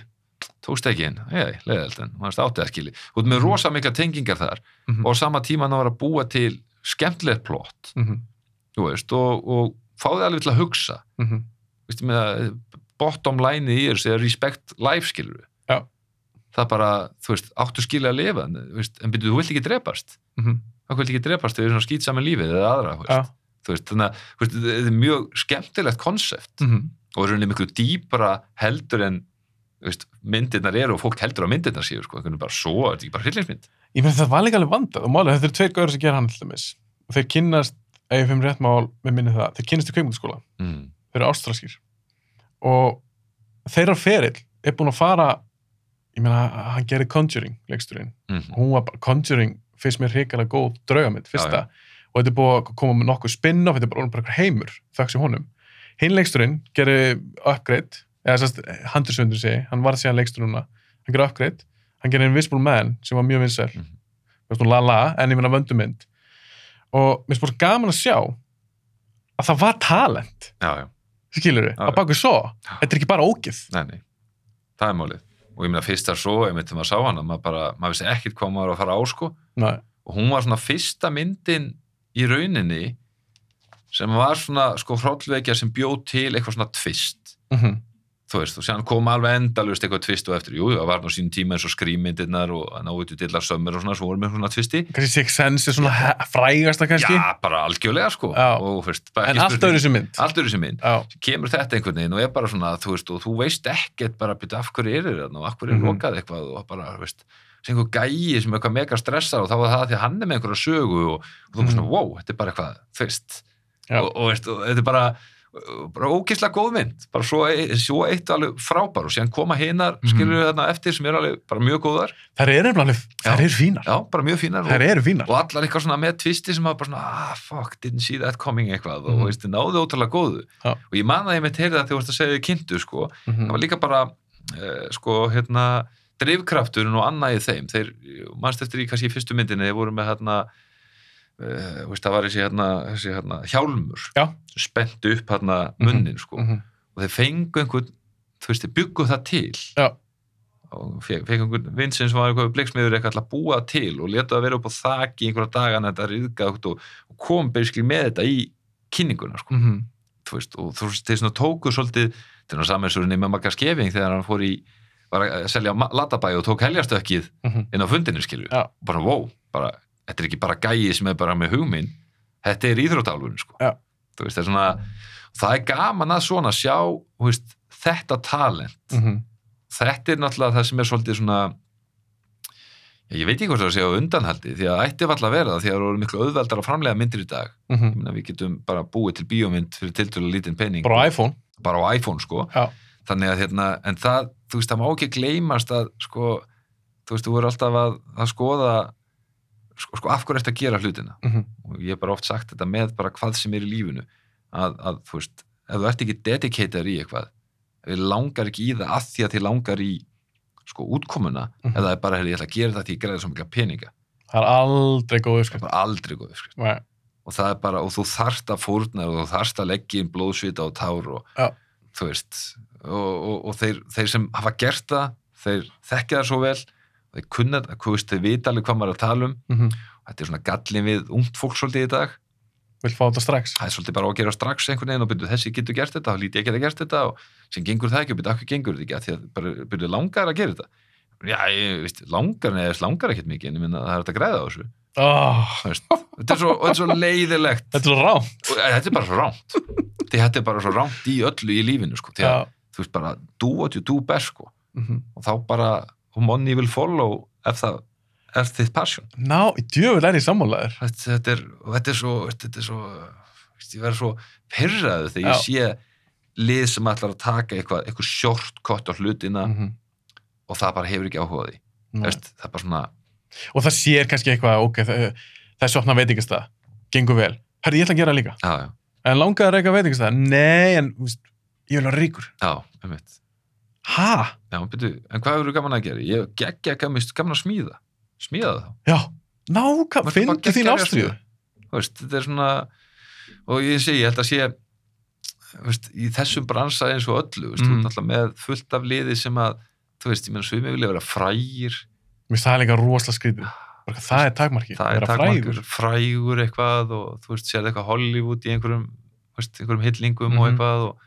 tókst ekki inn, ei, leiðalt en maður átti að skili, þú ert með rosa mikla tengingar þar Mhm. og á sama tíma hann var að búa til skemmtilegt plott, Mhm. þú veist og, og fáði alveg til að hugsa Mhm. veist, með að bottom line í þessu er respect life skilur Já. það bara, þú veist, áttu skilja að lifa en, þú veist, en byrju, þú vilt ekki drepast Mhm. það vilt ekki drepast þegar svona skýt saman lífið eða aðra, þú veist, þú veist þannig að, veist, þetta er mjög skemmtilegt konsept Mhm. og er rauninni miklu dýpra heldur en veist, myndirnar eru og fólk heldur að myndirnar séu, sko, það er bara svo, þetta er ekki bara hryllingsmynd Ég meina það var líka alveg vandað og málega þetta eru tveir gaur sem gera hann til dæmis og þeir kynnast, ef ég fimm rétt mál með minni það, þeir kynnast í kveikmyndaskóla mm. þeir eru ástraskir og þeirra ferill er búin að fara ég meina, hann gerir Conjuring leiksturinn, Mm. hún var bara Conjuring finnst mér hrikalega góð draugamind fyrsta, Já, já. Og þetta er búið að koma með nokkuð spinn-off, þetta er bara, bara heimur þakks í honum. Hinn leiksturinn gerir upgrade, eða sérst handrisundur segi, hann var síðan leikstur núna. Hann gerir upgrade, hann gerir Invisible Man sem var mjög Mhm. mm -hmm. la la en ég meina vöndumynd. Og mér finnst bara gaman að sjá að það var talent. Já, já, skilur við, að baku svo. Þetta er ekki bara ógið nei, nei. Það er málið, og ég meina fyrst er svo einmitt þegar maður sá hana, maður bara, maður vissi ekkit hvað maður var að fara á, sko. Nei. og hún var svona fyrsta myndin í rauninni sem var svona sko hróllvekja sem bjóð til eitthvað svona tvist Mm þú veist, og séðan kom alveg endalust eitthvað tvist og eftir, jú, það var nú sín tíma eins og skrýmyndirnar og náðu dillar sömmur og svona, svo voru með svona tvisti kannski Six Sense er svona he- frægasta kannski. Já, bara algjörlega sko. Og, veist, bara en allt öðru sem mynd. Allt öðru sem já, kemur þetta einhvern veginn og er bara svona, þú veist, og þú veist ekkert bara, byrja, af hverju er þetta og af hverju er Mhm. lokað eitthvað? Og bara, veist sem einhver gæi sem er eitthvað mega stressar og þá var það því að hann er með einhverja sögu og, og þú veist svona, Mhm. wow, þetta er bara eitthvað, þú veist Já. og, og, og þetta er bara bara ógislega góð mynd, bara svo, e- svo eitt alveg frábær og síðan koma hinar Mhm. skilur við þarna eftir sem er alveg bara mjög góðar eru alveg, þær Já. eru fínar já, bara mjög fínar og, eru fínar og allar eitthvað svona með tvisti sem hafa bara svona, ah, fuck, didn't see that coming eitthvað Mhm. og veist, náðu ótrúlega góðu Já. og ég man að að Mhm. drifkrafturinn og annað í þeim þeir, mannst eftir í kannski fyrstu myndinni þeir voru með hérna uh, veist, það var þessi hérna, þessi hérna hjálmur, Já. spennt upp hérna munnin sko, Mhm. og þeir fengu einhvern, þú veist, þeir byggu það til Já. og fekk, einhvern vinsinn sem var eitthvað bliksmiður eitthvað alltaf að búa til og leta það vera upp á þaki í einhverja dagana þetta riðgátt og, og kom basically með þetta í kynninguna sko, Mhm. þú veist, og þú veist, þeir svona tóku svolítið, þetta er nú samansurinn með makka skefing þegar hann fór í var að selja latabæi og tók helgastökkið Mhm. inn á fundinu skilju, Já. bara wow bara, þetta er ekki bara gæi sem er bara með hugminn þetta er íþróttálfurinn sko Já. þú veist, það er svona það er gaman að svona sjá veist, þetta talent Mhm. þetta er náttúrulega það sem er svolítið svona ég veit ekki hvort það sé á undanhaldi því að ætti valla að vera það því að það eru miklu auðveldar að framlega myndir í dag. Ég meina, við getum bara búið til bíómynd fyrir tiltölu lítinn penning bara á iPhone bara á iPhone sko Já. Þannig að hérna, en það, þú veist, það má ekki gleymast að sko, þú veist, þú verður alltaf að, að skoða sko, sko, af hverju ertu að gera hlutina Mhm. og ég hef bara oft sagt þetta með bara hvað sem er í lífinu að, að þú veist, ef þú ert ekki dedicated í eitthvað þið langar ekki í það að því að þið langar í sko útkomuna Mhm. eða það er bara, heyrðu, ég ætla að gera þetta því ég greiði svo mikla peninga það er aldrei góð það uppskrift er aldrei góð uppskrift Nei. og það er bara, og þú þarft að fórna og þú þarft að leggja inn blóðsvita og tár og Já. þú veist og, og, og þeir, þeir sem hafa gert það þeir þekkja það svo vel og þeir kunna, veist, þeir vita alveg hvað maður að tala um. Mm þetta er svona gallin við ungt fólk svolítið í dag. Vil fá þetta strax. Það er svolítið bara að gera strax einhvern veginn og byrju þessi getur gert þetta, þá líti ég geta gert þetta og sem gengur það ekki og byrju akkur gengur þetta ekki? Af því að byrju langar að gera þetta. Já, ég veist, langar neðast langar ekkert mikið en ég minna það er hægt að græða á þessu. Oh, þetta er svo, og þetta er svo leiðilegt. Þetta er svo rám og eh, þetta er bara svo rámt þetta er bara svo rámt í öllu í lífinu sko, því að. Þú veist bara do what you do best sko. Mhm. og þá bara, money will follow ef það er þitt passion. Ná, í djöful er ég sammálaður. Þetta, þetta, þetta er svo þetta er svo, ég verður svo pyrraðu þegar ég sé lið sem ætlar að taka eitthvað, eitthvað shortcut á hlutina mm og það bara hefur ekki áhuga á því. Veist, það er bara svona, og það sér kannski eitthvað ok, það, það er svopna veitingastað gengur vel, herri ég ætla að gera líka. Já, já, en langaði að reyka veitingastað, nei en ég vil vera ríkur. Já, um mitt ha, já, byrju, en hvað eru gaman að gera? ég hef geggja gaman, að smíða. Smíða það já. Ná, hvað, Varstu bara finndu þín ástriðu veist, þetta er svona og ég sé, ég held að sé veist, í þessum bransa eins og öllu veist, Mm. alltaf með fullt af liði sem að þú veist, ég meina svimi vilja vera frægir. Mér finnst það er líka rosalega Bara, það er takmarki, það er takmarkur, frægur. Eitthvað og þú veist, sér eitthvað Hollywood í einhverjum, veist, einhverjum hillingum og Mhm. eitthvað og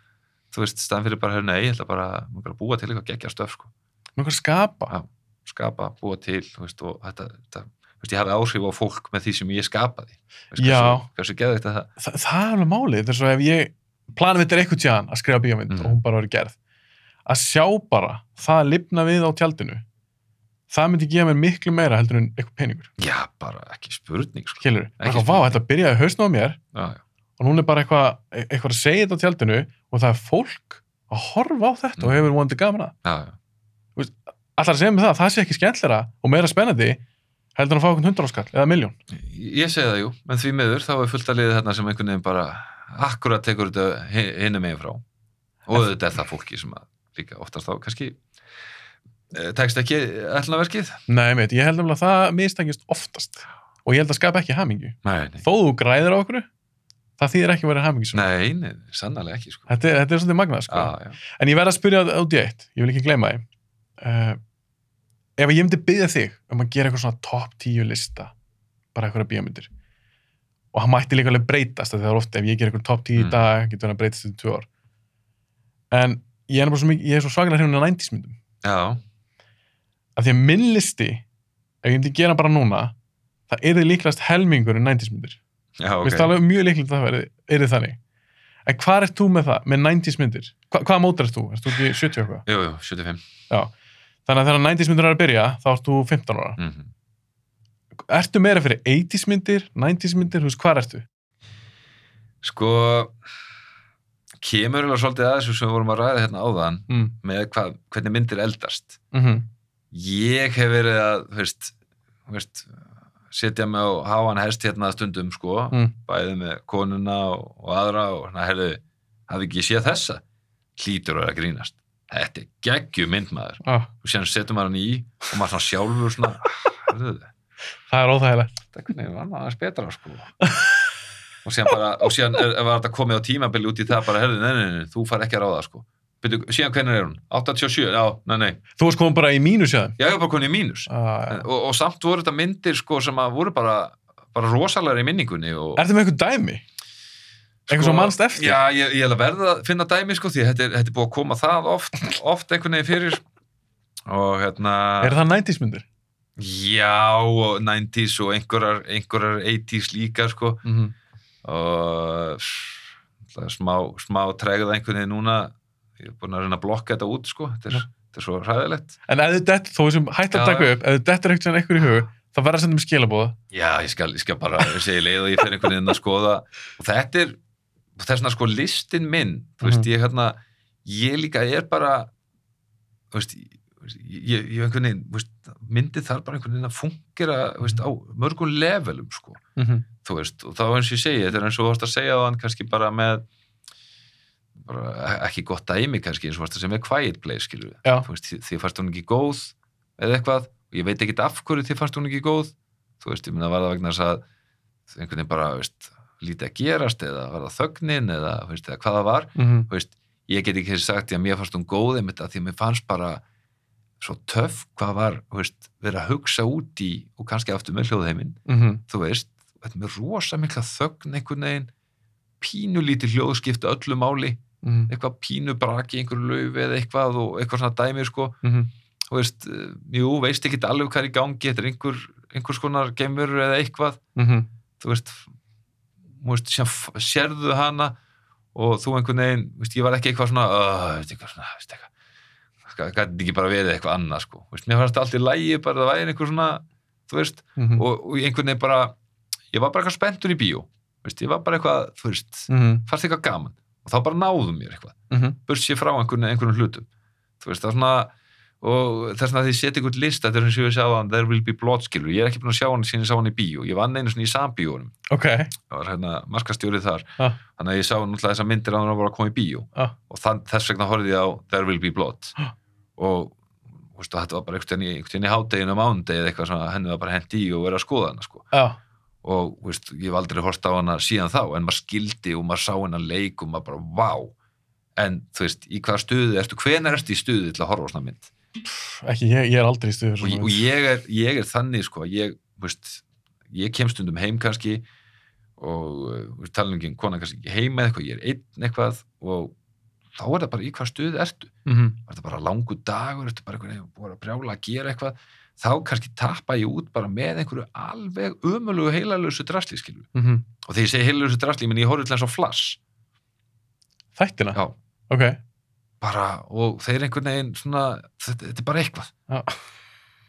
þú veist, staðan fyrir bara, nei, ég ætla bara, að búa til eitthvað geggja stöf, sko, hvað skapa Já. skapa, búa til, þú veist, og þetta, þetta þú veist, ég hafði áhrif á fólk með því sem ég skapaði veist, Já. hversu, hversu það Þa, það er alveg málið, er svo ef ég planum þetta eitthvað tjáðan að skrifa bíómynd Mhm. og hún bara verið gerð að sjá bara það að lifna við á tjaldinu það myndi gefa mér miklu meira heldur en eitthvað peningur Já, bara ekki spurning sko. skilur, Ekki eitthvað, vá, spurning. þetta byrjaði hausnum á mér já, já. Og núna er bara eitthvað, e- eitthvað að segja þetta á tjaldinu og það er fólk að horfa á þetta og Mhm. hefur vonandi já. allar að segja mig það, það sé ekki skemmtlera og meira spennandi heldur að fá okkur hundra áskall eða miljón Ég segi það, jú, en því miður þá er fullt að liða þarna sem einhvern veginn bara akkurat tekur þetta hinum megin frá. Og þetta er það fólki sem líka oftast þá kannski eh, tekst ekki ætlunarverkið. Nei, meit, ég held að það mistakist oftast. Og ég held að skapa ekki nei, þó þú græðir á okkur það þýðir ekki að vera hamingju nei, nei sannarlega ekki sko. þetta, er- þetta er svolítið magnað sko. Já, já, en ég verð að spyrja út í eitt ég vil ekki gleyma því. Uh, ef ég myndi byggja þig um að gera eitthvað svona top 10 lista bara eitthvað bíómyndir og hann mætti líka alveg breytast er ofta ef ég ger eitthvað top 10 í Mm. dag getur hann að breytast í tvö ár. En ég er, mikið, ég er svo svakalega hrjóðin á 90s myndum. Já, af því að minn listi ef ég myndi gera bara núna það er þið líklegast helmingur en 90s myndir já, Mér ok finnst það alveg mjög líklegt að það verði, er þið þannig. En hvað ert þú með það, með 90s myndir? Hva, hvaða mótur ert þú? Ert þú ekki 70 eitthvað? Jú, jú, 75 Þannig að þegar 90s myndir er að byrja, þá ert þú 15 ára. mm Ertu meira fyrir 80s myndir, 90s myndir, veist, hvað ertu? Sko kemur alveg svolítið að þessu sem við vorum að ræða hérna áðan Mm. með hvað, hvernig myndir eldast Mm ég hef verið að þú veist, þú veist, setja mig á háan hest hérna stundum sko, Mm. bæði með konuna og, og aðra og hérna, herðu, hafði ekki séð þessa? Hlýtur að grínast. Þetta er geggju myndmaður ah, og síðan setur maður hann í og maður svona sjálfur svona það er óþægilegt. þetta hvernig var maður aðeins betra sko. Og síðan bara, og er, var þetta komið á tímabili út í það bara, herðu, nei, nei, nei, þú far ekki að ráða sko Byrju, síðan hvernig er hún? 87? Já, nei, nei Þú varst komin bara í mínus þeim. Já, ég var bara konið í mínus Ah, og, og samt voru þetta myndir sko sem að voru bara, bara rosalega í minningunni og, ertu með eitthvað dæmi? Eitthvað svo mannst eftir? Já, ég, ég að verða að finna dæmi sko því þetta er, þetta er búið að koma það oft, oft einhvern veginn fyrir og hérna Er það 90s myndir? já, og 90s og einhverjar, einhverjar 80s líka sko Mm -hmm. og er smá, smá tregða einhvern veginn núna ég er búin að reyna að blokka þetta út sko þetta er, Já. þetta er svo hræðilegt En ef dett, þó sem hætt að taka upp, ef þið dettur eitthvað í hug, þá verður að senda mér skilabóða. Já, ég skal, ég skal bara segja leið og ég fer einhvern veginn að skoða og þetta er, það er svona sko listin minn, þú veist, Mhm. ég hérna ég líka er bara þú veist, ég, ég, ég einhvern veginn, veist, myndið þarf bara einhvern veginn að fungera, þú veist, á mörgum levelum, sko, Mm -hmm. þú veist og þá eins og ég segi, þetta er eins og þú varst að segja þann kannski bara e- ekki gott dæmi kannski eins og varst það sem er quiet place skilur þið, þið fannst hún ekki góð eða eitthvað, og ég veit ekki af hverju þið fannst hún ekki góð. Þú veist, ég minna var það vegna þess að einhvern veginn bara, veist, lítið að gerast eða var það þögnin eða, veist, eða hvað það var. Mhm. þú veist, ég get ekki sagt að mér fannst hún góð einmitt að því að mér fannst bara svo töff hvað var veist, verið að hugsa út í og kannski aftur með hljóðheiminn. Mhm. þú veist, þetta með rosa mikla þögn einhvern veginn pínulítið hljóðskipta öllu máli Mhm. eitthvað pínu braki í einhverju laufi eða eitthvað og eitthvað svona dæmi sko Mhm. þú veist, eh, jú, veist ekki alveg hvað er í gangi þetta er einhver, einhvers konar geimur eða eitthvað, þú veist þú veist, f- sérðu hana og þú einhvern veginn veist, ég var ekki eitthvað svona, veist, eitthvað svona veist, eitthvað, það gæti ekki bara verið eitthvað annað sko, veist, mér fannst allt í lægi bara það væri einhver svona, þú veist Mhm. og, og einhvern veginn bara ég var bara eitthvað spenntur í bíó veist, ég var bara eitthvað, þú veist Mhm. fannst eitthvað gaman og þá bara náðum mér eitthvað Mhm. burt sér frá einhvern, einhvern hlutum þú veist, það er svona og þess vegna að því setja einhvern list þetta er eins og ég sá hann, there will be blood skilur ég er ekki búin að sjá hann síðan ég sá hann í bíó ég vann einu svona í sambíónum Ok. það var hérna maskastjórið þar Ah. þannig að ég sá náttúrulega þessar myndir að hann var að koma í bíó Ah. og þann, þess vegna horfði ég á There Will Be Blood Ah. og veist, þetta var bara einhvern veginn í, í hádeginu á mánudegi eða eitthvað henni var bara hent í og verið að skoða hana sko. Og veist, ég hef aldrei horft á hana síðan þá en maður skildi og maður sá hennar leik og maður bara, vá. En þú veist, í hvaða stuði ertu, hvenær ertu í stuði til að horfa á svona mynd? Ekki, ég, ég er aldrei í stuður. og, og ég, er, ég er þannig sko, ég, veist, ég kem stundum heim kannski og tala um ekki, kona kannski ekki heima eitthvað, ég er einn eitthvað og þá er það bara í hvað stuði ertu? Mhm. er það bara langu dagur, ertu bara einhvern veginn búin að brjála að gera eitthvað þá kannski tappa ég út bara með einhverju alveg ömulugu heilalösu drasli skilur Mhm. og þegar ég segi heilalösu drasli, menn ég horfði til eins og flass Þættina? já, Ok. bara, og þeir einhvern veginn svona, þetta, þetta er bara eitthvað Já.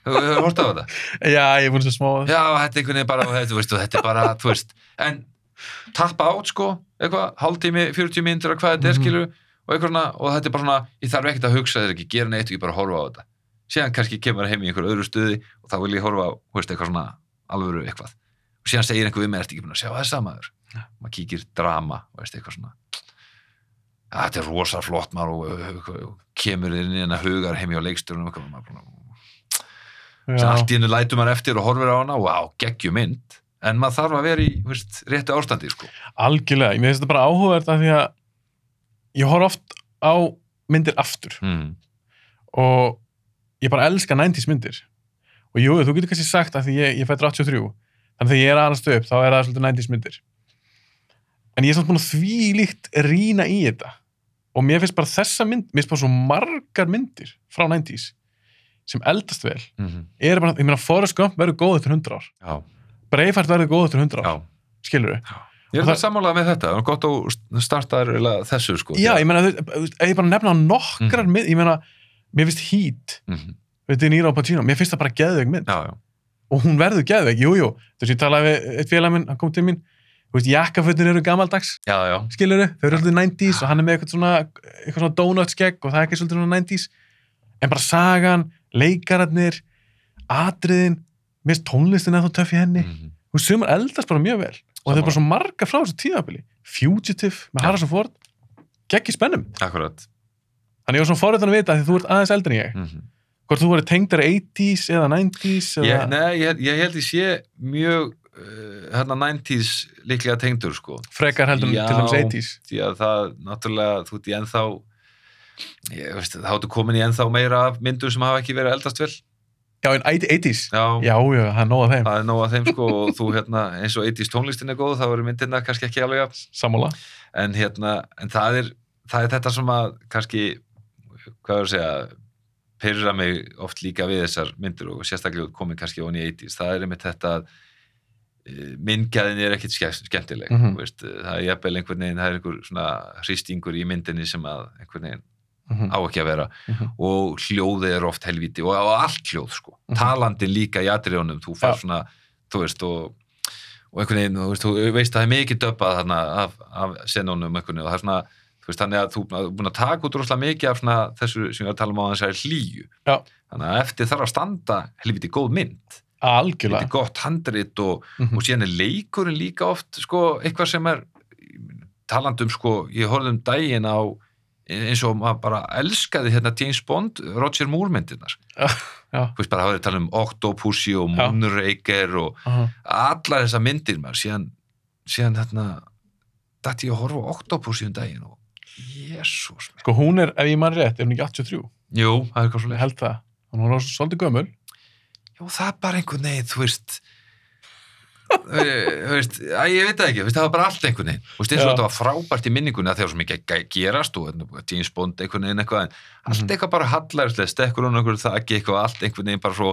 Hefur þú hort á þetta? Já, ég er búin að sjá smá. Já, þetta er einhvern veginn bara, þetta, veist, og þetta er bara, þú veist, en tappa át, sko, eitthvað, hálftími, 40 mínútur að hvað þetta er, Mhm. skilur, og eitthvað svona, og þetta er bara svona, ég þarf ekkert að hugsa þeir ekki, gera neitt og ég bara horfa á þetta. Síðan kannski kemur heim í einhver öðru stuði og þá vil ég horfa á, þú veist, eitthvað svona alvöru eitthvað. Og síðan segir einhver við mig, ertu ekki búin að sjá þessa maður? Maður kíkir drama, þú veist, eitthvað svona. Ja, þetta er rosa flott maður og, og, og, og kemur inn í hennar hugar heim hjá leikstjórnum og maður Já. allt í hennu lætur maður eftir og horfir á hana og á geggjum mynd en maður þarf að vera í þú veist, réttu ástandi sko. Algjörlega. Mér finnst þetta bara áhugavert af því að ég horf oft á myndir aftur mm. og ég bara elska 90s myndir. Og jú, þú getur kannski sagt að því ég, ég fættur 83, þannig að þegar ég er aðast upp þá er það svolítið 90s myndir. En ég er samt búin að því líkt rýna í þetta. Og mér finnst bara þessa mynd, mér finnst bara svo margar myndir frá 90s sem eldast vel. Mm Er bara, ég meina, Forrest Gump verður góð eftir 100 ár. Já, Braveheart verður góð eftir 100 ár. já. Skilur Ég er það sammálað með þetta, það er gott að starta þessu sko. Já, ég meina, ef ég bara nefna nokkrar mynd, ég meina, mér finnst Heat, mm við þetta er Nýra og Pacino, mér finnst það bara geðveik mynd. já, já. Og hún verður geðveik, jú, jú. Þess að ég talaði við eitt félag minn, hann kom til mín, þú veist, jakkafötin eru gamaldags, Já, já. skilur þau eru alltaf 90s og hann er með eitthvað svona, eitthvað svona donut skegg og það er ekki svolítið svona 90s. En bara sagan, leikararnir, atriðin, mér finnst tónlistin eða þá töff í henni. Mm Þú veist, sumar eldast bara mjög vel. Og það er bara svo marga frá þessu tíðabili. Fugitive með. Harrison Ford, geggi spennum. Akkurat. Þannig ég var svona forröðan að vita því þú ert aðeins eldri en ég. Mm Hvort þú verið tengdar 80s eða 90s eða... ég, nei, ég, ég held ég sé mjög uh, hérna 90s líklega tengdur sko. frekar heldur Já. til dæmis 80s. því að það náttúrulega þú ert í ennþá ég veist, þá ertu komin í ennþá meira af myndum sem hafa ekki verið að eldast vel Já, en 80s? já, Já, já, það er nóg af þeim. það er nóg að þeim sko og þú hérna, eins og 80s tónlistin er góð þá eru myndina kannski ekki alveg jafn. Sammála. en hérna, en það er það er þetta sem að kannski hvað er að segja pyrra mig oft líka við þessar myndir og sérstaklega komin kannski onni í 80s það er einmitt þetta að myndgæðin er ske- skemmtileg mm Mhm. veist, það er jafnvel einhvern veginn það er einhver svona hristingur í myndinni sem að einhvern veginn Mm á ekki að vera -hmm. og hljóðið er oft helviti og, allt hljóð sko, Mhm. talandin líka í atriðunum, þú fær Já. svona þú veist og, og einhvern veginn, þú veist, þú veist að það er mikið þarna af, af senunum einhvern veginn og það er svona, veist, þannig að þú er búin að taka út rosalega mikið af svona þessu sem ég var að tala um á þessari hlýju. Já. þannig að eftir þarf að standa helviti góð mynd, helviti gott handrit og, Mm og síðan er leikurinn líka oft sko, eitthvað sem er talandum sko, ég horfði um daginn á eins og maður bara elskaði hérna James Bond, Roger Moore myndirnar. Já, þú veist bara hafa þeir tala um Octopussy og. Moonraker og aha, allar þessar myndir maður. Síðan, síðan hérna dætti ég að horfa á Octopussy um daginn og jésús sko hún er, ef ég mann rétt, er hún ekki 83 jú, það er eitthvað svo ég held það, hún var svolítið gömul. Jú, það er bara einhvern veginn, þú veist veist, að ég veit það ekki, veist, það var bara allt einhvern veginn. Veist, eins og þetta var frábært í það var svo mikið gerast og hérna, James Bond einhvern veginn eitthvað, en allt Mhm. eitthvað bara hallarislega, stekkur hún einhverju það ekki eitthvað, allt einhvern veginn bara svo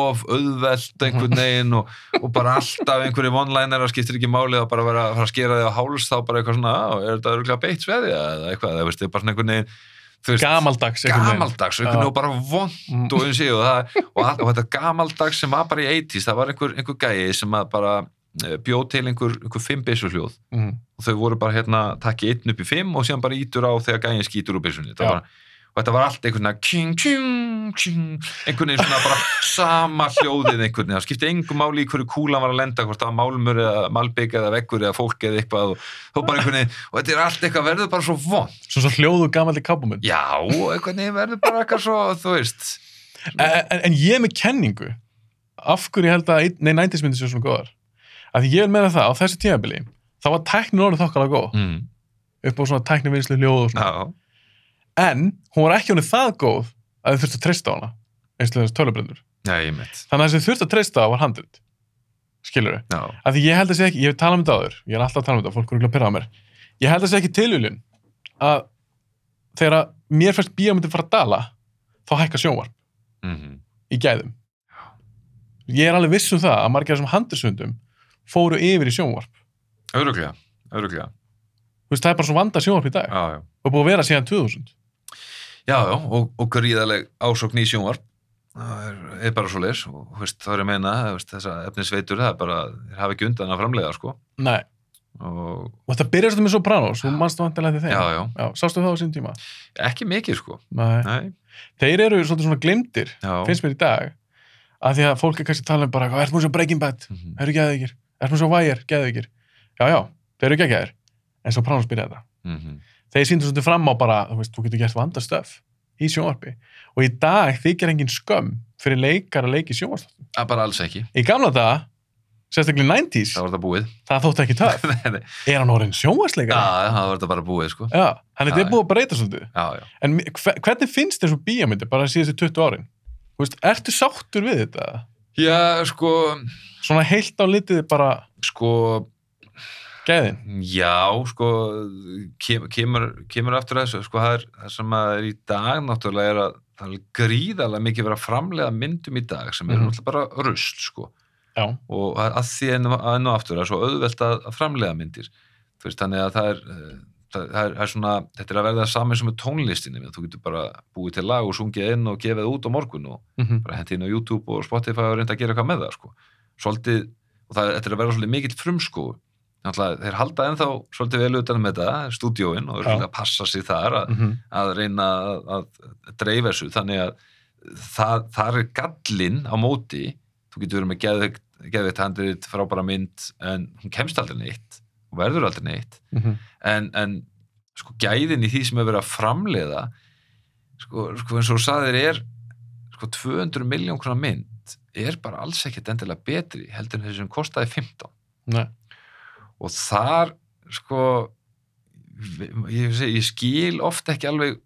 of auðvelt einhvern veginn og, og bara alltaf einhverju one-liner og skiptir ekki máli að bara vera að skera þig á háls þá bara eitthvað svona, er þetta örgulega beitt sveði eða eitthvað, það er bara svona einhvern veginn veist, gamaldags gamaldags, einhvern veginn og bara vond Mm. og, eins og, það, og, all, og þetta gamaldags sem var bara í 80s, það var einhver, einhver gæi sem bara eh, bjó til einhver, einhver fimm byssuhljóð Mhm. og þau voru bara hérna takki einn upp í fimm og síðan bara ítur á þegar gæin skýtur úr byssunni Já. bara, og þetta var allt einhvern veginn king, king, king, einhvern veginn svona bara sama hljóðið einhvern veginn. Það skipti engum máli í hverju kúlan var að lenda hvort það var málmur eða malbygg eða veggur eða fólk eða eitthvað og, þó bara einhvern veginn og þetta er allt eitthvað verður bara svo vond svo svo hljóðu gamaldi kápumund já, einhvern veginn verður bara eitthvað svo þú veist. En, en, ég er með kenningu. Af hverju ég held að, nei, 90s myndir séu svona góðar? Því ég vil meina það, á þessu tímabili þá var tæknin orðið þokkalega góð. Mm. upp á svona tæknivinnslu hljóð og svona. Já, en hún var ekki honum það góð að þið þurftu að treysta á hana eins og þessi tölubrendur þannig að þessi þurftu að treysta á var handrit. Skilur við, já, af því ég held að sé ekki ég hef talað um þetta áður, ég er alltaf að tala um þetta fólk er ekki að pyrra á mér. Ég held að sé ekki tilvílun að þegar að mér fyrst bíómyndi fara að dala þá hækka sjónvarp mm í gæðum. Ég er alveg viss um það að margir af þessum handursundum fóru yfir í sjónvarp. Öruglega, öruglega þú veist, það er bara svo vanda sjónvarp í dag. Já, já, og búið að vera síðan 2000 já, já og, og gríðaleg ásókn í sjónvarp. Það er, er bara svo leis og veist, þá er ég að meina, veist, þessa efnisveitur það er bara, þeir hafa ekki undan að framlega sko. Nei. og og þetta byrjar þetta með Sopranos þú mannst vantilega til þeim. Já, já, Já, sástu það á sín tíma? Ekki mikið sko. Nei. Nei, þeir eru svolítið svona glimtir finnst mér í dag að því að fólk er kannski að tala um bara er múið svo Breaking Bad, Mhm. eru geðveikir? Er múið svo Wire, geðveikir? Já, já, þeir eru geggjaðir en Sopranos byrjaði þetta Mhm. Þeir síndu svolítið fram á bara, þú veist, þú getur gert vandastöf í sjónvarpi og í dag þykir engin skömm fyrir leikar að leiki sjónvarpstöfum. að bara alls ekki, Í gamla daga, sérstaklega í 90s, það búið það þótti ekki nei. Er hann orðin já, sjónvarsleikar? það var þetta bara búið sko Já, hann Já, er já. búið að breyta svolítið. já, já, En hvernig finnst þér svo bíamindi bara síðustu 20 árin? Þú veist, ertu sáttur við þetta? já, sko Svona heilt á litið bara sko, gæðin? Já, sko, kem, kemur, kemur aftur þessu, sko, það, er, það sem að er í dag náttúrulega er að það er gríðarlega mikið verið að framlega myndum í dag sem er Mhm. náttúrulega bara rusl, sko, Já. og að, því enn og, aftur er svo auðvelt að, að framlega myndir, þú veist, þannig að það er, eh, það, það er, það er svona, þetta er að verða saman sem er tónlistinni, þú getur bara búið til lag og sungið inn og gefið út á morgun og Mm bara hendi inn á YouTube og Spotify og reynda að gera eitthvað með það sko. svolítið, og það þetta er að vera svolítið mikill frumskóu Náttúrulega, þeir halda ennþá svolítið vel utan með þetta, stúdíóin og Já. svolítið að passa sig þar að, -hmm. að reyna að, að dreifa þessu, þannig að það, það er gallinn á móti, þú getur verið með geðveikt, geðveikt handrið, frábæra mynd en hún kemst aldrei neitt og verður aldrei neitt Mm en, en sko gæðin í því sem er verið að framleiða sko, sko eins og þú saðir er sko 200 miljón krona mynd er bara alls ekkert endilega betri heldur en þessi sem kostaði 15 Nei. Og þar sko ég, ég, ég skil oft ekki alveg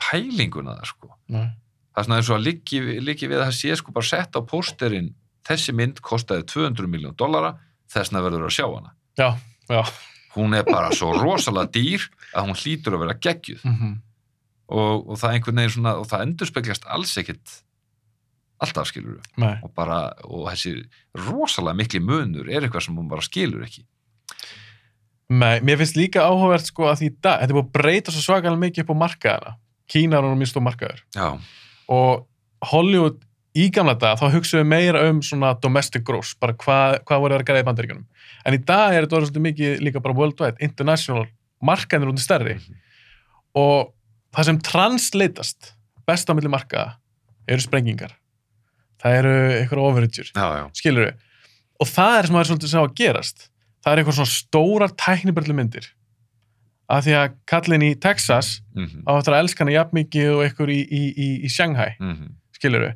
pælinguna það sko. Nei. það er svona eins og að liggi, liggi við að það sé sko bara sett á pósterinn þessi mynd kostaði 200 miljón dollara þessna verður að sjá hana. Já, já. hún er bara svo rosalega dýr að hún hlýtur að vera geggjuð. Mm og, og það einhvern veginn svona og það endurspeglast alls ekkit alltaf skilur við og bara, og þessi rosalega mikli munur er eitthvað sem hún bara skilur ekki Nei, mér finnst líka áhugavert sko að því í dag, þetta er búið að breyta svo svakalega mikið upp á markaðana. Kína er nú mjög stór markaður. já, Og Hollywood í gamla dag, þá hugsaðu meira um svona domestic gross, bara hvað, hvað voru að græða í bandaríkjunum. En í dag er þetta orðið svolítið mikið líka bara worldwide, international, markaðin er út stærri. Og það sem translatast best á milli markaða eru sprengingar. Það eru já, já, skilur við og það er sem maður er svolítið að sjá að gerast það er eitthvað svona stórar tæknibröllu myndir. Af því að kallin í Texas mhm, á eftir að elska hana jafn mikið og einhver í, í, í, í Shanghai, mhm. skilur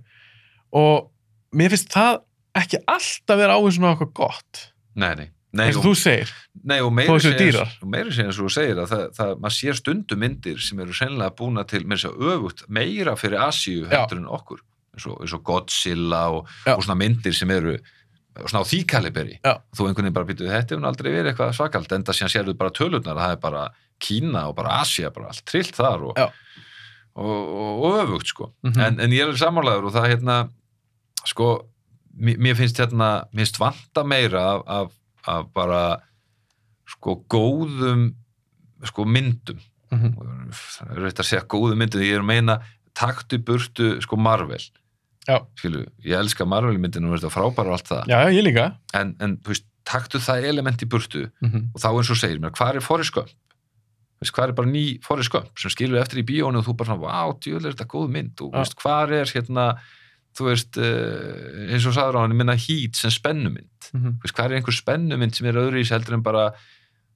og mér finnst það ekki alltaf vera áherslu á eitthvað gott. Nei, nei. Nei, eins og og, þú segir, nei, og meiri segja eins og þú segir að það, það, maður sér stundum myndir sem eru sennilega búna til með þess að öfugt meira fyrir Asíu heldur en okkur. Eins og, eins og Godzilla og, Já. og svona myndir sem eru svona á því kaliberi. Þú einhvern veginn bara býtu, þetta hefur aldrei verið eitthvað svakalt enda síðan sérðu bara tölurnar að það er bara Kína og bara Asía, bara allt trillt þar og, og, og, og öfugt sko. Mhm. en, en ég er samanlegaður og það hérna sko, mér, finnst hérna mér finnst vanta meira af, af, af bara sko góðum sko myndum. Mm það er rétt að segja góðum myndum ég er að meina taktu burtu sko Marvel skilu, ég elska Marvel myndinu og það frábæra og allt það. Já, ég líka. En, en þú veist, taktu það element í burtu mm og þá eins og segir mér, hvað er veist, hvað er bara ný Gump sem skilur eftir í bíónu og þú bara vá, djöðlega er þetta góð mynd. Og veist, hvað er hérna þú veist, uh, eins og sagður á hann minna Heat sem spennumynd -hmm. veist, hvað er einhver spennumynd sem er öðru í heldur en bara,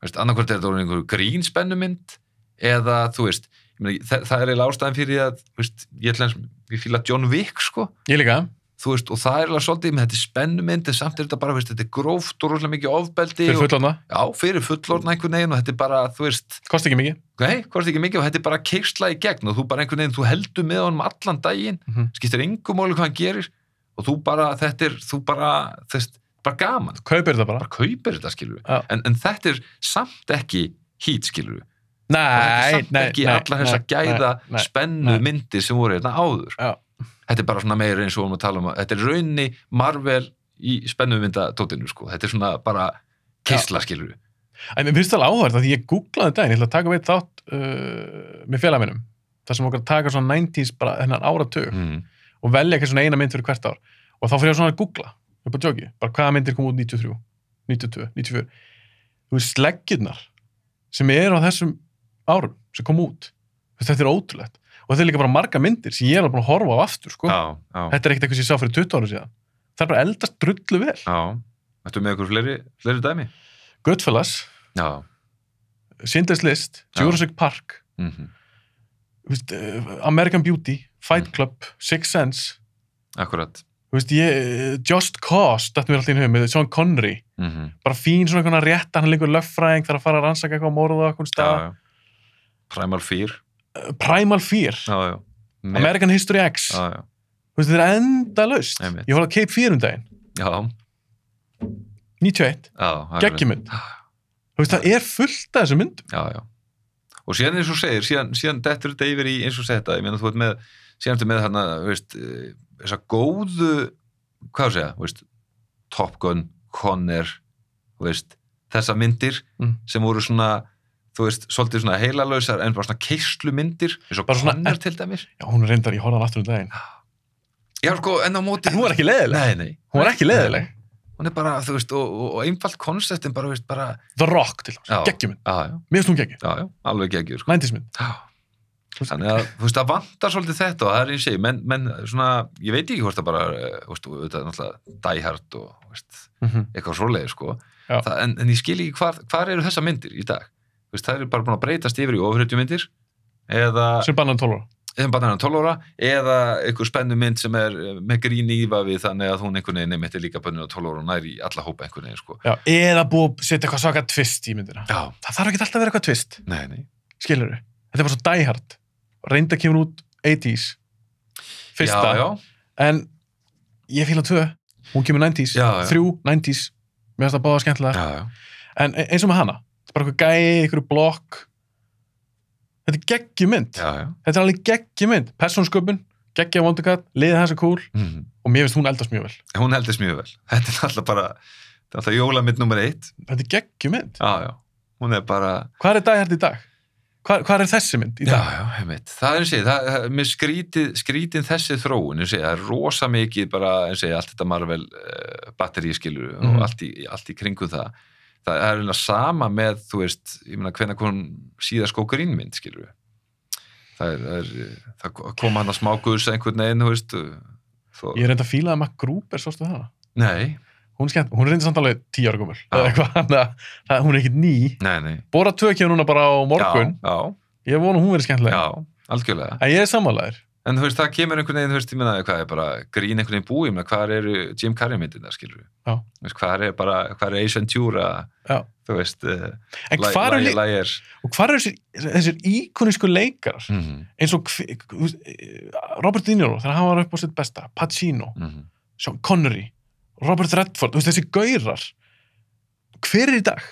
annarkvært er þetta einhver grín spennumynd eða þú veist, ég meina, það, er eiginlega ástæðan fyrir að, veist, ég ætla eins ég fíla John Wick, sko, ég líka. Veist, og það er alveg svolítið með þetta spennumynd, en samt er þetta bara, veist, þetta er gróft og rosalega mikið ofbeldi fyrir og, fullorna, já, fyrir fullorna einhvern veginn og þetta er bara, þú veist, kosti ekki mikið? Nei, hvort ekki mikið og þetta er bara keirsla í gegn og þú bara einhvern veginn, þú heldur með honum allan daginn, mm -hmm. skiptir engum máli hvað hann gerir og þú bara, þetta er, þú bara, þess, bara gaman. Kaupir þetta bara. Bara kaupir þetta skilur Já. en, en þetta er samt ekki hít skilur og nei, er samt nei, ekki nei, allar þess að gæða nei, spennu nei. myndir sem voru hérna áður Já. þetta er bara svona meira eins og við vorum að tala um að þetta er raunni Marvel í spennumyndatótinu sko, þetta er svona bara kisla skilur En mér finnst það alveg áhverð að ég googlaði daginn, ég ætla að taka veit þátt uh, með félaginum, þar sem okkar taka svona 90s bara hennan áratug mm. og velja eitthvað svona eina mynd fyrir hvert ár og þá fyrir ég svona að googla, upp á jogi, bara hvaða myndir kom út 93, 92, 94. Þú veist, sleggjurnar sem eru á þessum árum sem kom út, þetta er ótrúlegt. Og þetta er líka bara marga myndir sem ég er alveg að horfa á aftur, sko. já, já, Þetta er ekkert eitthvað sem ég sá fyrir 20 ára síðan. Það er bara eldast drullu vel. Þetta með ykkur fleiri, fleiri dæmi? Goodfellas, Sinders List. Jurassic Park, mm þú veist, eh, American Beauty, Fight Mm. Club, Sixth Sense, akkurat. Veist, ég, Just Cause, þetta mér alltaf inn hug með Sean Connery, mm bara fín svona einhvern rétt, hann er líka löffræðing, þarf að fara að rannsaka eitthvað á morðu á eitthvað stað. Primal Fear Primal Fear, já, já. American History X, já, þú veist, þetta er enda. Einmitt. Ég horfði að Cape Fear um daginn, já, 91, já akkurat. geggjumynd. Þú veist, það er fullt af þessu já. og síðan eins og segir síðan, síðan dettur þetta yfir í eins og þetta ég meina þú ert með, síðan ertu með eh, þessa góðu hvað segja, veist, Top Gun, Conner veist, þessa myndir Mm. sem voru svona þú veist, svolítið svona heilalösar en bara svona keislu myndir eins og Conner til dæmis Já, hún er reyndar, ég horfði hann aftur um daginn. já sko, en á móti En hún var ekki leiðileg. nei, nei, Hún var ekki leiðileg. hún er bara, þú veist, og, og, og einfalt konseptin bara, veist, bara, The Rock til já, já, Mér finnst hún geggju, já, já alveg geggjur, sko 90s mynd. Já. Þannig að, þú veist, það vantar svolítið þetta og það er og ég, menn, menn svona, ég veit ekki hvort það bara, eh, þú veist, þetta er náttúrulega Hard og, þú veist, eitthvað svoleiði, sko. Það, en, en ég skil ekki hvar, hvar eru þessa myndir í dag? Veist, það eru bara búin að breytast yfir í ofurhetjumyndir eða, Sem bannan 12 ára. bara hennar 12 ára eða einhver spennu mynd sem er með grín íva við þannig að hún einhvern veginn er líka bönnur á 12 ára og næri í alla hópa einhvern veginn, sko. Já, eða búið að setja eitthvað svaka twist í myndina. Já, Það þarf ekki alltaf að vera eitthvað twist, nei, nei. skilur Þetta er bara svo Hard. Reynda kemur út 80s. Fyrsta. Já, já, En ég fíla tvö. Hún kemur 90s. Já, já. Þrjú 90s. Mér finnst það báða skemmtilega. já, já. En e- eins og með hana. Það er bara eitthvað gæi, eitthvað blokk. Þetta er geggjumynd. Já, já. Þetta er alveg geggjumynd. Persónsköpun, geggja vondugat, liðið hans er cool. Mm. Og mér finnst hún eldast mjög vel. Hún heldist mjög vel. Þetta er alltaf bara, þetta er alltaf jólamynd nummer eitt. Þetta er geggjumynd. Já, já. Bara, Hvað er Hard í dag? Hvað, hvað er þessi mynd í já, dag? já, heimitt. Það er eins og ég, mér skrítið, skrítin þessi þróun, eins og ég, það er rosa mikið bara, eins og ég, allt þetta Marvel uh, batteri skilur Mhm. og allt í, allt í kringum það. Það er eiginlega sama með, þú veist, ég meina, hvenær kom síðast skókurínmynd, skilur Það er, það er, það kom hann að smá guðs einhvern veginn, þú veist, þó, Ég er reynda að fíla að Mac Gruber, sástu það? nei, hún skemmt, hún er reyndið samt alveg tíu ára Já. að það- hún er ekkert ný. nei, nei Bóra tökja núna bara á morgun, já, ég vona hún verið skemmtileg. já, algjörlega En ég er sammálaður. En þú veist, það kemur einhvern veginn, þú veist, ég meina hvað er bara grín einhvern veginn búið, meina hvað eru Jim Carrey myndirna, skilur Já. Þú veist, hvað er bara, hvað er Ventura Já. þú veist, eru, Lægir Lægir og hvað eru þessir, íkonísku leikarar? mm Eins og eh, Robert De Niro, þegar hann var upp á sitt besta, Pacino, -hmm. Sean Connery, Robert Redford, þú veist, þessi gaurar. Hver er í dag?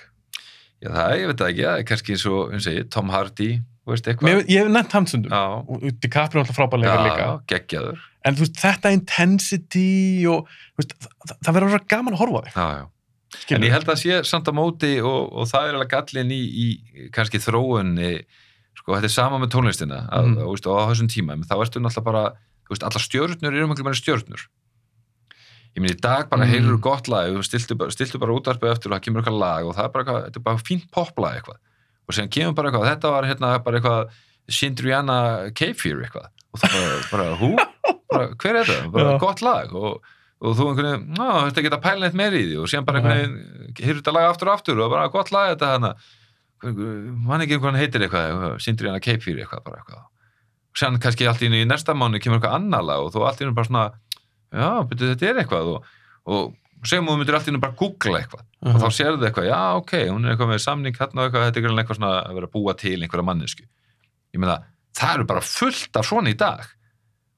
Já, það, ég veit það ekki, það er kannski eins og, og ég, Tom Hardy, veist, Mér, ég hef nefnt. Já, Og DiCaprio er alltaf frábæðleikar líka. geggjaður En veist, þetta intensity og veist, það, það verður gaman að horfa þig. Já, já En ég held að sé samt að móti og, og það er alveg gallin í, í kannski þróunni, sko, þetta er sama með tónlistina að, mm. veist, og á þessum tíma, þá ertu náttúrulega bara, allar stjörnur eru miklu meira stjörnur. Ég minn, í dag bara mm. heyrur gott lag, stiltu, bara- stiltu bara útarpið eftir og það kemur eitthvað lag og það er bara, eitthvað, er bara fínt poplag eitthvað. Og síðan kemur bara eitthvað, þetta var hérna bara eitthvað Sindriana Kefir eitthvað. Og það bara, bara hú? Bara, hver er þetta? Bara Já. gott lag og og þú einhvern veginn, ná, þetta geta pæla neitt meiri í því og síðan bara einhvern veginn hýrur þetta lag aftur og aftur og bara gott lag þetta hana mann ekki hann heitir eitthvað, keip fyrir eitthvað bara eitthvað og síðan kannski allt í næsta mánu kemur eitthvað annar lag og þú allt í einu bara svona já, betur þetta er eitthvað og, og segjum þú myndir allt í einu bara googla eitthvað. Og þá sérðu eitthvað, já ok, hún er eitthvað með samning hérna og eitthvað, þetta er eitthvað svona að vera að búa til einhverja mannesku ég meina, það eru bara fullt af svona í dag.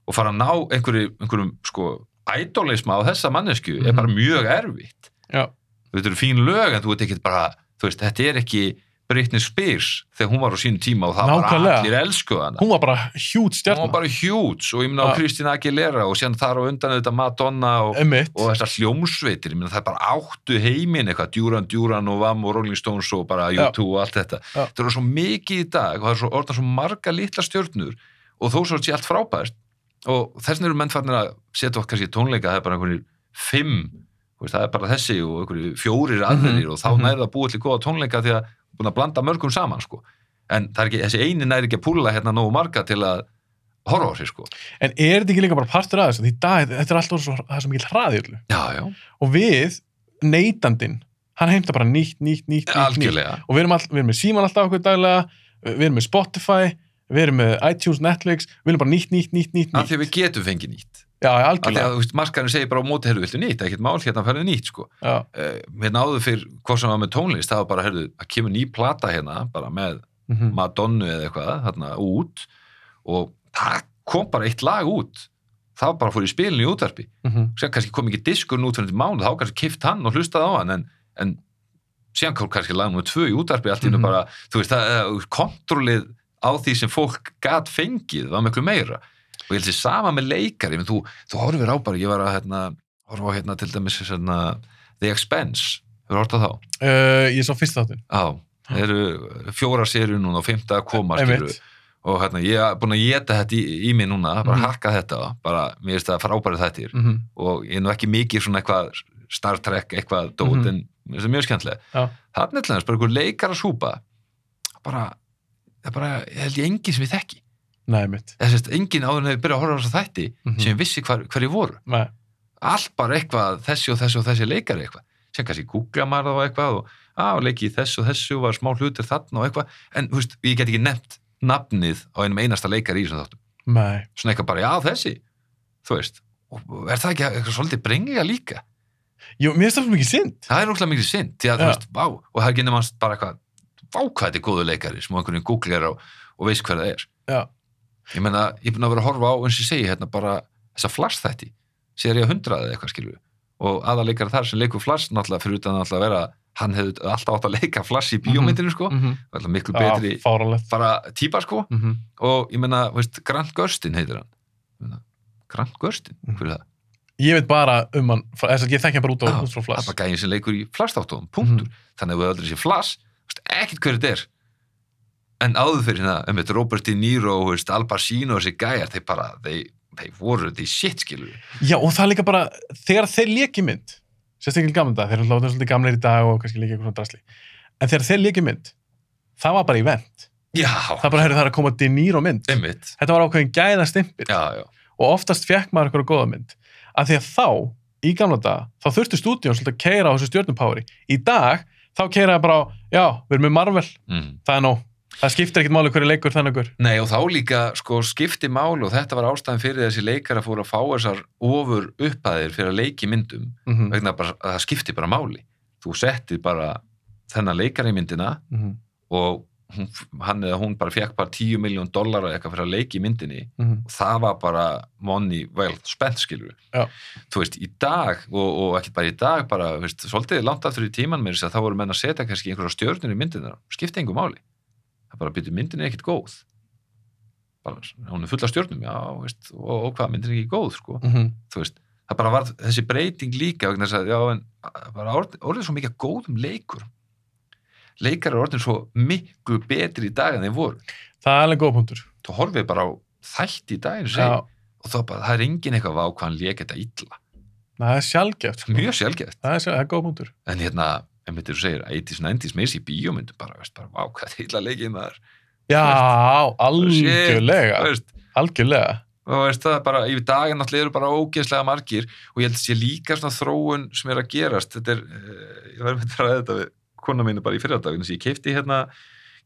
Og fara að ná einhverju, einhverjum sko ædólisma á þessa mannesku er Mhm. bara mjög erfitt. Já. þetta eru fín lög en þú veit ekki bara þú veist, þetta er ekki Britney Spears þegar hún var á sínu tíma og það var Nákvæmlega. allir elsku hana Hún var bara hjút hún stjarnar. var bara hjúts og ég meina á. Kristina Aguilera og síðan þar á undan þetta Madonna og, og þessar hljómsveitir, ég meina það er bara áttu heiminn eitthvað, Duran Duran og Vam og Rolling Stones og bara Já. U2 og allt þetta Já. það eru svo mikið í dag og það er svo, orðna svo marga litla stjörnur og þó svo sé allt frábært og þess vegna eru menn farnir að setja okkar í tónleika, það er bara einhverjir fimm, það er bara þessi og einhverjir fjórir aðrir Mhm, og þá mhm. nærða að búa til góða tónleika því að búin að blanda mörgum saman sko. en er ekki, þessi eini næri ekki að púla hérna nógu marga til að horfa á sig sko. En er þetta ekki líka bara partur af þessu? Því þetta er alltaf svo, það er svo mikil hraði í öllu. já, já, Og við, neytandinn, hann heimta bara nýtt, nýtt, nýtt, nýtt, Og við erum, all, við erum með síman alltaf okkur daglega, við erum með Spotify, við erum með iTunes, Netflix, við erum bara nýtt, nýtt, nýtt, nýtt, af nýtt. því að við getum fengið nýtt Já, algjörlega. að markarinn segir bara á móti, herru, viltu nýtt, ekkert mál, hérna færðu nýtt sko. Uh, hérna áður fyrir hvað sem var með tónlist, það var bara, herru, að kemur ný plata hérna, bara með mhm, Madonnu eða eitthvað, þarna út og það kom bara eitt lag út það var bara fór í spilinu í útvarpi mhm. síðan kannski kom ekki diskur út fyrir mánu, þá kannski kift hann og hlustaði á hann en, en kom kannski lag nummer tvö í útvarpi allt í mm Mhm. bara, þú veist, það, eh, kontrollið á því sem fólk gat fengið var miklu meira og ég held sér sama með leikari, menn þú, þú horfir á bara ég var að hérna, horfa á hérna til dæmis hérna, The Expense hefur horft á þá? Uh, ég sá fyrst þáttinn. Já, það eru fjóra serið núna og fymta að koma skilur Einmitt. og hérna, ég er búin að geta þetta í, í mig núna, bara Mhm. harka þetta bara, mér finnst það frábærið þettir Mhm. og ég er nú ekki mikið svona eitthvað Star Trek, eitthvað dót Mhm. en mér finnst það mjög skemmtilega þannig til þess, bara einhver leikar að súpa bara, það er bara ég held ég engin sem ég þekki Nei, mitt. þess að engin áður hefur byrjað að horfa á þess að þætti Mhm. sem vissi hvar, hverju voru Nei. allt bara eitthvað, þessi og þessi og þessi leikari eitthvað, sem kannski googla maður þá eitthvað og á, leiki þessu og þessu og var smá hlutir þarna og eitthvað en þú veist, ég get ekki nefnt nafnið á einum einasta leikari í þessum þáttum Nei. svona eitthvað bara, já þessi þú veist, og er það ekki eitthvað svolítið brengiga líka, Jú, mér finnst það mikið synd. það er náttúrulega mikið synd því að þú veist, vá, og það ekki nefnast bara eitthvað vá hvað þetta er góðu leikari sem einhvern veginn googlar og, og veist hver það er Já. Ég meina, ég er búin að vera að horfa á eins og ég segi hérna bara þessa flash þætti sér ég að hundraði eitthvað skilju og aðaleikari þar sem leikur flash náttúrulega fyrir utan að vera hann hefði alltaf átt að leika flash í bíómyndinu sko, Mhm. alltaf miklu betri fáralegt. bara típa sko Mhm. og ég meina, veist, Grant Gurstin heitir hann Ég meina, Grant Gurstin, Mhm. hver er það? Ég veit bara um hann, þess að ég þekki hann bara út, á, Já, út frá það flass. er bara gæðin sem leikur í flastáttóðum, punktur Mhm. þannig að við aldrei sé flass, veist, ekkert hver þetta er en áður fyrir hérna einmitt Robert De Niro, veist, Al Pacino og þessi gæjar, þeir bara, þeir, þeir voru þeir shit, skilur Já, og það er líka bara, þegar þeir leki mynd, sérstaklega í gamla dag, þeir eru alltaf svolítið gamleir í dag og kannski líka eitthvað svona drasli, en þegar þeir leki mynd, það var bara event. já, Það bara, heyrðu, það er að koma De Niro mynd. einmitt Þetta var ákveðin gæða stimpil já, já, og oftast fekk maður eitthvað góða mynd. Af því að þá í gamla dag, þá þurfti stúdíón svolítið að keira á þessu stjörnupári. Í dag, þá keira það bara á, já, við erum með Marvel, mm. það er nóg. Það skiptir ekkert máli hverju leikur þannig hver. Nei og þá líka sko skipti máli og þetta var ástæðan fyrir þessi leikara fóru að fá þessar ofur upphæðir fyrir að leiki myndum Mm vegna bara, að það skipti bara máli. Þú settir bara þennan leikara í myndina -hmm. og hún, hann eða hún bara fekk bara 10 miljón dólar eða eitthvað fyrir að leiki í myndinni. Mm og það var bara money well spent skilur Já. þú veist, í dag og, og ekki bara í dag bara, veist, svolítið langt aftur í tíman með þess að þá voru menn að setja kannski einhverja stjörnur í myndina, skipti engu máli það bara byrju myndin er ekkit góð bara, hún er full af stjörnum já, veist, og, og hvað, myndin er ekki góð sko. -hmm. þú veist, það bara var þessi breyting líka þess að, já, en bara orðið, orðið svo mikið góðum leikur leikar er orðin svo miklu betri í dag en þeir voru Það er alveg góð punktur. þú horfið bara á þætti í daginn Já, og þá bara, það er engin eitthvað vá hvað hann lék þetta illa, það er sjálfgeft. Sko. mjög sjálfgeft Það er, sjálf, það er góð punktur. en hérna, einmitt þú segir 80s, 90s, meins í bíómyndu bara, veist, bara, vá hvað þetta illa leikið maður Já, Shit, algjörlega. veist, Algjörlega. og veist það bara, í daginn náttúrulega eru bara ógeðslega margir og ég held að sé líka svona þróun sem er að gerast þetta er, uh, ég verður með að ræða þetta við kona mínu bara í fyrirdaginn þess að ég keipti hérna,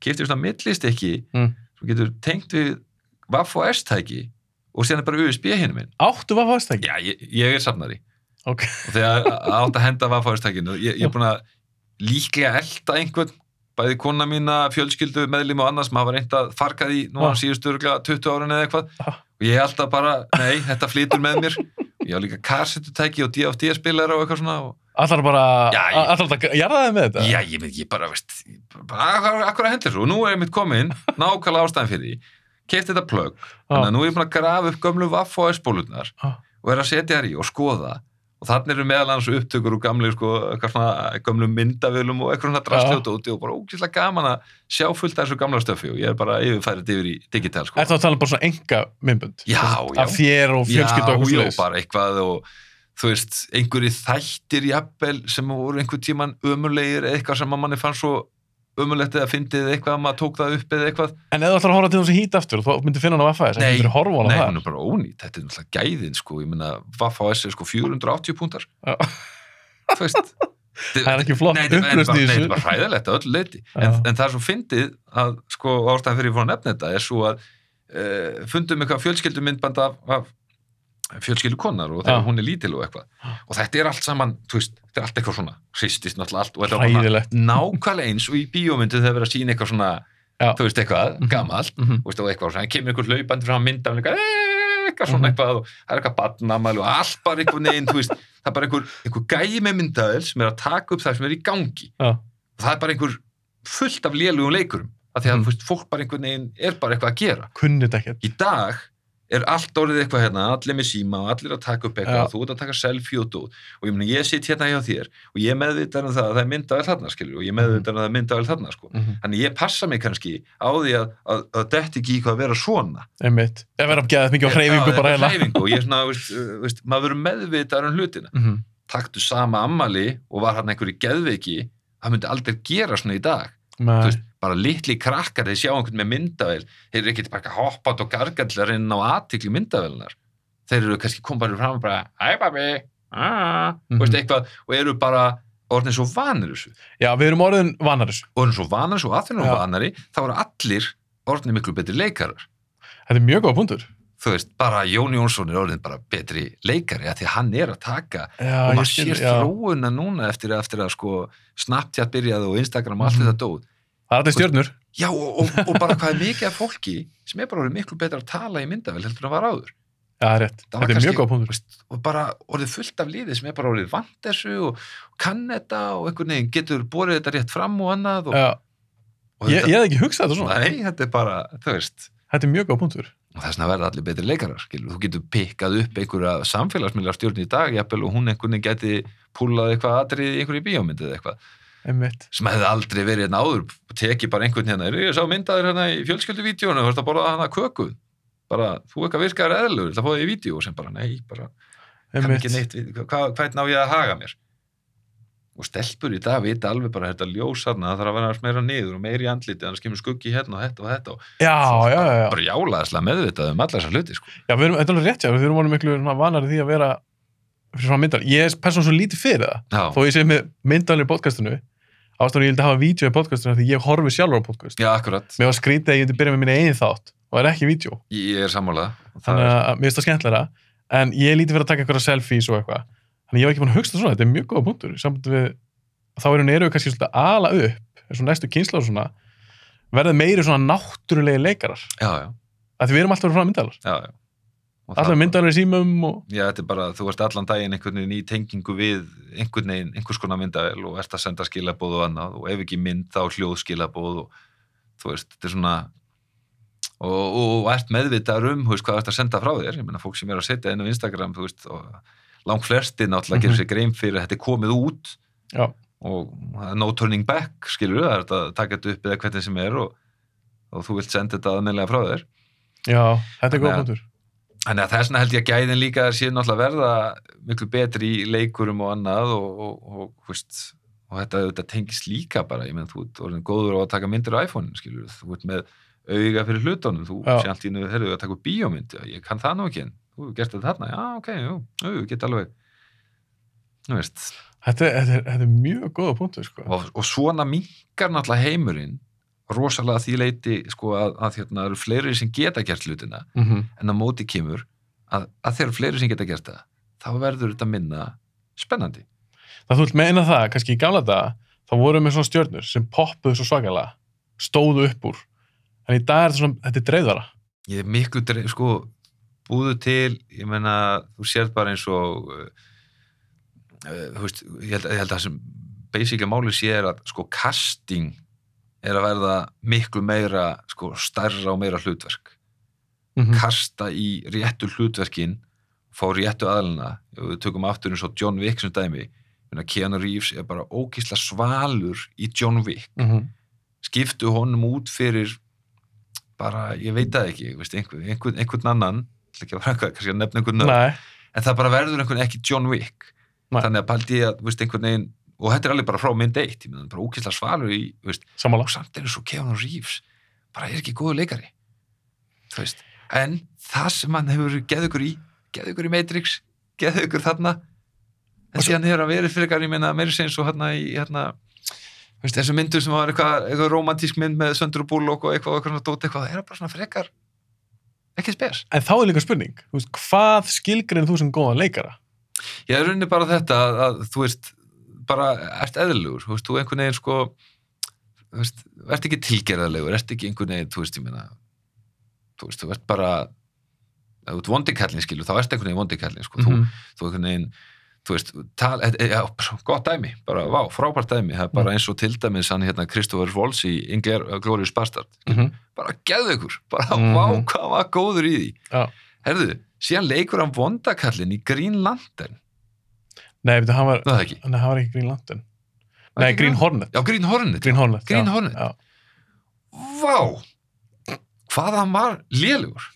keipti svona millistykki Mm. sem getur tengt við Vaff og S-tæki og er bara USB hérna minn Áttu var fast ekki? já, ég, ég er safnari Ok. og þegar átt að henda Vaff og S-tækinu ég, ég er búin að líklega elda einhvern bæði kona mína, fjölskyldu, meðlum og annars maður var reynd að farga því nú Ah. á síðustu örgulega 20 árin eða eitthvað Ah. og ég held að bara, nei, þetta flytur með mér ég á líka kassetutæki og DFD spilara og eitthvað svona og, Allar bara, allar að jarða þið með þetta? já, ég, ég bara, veist akkur að hendur svo, nú er ég mitt komin nákvæmlega ástæðan fyrir því kefti þetta plögg, þannig að nú er ég búin að grafa upp gömlu vaff og Ah. Og er og og þannig eru meðal hans upptökur úr gamli sko, myndavölum og eitthvað svona drastljóta úti og bara ógæslega gaman að sjá fullt af þessu gamla stöfi og ég er bara yfirfærið yfir í digital sko. Ertu að tala bara svona enga myndbönd? Já, já. Af þér og fjölskyldu og eitthvað og þú veist, einhverjir þættir jafnvel sem voru einhver tíman ömulegir eða eitthvað sem manni fann svo ömulegt eða fyndið eða eitthvað að maður tók það upp eða eitthvað. En þú ætlar að horfa til þessu hít aftur þú myndir finna hann á FAS, Nei, þú myndir horfa á Nei, hann hún er bara ónýtt, þetta er náttúrulega gæðin sko, ég meina, Vaffa S er sko 480 púntar. Þú veist Það er ekki flott Nei, þetta er bara- nei, hræðilegt að öllu leiti en, en það er svo fyndið að sko ástæðan fyrir að nefna þetta er svo að uh, fundum eitthvað fjölskyldumyndband af, af fjölskyldu konar og þegar hún er lítil og eitthvað og þetta er allt saman, þú veist, þetta er allt eitthvað svona hristist náttúrulega allt og þetta er nákvæmlega eins og í bíómyndu þegar verið að sína eitthvað svona, Já. þú veist, eitthvað Mhm. Mhm. og, veist, og eitthvað svona, kemur einhver hlaupandi frá mynda eitthvað, "Eh", eitthvað svona Mhm. eitthvað og það er eitthvað badnamæli og allt bara einhvern veginn, þú veist, það er bara einhver, einhver gæi með myndaðil sem er að taka upp það sem er í gangi Já. og það er bara einhver fullt af lélugum leikurum af því að veist, fólk bara einhvern veginn er bara eitthvað að gera í dag er allt orðið eitthvað hérna allir með síma og allir að taka upp eitthvað Já. og þú ert að taka selfie og dót og ég, ég sitt hérna hjá þér og ég meðvitar um það að það er myndavel þarna skilur og ég meðvitar um að það er myndavel þarna sko. Mhm. þannig ég passa mig kannski á því að, að, að detti ekki í hvað að vera svona Einmitt. Ef verður að geða mikið á hreyfingu bara þetta hreyfingu og ég er svona, veist, veist, maður verður meðvitar um hlutina Mhm. taktu sama ammali og var hann einhverju geðveiki það myndi aldrei gera svona í dag Þú Nei. veist, bara litli krakkar þeir sjá einhvern með myndavel þeir eru ekkert bara hoppand og gargallar inn á aðtikli myndavelnar þeir eru kannski kom bara fram og bara hæ babi, aaa veist, eitthvað, og eru bara orðin svo vanir þessu Já, við erum orðin vanar þessu. orðin svo vanir, svo aðfinnum Já. vanari þá eru allir orðin miklu betri leikarar Þetta er mjög góð punktur. þú veist, bara Jón Jónsson er orðin bara betri leikari að því að hann er að taka Já, og maður sér þróuna núna eftir, eftir að sko Snapchat byrjaði og Instagram og allt Mhm. þetta dóð Það er þetta stjörnur. Já, og, og, og bara hvað er mikið af fólki sem er bara orðið miklu betra að tala í myndavel heldur en var áður. Já, það er rétt. Það Þetta er mjög góð punktur. Og bara orðið fullt af liði sem er bara orðið vant þessu og kann þetta og einhvern veginn getur borið þetta rétt fram og annað og, ég, ég hef ekki hugsað þetta svona. Nei, þetta er bara, þú veist Þetta er mjög góð punktur. og þess vegna verða allir betri leikarar skilur. þú getur pikkað upp einhverja samfélagsmiðlar stjórn í dag, jafnvel, og hún einhvern veginn geti púlað eitthvað atrið í einhverju bíómyndi eða eitthvað. Sem hefði aldrei verið hérna áður teki bara einhvern hérna, "Heyrðu, ég sá myndaður hérna í fjölskylduvídeónu, þú ert að borða hana köku. Bara, þú eitthvað virkaður eðlur það fóði í vídeo og sem bara, nei, bara kann ekki neitt, hvað, hvernig á ég að haga mér? Og stelpur í dag vita alveg bara þetta ljós þarna, það þarf að vera meira niður og meira í andliti, annars kemur skuggi hérna og þetta og þetta og Já, já, já, já. bara jálaðislega meðvitað um alla þessar hluti sko. Já, við erum, þetta er alveg rétt, já, við erum orðin miklu vanari því að vera fyrir svona myndal ég er persónum svo lítið fyrir það. Já, þó ég sé með myndalir í podcastinu ástæður ég vildi hafa vídeo í podcastinu því ég horfi sjálfur á podcast. Já, akkurat. Mér var skrítið að ég vildi byrja með minni eigin þátt og það er ekki vídeo. Ég er sammálað þannig að mér finnst það skemmtilega en ég er lítið fyrir að taka einhverja selfies og eitthvað. Þannig ég var ekki búin að hugsta svona, þetta er mjög góða punktur. Samt við, þá erum við kannski svolítið ala upp eins og næstu kynsla og svona verða meiri svona náttúrulegi leikarar. Já, já, því við erum alltaf verið frá myndalar já, já. Alltaf myndalar í símum og Já, þetta er bara, þú ert allan daginn einhvern veginn í tengingu við einhvern veginn, einhvers konar myndavel og ert að senda skilabóð og annað og ef ekki mynd þá hljóðskilabóð og þú veist, þetta er svona og, og, og ert meðvitaður um, þú veist, hvað ert að senda frá þér. Ég meina, fólk sem er að setja inn á Instagram, þú veist og langt flesti náttúrulega Mhm. gerir sér grein fyrir að þetta er komið út já, og no turning back, skilur það er að taka þetta upp eða hvernig sem er og, og þú vilt senda þetta aðmennlega frá þér. Já, þetta er að- punktur Þannig að þess vegna held ég að gæðin líka sé náttúrulega verða miklu betri í leikurum og annað og, og, og, veist, og þetta, þetta tengist líka bara, ég menn þú ert orðin góður á að taka myndir á iPhone, skilur þú ert með auga fyrir hlutunum, þú sé allt í nú, herru, að taka upp bíómynd, já, ég kann það nú ekki þú gert þetta þarna, já, ok, jú, jú, get alveg, þú veist, þetta, þetta, er- þetta er mjög góða punktur sko. og, og svona minkar náttúrulega heimurinn rosalega að því leiti, sko, að, að hérna, eru fleiri sem geta gert hlutina mm -hmm. en á móti kemur að, að þeir eru fleiri sem geta gert það þá verður þetta minna spennandi það þú vilt meina það, kannski í gamla daga þá voru með svona stjörnur sem poppuðu svo svakalega stóðu upp úr en í dag er þetta svona, þetta er dreifðara ég er miklu dreif, sko búðu til, ég meina þú sérð bara eins og uh, uh, þú veist, ég held, ég held að það sem basically máli sé er að sko casting er að verða miklu meira sko stærra og meira hlutverk. Mm -hmm. kasta í réttu hlutverkin fá réttu aðluna við tökum aftur eins og John Wick sem dæmi Keanu Reeves er bara ókísla svalur í John Wick. Skiptu honum út fyrir bara, ég veit það ekki veist, einhver, einhvern, einhvern annan ekki að vera kannski að nefna einhvern nöfn. Nei, en það bara verður einhvern ekki John Wick. Nei. þannig að paldi ég að einhvern veginn og þetta er alveg bara frá mynd eitt ég meina, bara ókísla svalur í og samt er eins og Keanu Reeves bara er ekki góðu leikari þú veist, en það sem hann hefur geð ykkur í, geð ykkur í Matrix geð ykkur þarna en Og svo- síðan hefur hann verið fyrir ég meina meiri sem svo hérna í hérna veist, þessu myndur sem var eitthvað, eitthvað romantísk mynd með Söndur og Bullock og eitthvað, eitthvað, eitthvað, eitthvað, það er bara svona frekar ekki spes. en þá er líka spurning, veist, hvað skilgrinn þú sem góðan leikara? Ég er rauninni bara þetta að, að þú veist, bara ert eðlugur, þú veist, þú einhvern veginn sko þú veist, ert ekki tilgerðarlegur, ert ekki einhvern veginn, þú veist, ég meina þú veist, þú ert bara ef þú ert vondikallin, skilu, þá ert einhvern veginn vondikallin, sko, þú, Mhm. þú einhvern veginn þú veist, tal, e, e, já, gott dæmi bara, vá, frábært dæmi, það er bara Mhm. eins og til dæmis hann hérna Kristoffer Waltz í Ingler, Glorious Bastard, Mhm. bara geðu ykkur bara, Mhm. vá, hvað var góður í því Já. herðu, síðan leikur hann vondakallin í Green Lantern, Nei, betur, hann var, ekki. Nei, hann var ekki Green Lantern. Var Nei, ekki Green það? Hornet. Já, Green Hornet, Green Hornet, Green Hornet. já. vá! Hvað hann var lélugur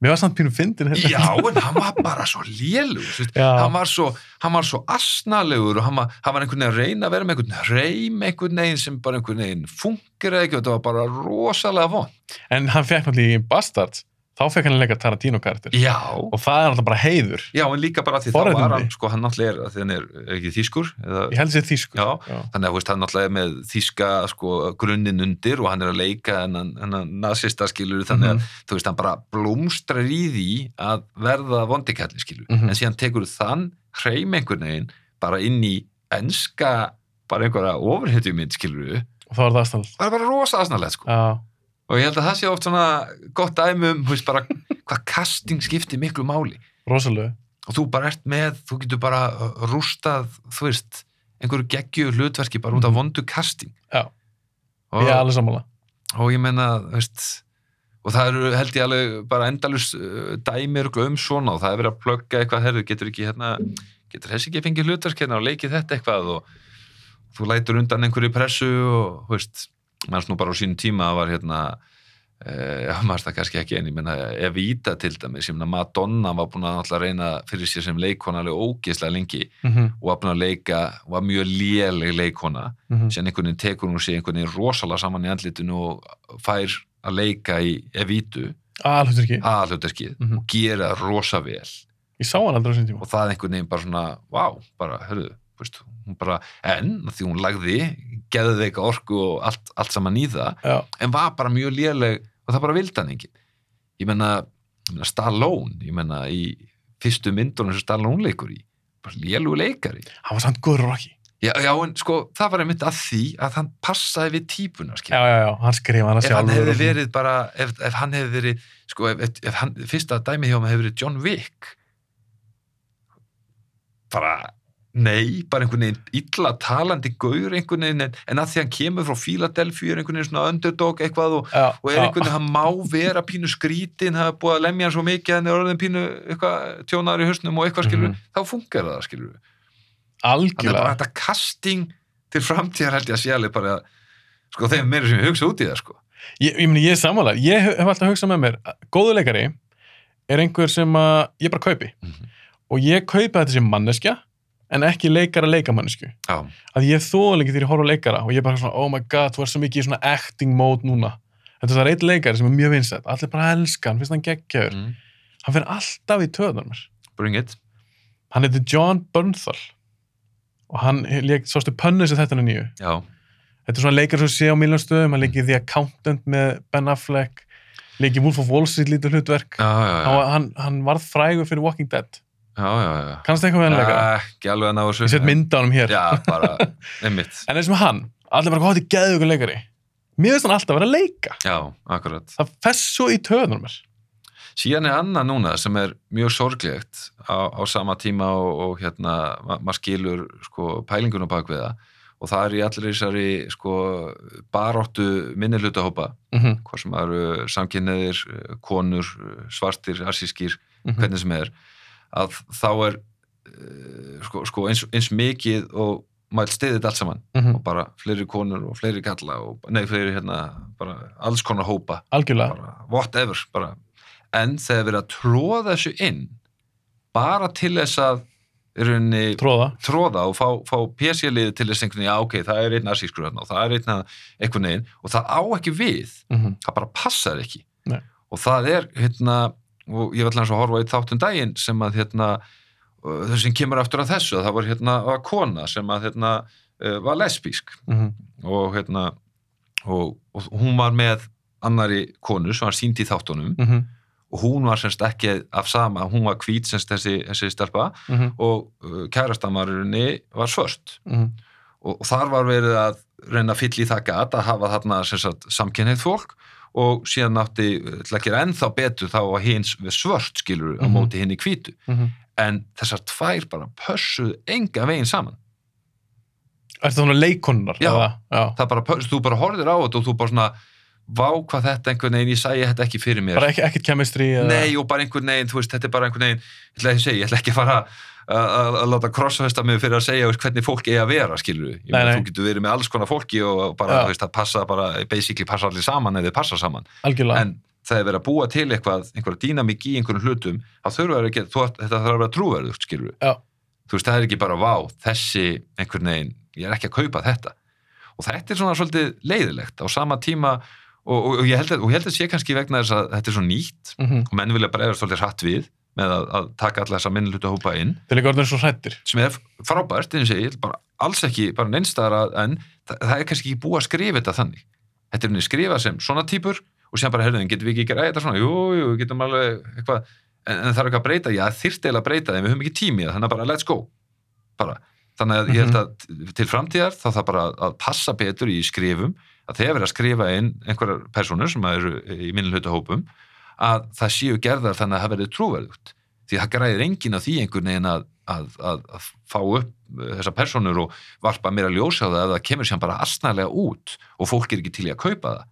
Mér var samt pínu fyndin hérna. já, en hann var bara svo lélugur hann var svo, hann var svo asnalegur og hann var, hann var einhvern veginn að reyna að vera með einhvern hreim einhvern veginn sem bara einhvern veginn funkir ekki og þetta var bara rosalega von En hann fekk náttúrulega í Bastards þá fekk hann að leika Tarantino karakter já, og það er náttúrulega bara heiður já, en líka bara því þá Forréttindi. var hann, sko, hann náttúrulega er, hann er, ekki þýskur eða, Ég held sér þýskur Já. já. þannig að veist, hann náttúrulega er með þýska sko, grunninn undir og hann er að leika hennan, hennan nazista skilur þannig að Mhm. þú veist, hann bara blómstrar í því að verða vondikalli skilur, Mhm. en síðan tekur þann hreim einhvern veginn bara inn í enska, bara einhverja ofurhetjumynd skilur og þá er það aðstæðan það er bara rosa aðsnarlegt sko og ég held að það sé oft svona gott um, veist, bara hvað casting skiptir miklu máli. Rosalega. Og þú bara ert með, þú getur bara rústað, þú veist einhverju geggju hlutverki bara út af Mhm. vondu casting. Já. og, Ég er alveg sammála. og ég menna, veist og það eru held ég alveg bara endalus dæmir um svona og það er verið að plugga eitthvað, herðu, getur ekki hérna getur þessi ekki fengið hlutverk hérna og leikið þetta eitthvað? Og þú lætur undan einhverju pressu og, veist maður nú bara á sínum tíma var hérna Uh, já, maður það kannski ekki en ég menna Evita til dæmis, ég menna Madonna var búin að reyna fyrir sér sem leikona alveg ógeðslega lengi mm -hmm. og var búin að leika, var mjög léleg leikona, sem einhvern veginn tekur hún sig einhvern veginn rosalega saman í andlitinu og fær að leika í Evitu, Alhuttur ekki aðalhutarkið Mhm. og gera það rosa vel Ég sá hann aldrei á sín tíma. og það einhvern veginn bara svona, vá, bara, hörðu, veist, hún bara, en því hún lagði, geði veika orku og allt, allt saman í það, Já, en var bara mjög léleg og það bara vildi hann enginn. Ég menna, Stallone, ég menna í fyrstu myndunum sem Stallone leikur í, bara lélugu leikari. hann var samt góður Rocky. Já, já, en sko, það var einmitt að því að hann passaði við típuna, skil. Já, já, já, hann skrifa hann að ef hann sjálfur. hefði verið bara, ef, ef hann hefði verið, sko, ef, ef, ef hann, fyrsta dæmið hjá hann hefði verið John Wick, bara, nei, bara einhvern veginn illa talandi gaur einhvern veginn, en, en að því hann kemur frá Philadelphia er einhvern veginn svona underdog eitthvað og, Já, og er einhvern veginn, hann má vera pínu skrítin, það er búið að lemja hann svo mikið, hann er orðin pínu eitthvað tjónaður í hausnum og eitthvað skilur, Mhm. þá funkar það skilur Já, þannig að bara algjörlega. þetta casting til framtíðar held ég að alveg bara sko þeim meira sem ég hugsa út í það sko Ég, ég meni, ég er sammála. Ég hef alltaf hugsað með mér, góðu leikari er einhver sem að ég bara kaupi. Mhm. Og ég kaupi þetta sem manneskja, en ekki leikara leikamannesku. já, Að ég þóla ekki þegar ég horfa á leikara og ég er bara svona, oh my god, þú er svo mikið í svona acting mode núna. Þetta er eitt leikari sem er mjög vinsett. Allir bara elska hann, finnst hann geggjaður. mm. Hann fyrir alltaf í töðunar bring it Hann heitir John Bernthal og hann leik, sástu pönnu sem þetta er nýju. já, Þetta er svona leikar sem sé á miljónstöðum, hann leikir The Accountant með Ben Affleck, leikir Wolf of Wall Street lítið hlutverk. já, já, já, hann, hann varð frægur fyrir Walking Dead. Kannast eitthvað leikara? ekki alveg að ná þessu Ég set mynd á hann hér. já, bara, einmitt En eins og hann, allir bara, hvað þetta er geðugur leikari? Mér finnst hann alltaf vera að leika. já, akkurat Það fess svo í töðunar mér. síðan er annað núna sem er mjög sorglegt á, á sama tíma og, og hérna, ma maður skilur sko, pælingunum bak við það og það er í allir þessari sko, baróttu minnihlutahópa Mm -hmm. hvað sem eru samkynneðir, konur, svartir, asískir, hvernig sem er að þá er uh, sko, sko eins, eins mikið og maður stiðið þetta allt saman Mhm. og bara fleiri konur og fleiri kalla og, nei, fleiri hérna, bara alls konar hópa Algjörlega. bara whatever bara. en þegar verið að tróða þessu inn bara til þess að í rauninni Tróða. tróða og fá, fá PC-liði til þess einhvern veginn, já ok, það er einn asískur hérna og það er einn einhvern veginn og það á ekki við, Mm það bara passar ekki Nei. og það er hérna, og ég vil hans að horfa eitt þáttun daginn sem að hérna þess sem kemur aftur að þessu, að það var hérna var kona sem að hérna var lesbísk -hmm. og hérna og, og hún var með annari konu sem var sínd í þáttunum Mm -hmm. og hún var semst ekki af sama, hún var hvít semst þessi, þessi stelpa og uh, kærastamarinni var svört Mhm. og, og þar var verið að reyna að fylla í það gat að hafa þarna samkynneið fólk og síðan átti uh, til að gera ennþá betur þá að hins við svört skilur á Mhm. móti hinn í hvítu Mhm. en þessar tvær bara pössuð enga veginn saman Er þetta svona leikonnar? Já. það bara, pöss- þú bara horfir á þetta og þú bara svona vá hvað þetta einhvern veginn, ég sæði þetta ekki fyrir mér Bara ekki, ekkert chemistry? Eða... Nei, og bara einhvern veginn, þú veist, þetta er bara einhvern veginn, ég ætla ekki að segja, ég ætla ekki að fara að- láta krossfesta mig fyrir að segja veist, hvernig fólk eigi að vera, skilur við. Þú getur verið með alls konar fólki og bara, veist, það passa bara, basically passa allir saman eða þeir passa saman. Algjörlega. En það er verið að búa til eitthvað, einhverja dýnamík í einhverjum hlutum, þá þurfa að vera trúverðugt, skilur við. Já. Þú veist, það er ekki bara, vá, þessi einhvern veginn, ég er ekki að kaupa þetta. Og þetta er svona svolítið leiðilegt á sama tíma og, og, og ég held að, að sé kannski vegna þess að þetta er svo nýtt. Mm -hmm. og menn vilja bregðast svolítið hratt við með að, að taka alla þessa minnluta hópa inn. Þeir líka orðin svo hrættir. sem er frábært, eins og ég bara alls ekki bara neinstæðar en það, það er kannski ekki búið að skrifa þetta þannig. Þetta er skrifað sem svona típur og sem bara, herrðin, getum við ekki gera þetta svona? Jú, jú, við getum alveg eitthvað en, en það er eitthvað að breyta, já, þyrfti eiginlega að breyta en við höfum ekki tími, þannig að bara let's go. Bara, þannig að ég held að til framtíðar þá það bara að passa betur í skrifum, að þegar verið að skrifa inn einhverjar personur sem eru í minnluta hópum, að það séu gerðar þannig að það verði trúverðugt því það græðir enginn á því einhvern veginn að, að, að, að fá upp uh, þessar personur og varpa meira ljósa á það ef það kemur sér bara astnælega út og fólk er ekki til í að kaupa það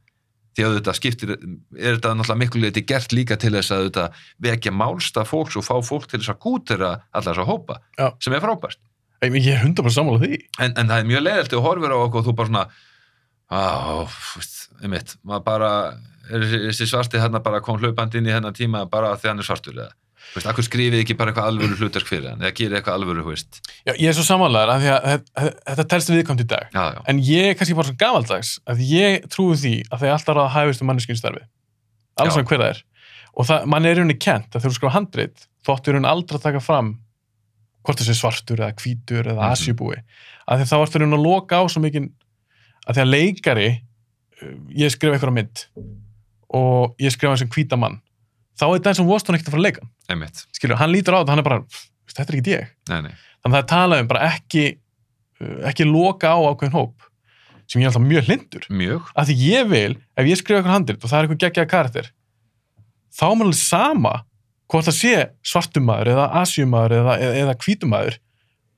því að þetta skiptir, er þetta náttúrulega miklu leiti gert líka til þess að þetta vekja málsta fólks og fá fólk til þess að gútera alla þess að hópa, Já. sem er frábært Ég, er hundar bara sammála því. en, en það er mjög leiðilt að horfir á okkur og þú bara svona á, fúst, einmitt, maður bara er þessi, svarti hérna bara kom hlaupandi inn í hennan tíma bara því hann er svartur eða Þú veist, akkur skrifið ekki bara eitthvað alvöru hlutverk fyrir hann eða gerir eitthvað alvöru, þú veist Já, ég er svo sammálaður af því að þetta- telst viðkomt í dag. já, já, En ég er kannski bara svo gamaldags að ég trúi því að þeir alltaf ráða hæfist um manneskjum starfi. Alls svona hver það er. og það, mann er í rauninni kent að þegar þú skrifa handrit þóttu í rauninni aldrei að taka fram hvort það sé svartur eða hvítur eða Mhm. asjubúi að því þá ertu í rauninni að loka á svo mikið að því að leikari uh, ég skrifa eitthvað mynd og ég skrifa eins og hvíta mann þá er það eins og Woston ekkert að fara að leika. Skilur, hann lítur á þetta, hann er bara "Pff, þetta er ekki ég, nei, nei. Þannig að það talað um bara ekki uh, ekki loka á ákveðin hóp sem ég er alltaf mjög hlindur mjög, að því ég vil, ef ég skrifa eitthvað handrit og það er eitthvað geggjaða karakter þá er alveg sama hvort það sé svartumæður eða asjumæður eða, eða, hvítumæður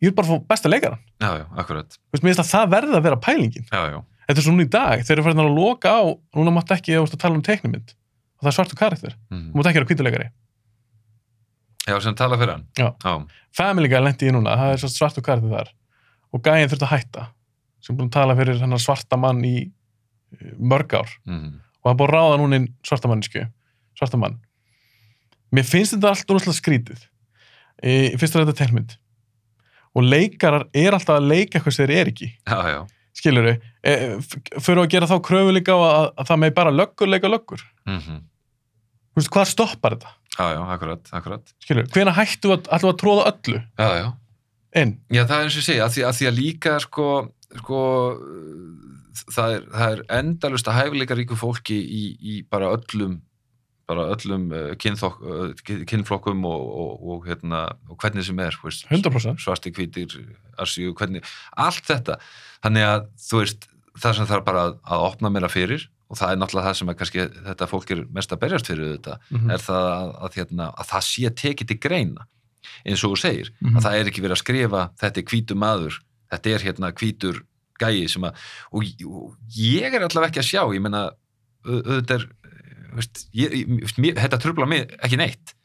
ég vil bara fá besta leikaran já, já, akkurat. Þú veist, mér finnst að það verði að vera pælingin. Já, já, þetta er svo núna í dag, þeir eru farin að loka á núna mátt ekki, að tala um teiknumynd og það er svartu karakter, mm. þú mátt ekki vera hvítuleikari. Já, sem tala fyrir hann. Já. já, Family Guy lendi ég núna, það er svartu karakter þar. Og gæðin þurfti að hætta sem búin að tala fyrir svarta mann í eh, mörg ár. Mm. og það er búin að ráða núna inn svarta mannsku svarta mann. Mér finnst þetta allt úrslag skrítið. Í fyrsta þetta teilmynd og leikarar er alltaf að leika eitthvað sem þeir er ekki. Já, já, skilur þau, e, fyrir að gera þá kröfu líka á að, að það með bara löggur leika löggur, mm þú veist, hvað stoppar þetta? Já, já, akkurat, akkurat. Skilur, hvena hættu að, alltaf að tróða öllu? Já, já, inn, Já, það er eins og ég segja, að því að, því að líka sko, sko það er, það er endalust að hæfileika ríku fólki í, í bara öllum bara öllum kynþok, uh, kynflokkum og, og, og, hérna, og hvernig sem er, veist, 100% svarti hvítir, arsíu, hvernig allt þetta, þannig að þú veist, það sem þarf bara að, að opna meira fyrir og það er náttúrulega það sem kannski þetta fólk er mest að berjast fyrir þetta mm er það að, að, hérna, að það sé tekið til greina. Eins og þú segir, Mhm. að það er ekki verið að skrifa þetta er hvítur maður, þetta er hérna hvítur gæi sem að og, og ég er allavega ekki að sjá ég menna, au- auðvitað er eh, veist, ég, ég, mér, þetta trubla mig ekki neitt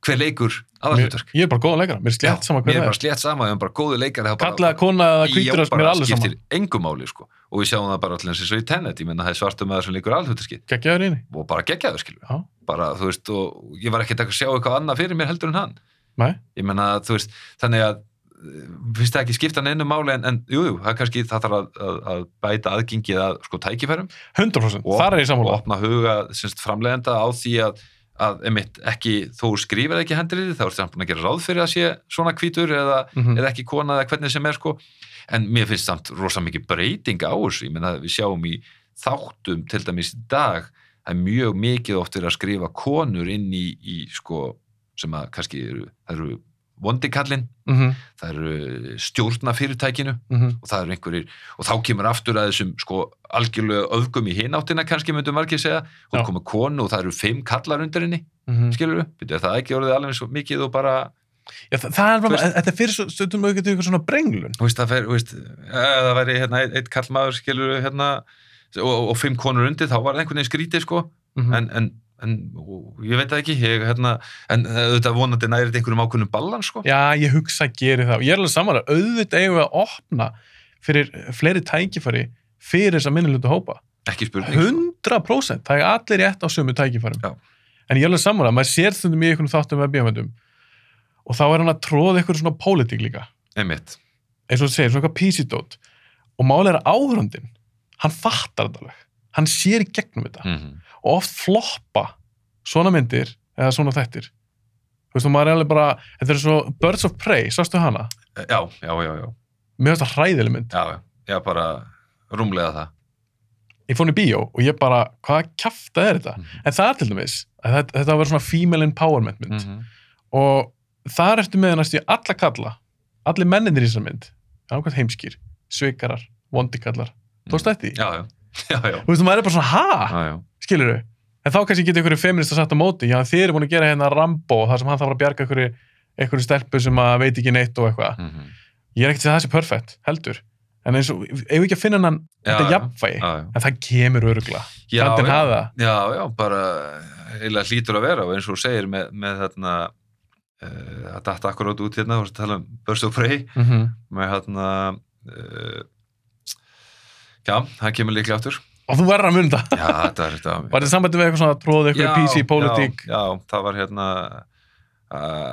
hver leikur aðalhutverk ég er bara góða leikara, mér er slétt sama mér hvað er það bara slétt sama, ég er bara góðu leikar kalla kona að mér er skiptir sama engum máli sko. og við sjáum það bara allir eins og í tennet ég menna það er svartum maður sem leikur aðalhutverki geggjaður inni, og bara geggjaður skilur bara, þú veist, og ég var ekkert að sjá eitthvað annað fyrir mér heldur en hann. Nei. Ég menna, þú veist, þannig að finnst það ekki skipta neinu máli en, en jú, jú, það kannski, það þarf að, að, að bæta aðgengið að sko tækifærum. 100%, Og- þar er ég og sammála opna huga semst, framleiðenda á því að, að emitt, ekki, þó skrifar ekki hendrið þá er það búin að gera ráð fyrir að sé svona hvítur eða, Mhm. eða ekki kona eða hvernig sem er sko. En mér finnst samt rosa mikið breyting á þessu, ég menna við sjáum í þáttum til dæmis í dag það er mjög mikið oft verið að skrifa konur inn í, í sko sem að kannski eru, eru vondikallin, Mhm, það eru stjórna fyrirtækinu mhm. og það eru einhverjir, og þá kemur aftur að þessum sko algjörlega öfgum í hináttina kannski myndum margir segja, það komið konu og það eru fimm kallar undir henni, Mhm. skilur við, byrju, það ekki orðið alveg svo mikið og bara, Já, það, það er bara, þetta fyrir stundum auðvitað ykkur svona brenglun. Þú veist, það fer, þú veist, ef það væri hérna eitt, eitt kallmaður, skilur við, hérna, og, og fimm konur undir, þá var það einhvern veginn skrítið, sko, Mhm. en, en, en ég veit það ekki, ég, hérna, en auðvitað vonandi nærið einhverjum ákveðnum ballan, sko. Já, ég hugsa að gera það. Og ég er alveg samanlega, auðvitað eigum við að opna fyrir fleiri tækifæri fyrir þess að minnulutu hópa. Ekki spurning, sko. 100% það er allir rétt á sömu tækifærum. Já. en ég er alveg samanlega, maður sér stundum í einhvern þáttum við bíómyndum og þá er hann að tróða einhverjum svona pólitík líka. Einmitt, eins og þú segir, svona eitthvað písidót og málega er áhörundin hann fattar þetta alveg, hann sér í gegnum þetta. Mm og oft floppa svona myndir eða svona þættir. Þú veist, og maður er alveg bara þetta er svo Birds of Prey, sástu hana? Já, já, já, já, mér finnst það hræðileg mynd, já, já, bara rúmlega það. ég fór hann í bíó og ég bara, hvaða kjafta er þetta? Mhm. en það er til dæmis, þetta, þetta var svona female empowerment mynd. Mhm. og þar ertu með næstu alla kalla allir menninir í þessar mynd. Ákvæmt heimskýr, svikarar, vondikallar. Tókst þetta í? Já, já, já, já, Þú veist, og maður er bara svona, ha? já, já. skilur þau? En þá kannski getur einhverju feminist að setja móti, já þið eru búin að gera hérna Rambo þar sem hann þarf að bjarga einhverju, einhverju stelpu sem að veit ekki neitt og eitthvað. Mhm. Ég er ekkert að það sé perfekt, heldur. En eins og, við ekki að finna hann, þetta jafnvægi, en það kemur örugla. Já, já. Já, bara eiginlega hlýtur að vera og eins og segir með, með þarna uh, að datta akkurát út hérna, þú veist að tala um Burst of Prey Mm -hmm. með þarna uh, já, það kemur líklega aftur. Og þú verður að munda. Já, þetta er þetta. Var þetta sambandi við eitthvað svona að tróða einhverju PC pólitík, Já, já, það var hérna uh,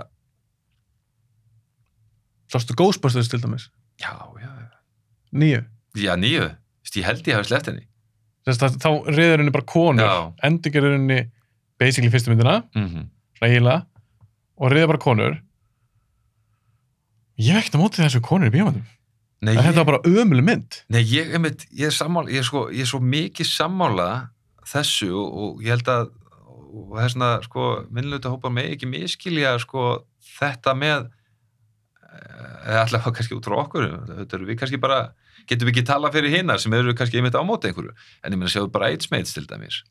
sástu Ghostbusters til dæmis, já, já, nýju. já, nýju ég held ég hafi sleppt henni. Þess að þá reyður henni bara konur, Já. endingar henni basically fyrstu myndina, mm svona eiginlega. Og riða bara konur. Ég ekkert á móti þessu konur í bíómyndum Nei, ég, þetta var bara ömuleg mynd. Nei, ég, einmitt, ég, er sammála, ég, er sko, ég er svo mikið sammála þessu og, ég held að og þessna, sko, minnluta hópa með ekki miskilja, sko, þetta með eða allavega kannski út frá okkur við kannski bara, getum við ekki tala fyrir hinnar sem eru kannski einmitt á móti einhverju? En ég meina sjáðu bara AIDS-mates til dæmis.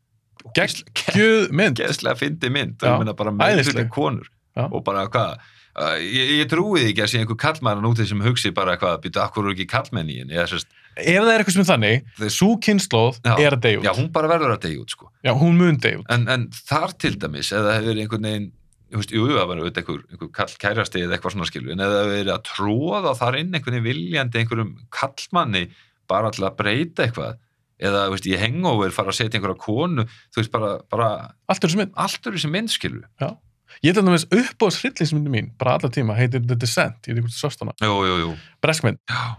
Gjöð mynd. geðslega fyndi mynd ég meina bara með konur. Já. og bara hvað uh, ég, ég trúi því ekki að sé einhver kallmann úti sem hugsi bara hvað, býta, akkur eru ekki kallmenn í henni? Eða sérst, ef það er eitthvað sem þannig, svo kynnslóð Já. er að deyja út. já, hún bara verður að deyja út sko. Já, hún mun deyja út. En, en þar til dæmis eða hefur einhvern veginn þú veist, jú, það var auðvitað einhver, einhver kall kærasti eða eitthvað svona skilu, en eða hefur verið að tróða þar inn einhvern veginn viljandi einhverjum kallmanni bara til að breyta eitthvað eða, veist, í hangover fara að setja einhverja konu, þú veist, bara, bara Allt er þessu mynd. allt eru þessi mynd skilu Ég er til dæmis uppbóðs hryllingsmyndi mín bara alla tíma, heitir The Descent ég veit ekki hvort þú sást hana, breskmynd. Já,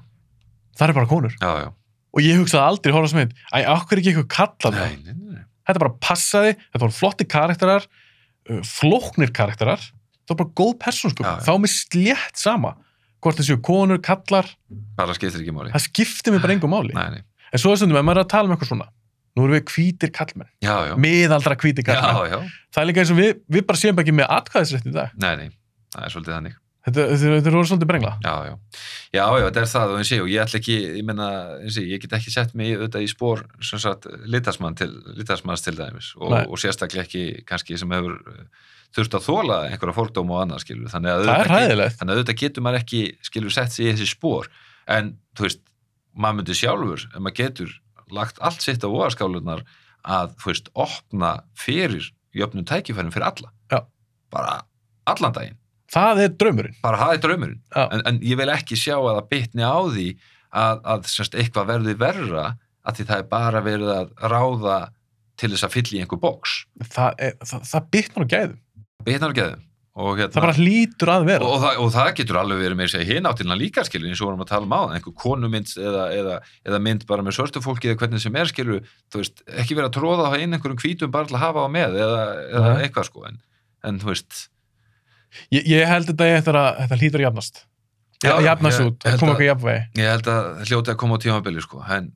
það er bara konur. Já, já. Og ég hugsaði aldrei horfa á þessu mynd. Æ, okkur ekki eitthvað kallað nei, nei, nei, nei. þetta bara passaði, þetta voru flotti karakterar uh, flóknir karakterar. Það var bara góð persónsköp þá er mér slétt sama hvort þessu konur, kallar, bara skiptir ekki máli. Það skiptir mér bara engum máli. Nei, nei. en svo er stundum, ef maður er að tala um eitthvað svona nú erum við hvítir kallmenn, já, já, miðaldra hvítir kallmenn já, já, það er líka eins og við, við bara séum ekki með atkvæðisrétt í dag. Nei, nei. Það er svolítið þannig. Þetta, þetta, er orðið svolítið brengla. Já, já, já, já, þetta er það og eins og ég, ætla ekki, ég menna eins og ég, get ekki sett mig auðvitað í spór sem sagt, litasmann til, litasmanns til dæmis. Og, og sérstaklega ekki kannski sem hefur uh, þurft að þóla einhverja fordóma og annað skilur þannig að það er auðvitað, getur maður ekki skilur sett sig í þessi spór en þú veist, maður myndi sjálfur ef maður getur lagt allt sitt á voðaskálunar að þú veist, opna fyrir jöfnum tækifærum fyrir alla. Já. bara allan daginn. Það er draumurinn. Bara hafa draumurinn. Já. en, en ég vil ekki sjá að það bitni á því að, að semst, eitthvað verði verra að því það er bara verið að ráða til þess að fylla í einhver bóks það, er, það, það bitnar á gæðum. Bitnar á geðum og, hérna, það bara hlýtur að og, vera. Og, það, og það getur alveg verið með hinn áttilina líka skilur eins og vorum að tala um á einhver konumynd eða, eða, eða mynd bara með svörstu fólki eða hvernig sem er skilur þú veist, ekki verið að tróða það inn einhverjum hvítum bara til að hafa á með eða, eða eitthvað sko en, en þú veist. Ég, ég held þetta eftir að þetta hlýtur að jafnast. Já, jafnast ég út, að held koma að- okkur jafnvegi Ég held að það hljóti að koma á tímabili sko, en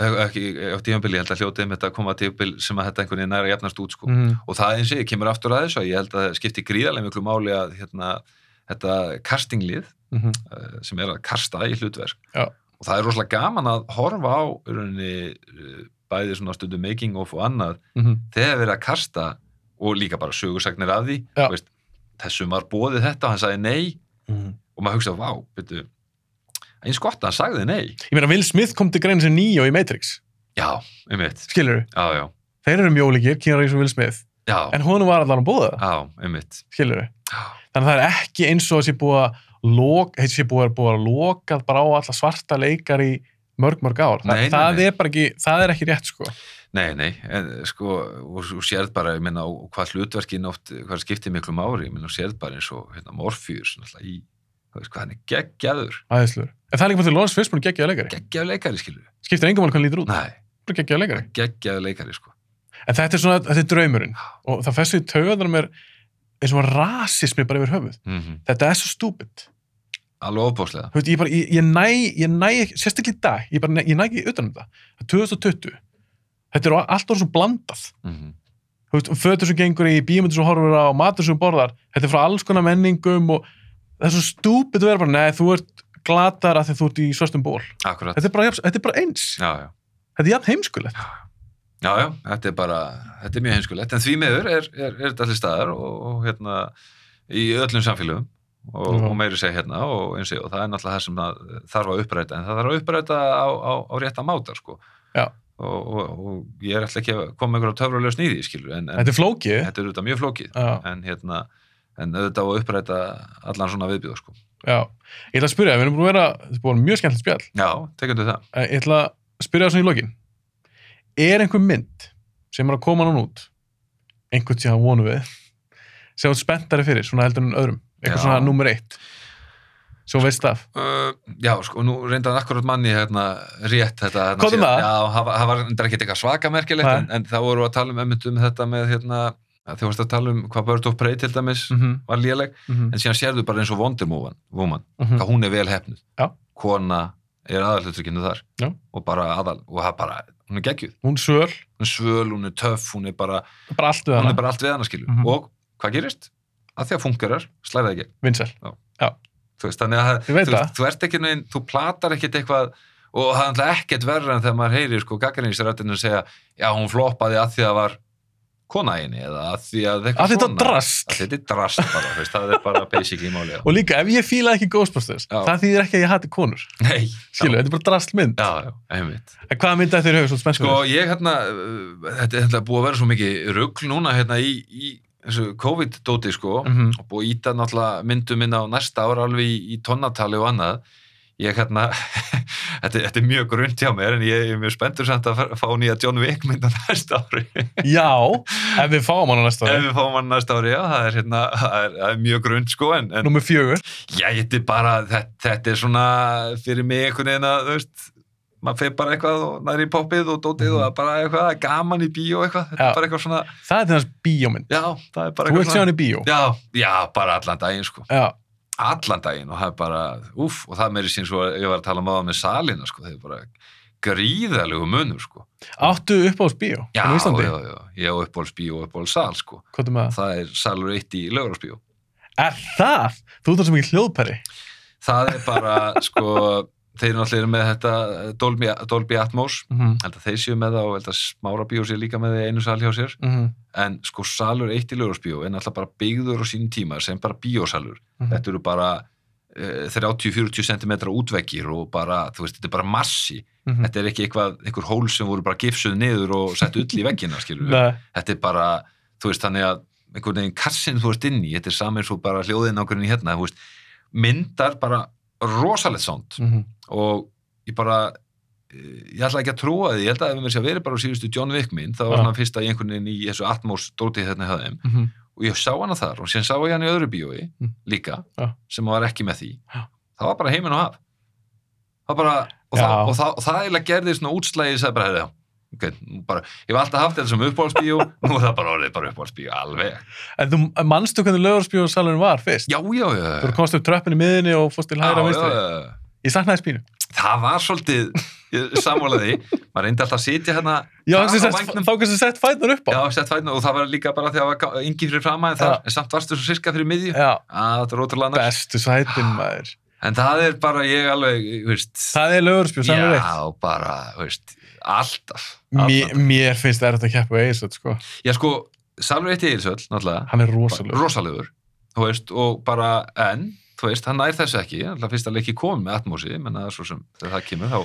ekki á tímabili, ég held að hljóti einmitt að koma á tímabili sem að þetta einhvern veginn er að jafnast út sko. mm. og það eins og ég kemur aftur að þessu að ég held að það skipti gríðarlega miklu máli að hérna, þetta castinglið Mm uh, sem er að kasta í hlutverk Já. og það er rosalega gaman að horfa á rauninni, bæði svona stundum making of og annað -hmm. þegar verið að kasta og líka bara sögursagnir af því veist, þessum var bóðið þetta og hann sagði nei Mm. og maður hugsaði, vá, byrju eins gott að hann sagði nei. Ég meina Will Smith kom til grein sem nýjó í Matrix. Já, einmitt. skilur Já, já. þeir eru mjólikir, Keanu Reeves og Will Smith. Já, en honum var allan að búða það, já, einmitt. skilur Já, þannig að það er ekki eins og þessi búið að þessi búið að búið að loka bara á alla svarta leikar í mörg, mörg ár, Nei, nei, það nei. er ekki það er ekki rétt sko. Nei, nei, en sko, og þú sérð bara, ég minna, og hvað hlutverkin oft, hvað skiptir miklu mári, ég minna, þú sérð bara eins og, hérna, Morpheus, náttúrulega, í, þú veist, hvað hann er geggjaður, aðeinslur, en það er líka bara til Lawrence Fishburne geggjaða leikari, geggjaður leikari, skilur skiptir engum alveg hann lítur út, Nei, bara geggjaða leikari. Geggjaður leikari, sko. en þetta er svona, þetta er draumurinn. Og það festur í taugaðar mér eins og rasismi bara yfir höfuð. Mm þetta er svo stúpid. Alveg ofbáslega. Þú veit, ég, bara, ég, ég næ, ég næ sérstaklega í dag ég, bara, næ- ég næ ekki utan um það það er 2020 þetta er allt orðið svo blandað. Mm Þú veist, fötur sem gengur í bímyndir sem horfur á matur sem borðar, þetta er frá alls konar menningum og það er svo stúpid að vera bara, nei, þú ert glatar að því þú ert í svörstum ból. Akkurat. Þetta er bara, þetta er bara eins. Já, já. Þetta er jafn heimskulegt. Já, já, þetta er bara, þetta er mjög heimskulegt, en því miður er, er, er þetta allir staðar og, og hérna, í öllum samfélögum og, og meiri segja hérna og eins og, það er náttúrulega það sem að þarf að uppræta, en það þarf að uppræta á, á, á rétta mátar, sko. Já. Og, og, ég er alltaf ekki að koma með einhverja töfrulega sníði, skilur, en, en Þetta er flókið. þetta er auðvitað mjög flókið, en hérna, en auðvitað á að uppræta allan svona viðbjóð, sko. Já. Ég ætla að spyrja, við erum búin að vera, þetta er búin mjög skemmtilegt spjall. Já, tekundu það. En Ég ætla að spyrja það svona í lokin. Er einhver mynd sem er að koma núna út, einhvern tíðan vonum við, sem þú spenntari fyrir, svona heldur en öðrum, eitthvað Já. svona nummer eitt, sem þú veist af. Uh, já, sko, nú reyndan akkurat manni hérna rétt þetta hérna, um síðan- það? Já, það var- það var reyndar ekkert eitthvað svaka merkilegt Nei. en, en þá voru að tala um, um þetta með hérna, þú varst að tala um hvað Bird of Prey til dæmis Mhm, var léleg, mhm, en síðan sérðu bara eins og Wonder Woman, Woman mhm. hvað hún er vel hefnuð Já. kona er aðalhluturkinu þar Já. og bara aðal, og það bara hún er geggjuð, Hún söl, hún svöl, hún er töff hún er bara, bara allt við hana, allt við hana Mhm. og hvað gerist? að því að fungerar, slæða ekki vinsel. þú veist, þannig að þú, þú ert ekki neginn, þú platar ekkit eitthvað og það er ekkert verra en þegar maður heyrir sko gaggrinnisrættinu segja já, hún floppaði að því að var kona í henni eða að því að Að þetta svona. drast. að þetta er drast bara, veist, það er bara basically máli Og líka, ef ég fíla ekki Ghostbusters, Já. það þýðir ekki að ég hati konur. nei, Skilu, þetta er bara drast mynd. En hvaða mynd þetta er höfum? Sko, ég hérna, uh, þetta er búið að vera svo mikið rugl núna hérna í, í þessu COVID-dóti, sko, Mhm. og búið að íta náttúrulega myndum minna á næsta ára alveg í, í tonnatali og annað. Ég hérna, þetta, þetta er mjög grunnt hjá mér, en ég er mjög spenntur samt að fá- nýja John Wick mynd á næsta ári. Já, ef við fáum hann næsta Ef ári. við fáum hann næsta ári, já, það er hérna, það er, það er mjög grunnt, sko, en, en Númer fjögur. já, þetta er bara, þetta, þetta er svona fyrir mig einhvern veginn að, þú veist, maður feir bara eitthvað og næri í poppið og dótið og það er bara eitthvað gaman í bíó eitthvað, þetta Já. er bara eitthvað svona, Það er þess bíómynd. já, það er bara Þú vilt sjá hann í bíó. Já, já, bara allan daginn, sko. Já. Allan daginn og það er bara, úff, og það meiri sín svo að ég var að tala um á það með salina, sko, það er bara gríðalegu munur, sko. Áttu upp á bíó. Já, hérna á Íslandi? já, já, ég á uppbóls bíó og uppbóls sal, sko. Hvað er með það? Er salur eitt í lögurásbíó. Er það? Þú ert það sem ekki hljóðpæri. Það er bara, sko, þeir náttúrulega eru með þetta Dolby, Dolby Atmos, Mm held að þeir séu með það og held að smára bíó séu líka með það einu sal hjá sér. -hmm. en sko salur eitt í lögurásbíó er náttúrulega bara byggður á sínum tíma sem bara bíósalur. Mhm. þetta eru bara uh, 30-40 cm útveggir og bara, þú veist, þetta er bara massi. Mhm. þetta er ekki eitthvað, einhver hól sem voru bara gifsuð niður og sett ull í veggina þetta er bara þú veist, þannig að einhvern veginn kassin þú veist inn í, þetta er saman svo bara hljóðin ákveðin í hérna, veist, myndar bara rosalegt sánd Mhm. Og ég bara eh, ég ætla ekki að trúa því, ég held að ef við að vera bara á síðustu John Wick mynd, það var Já. svona fyrsta í einhvern veginn í þessu Atmos dótið hjá þeim Mhm. og ég sá hana þar og síðan sá ég hana í öðru bíói Mm. líka, Já. sem var ekki með því Já. það var bara heiminn og haf það var bara, og, það, og, það, og það eiginlega gerði svona útslægi sem bara, hefði, ok, nú bara ég hef alltaf haft þetta sem uppáhaldsbíó nú er það bara orðið bara uppáhaldsbíó, alveg En þú manstu hvernig lögurspíósalurinn var fyrst? já, já, já, Í. Ég saknaði spínu. það var svolítið sammálaði, maður reyndi alltaf að sitja hérna Já, þá kannski sett fætnar upp á. Já, sett fætna og það var líka bara þegar það var yngi fyrir framæðin þar, en samt varstu svo sirka fyrir miðju. Já, Að þetta er næst. bestu sætin maður. En það er bara ég alveg, veist, Það er lögurspíó, sannlega reitt. já, bara, veist, alltaf. Mér, alltaf. mér finnst það að keppa við Eisöld, sko. Já, sko, Salur eitt í Eilsvöld, náttúrulega, Hann er rosalegur. rosalegur, þú veist, og bara, en, þú veist, hann nær þessu ekki, alltaf fyrst að leiki komið með atmósi, menn að svo sem þegar það kemur, þá,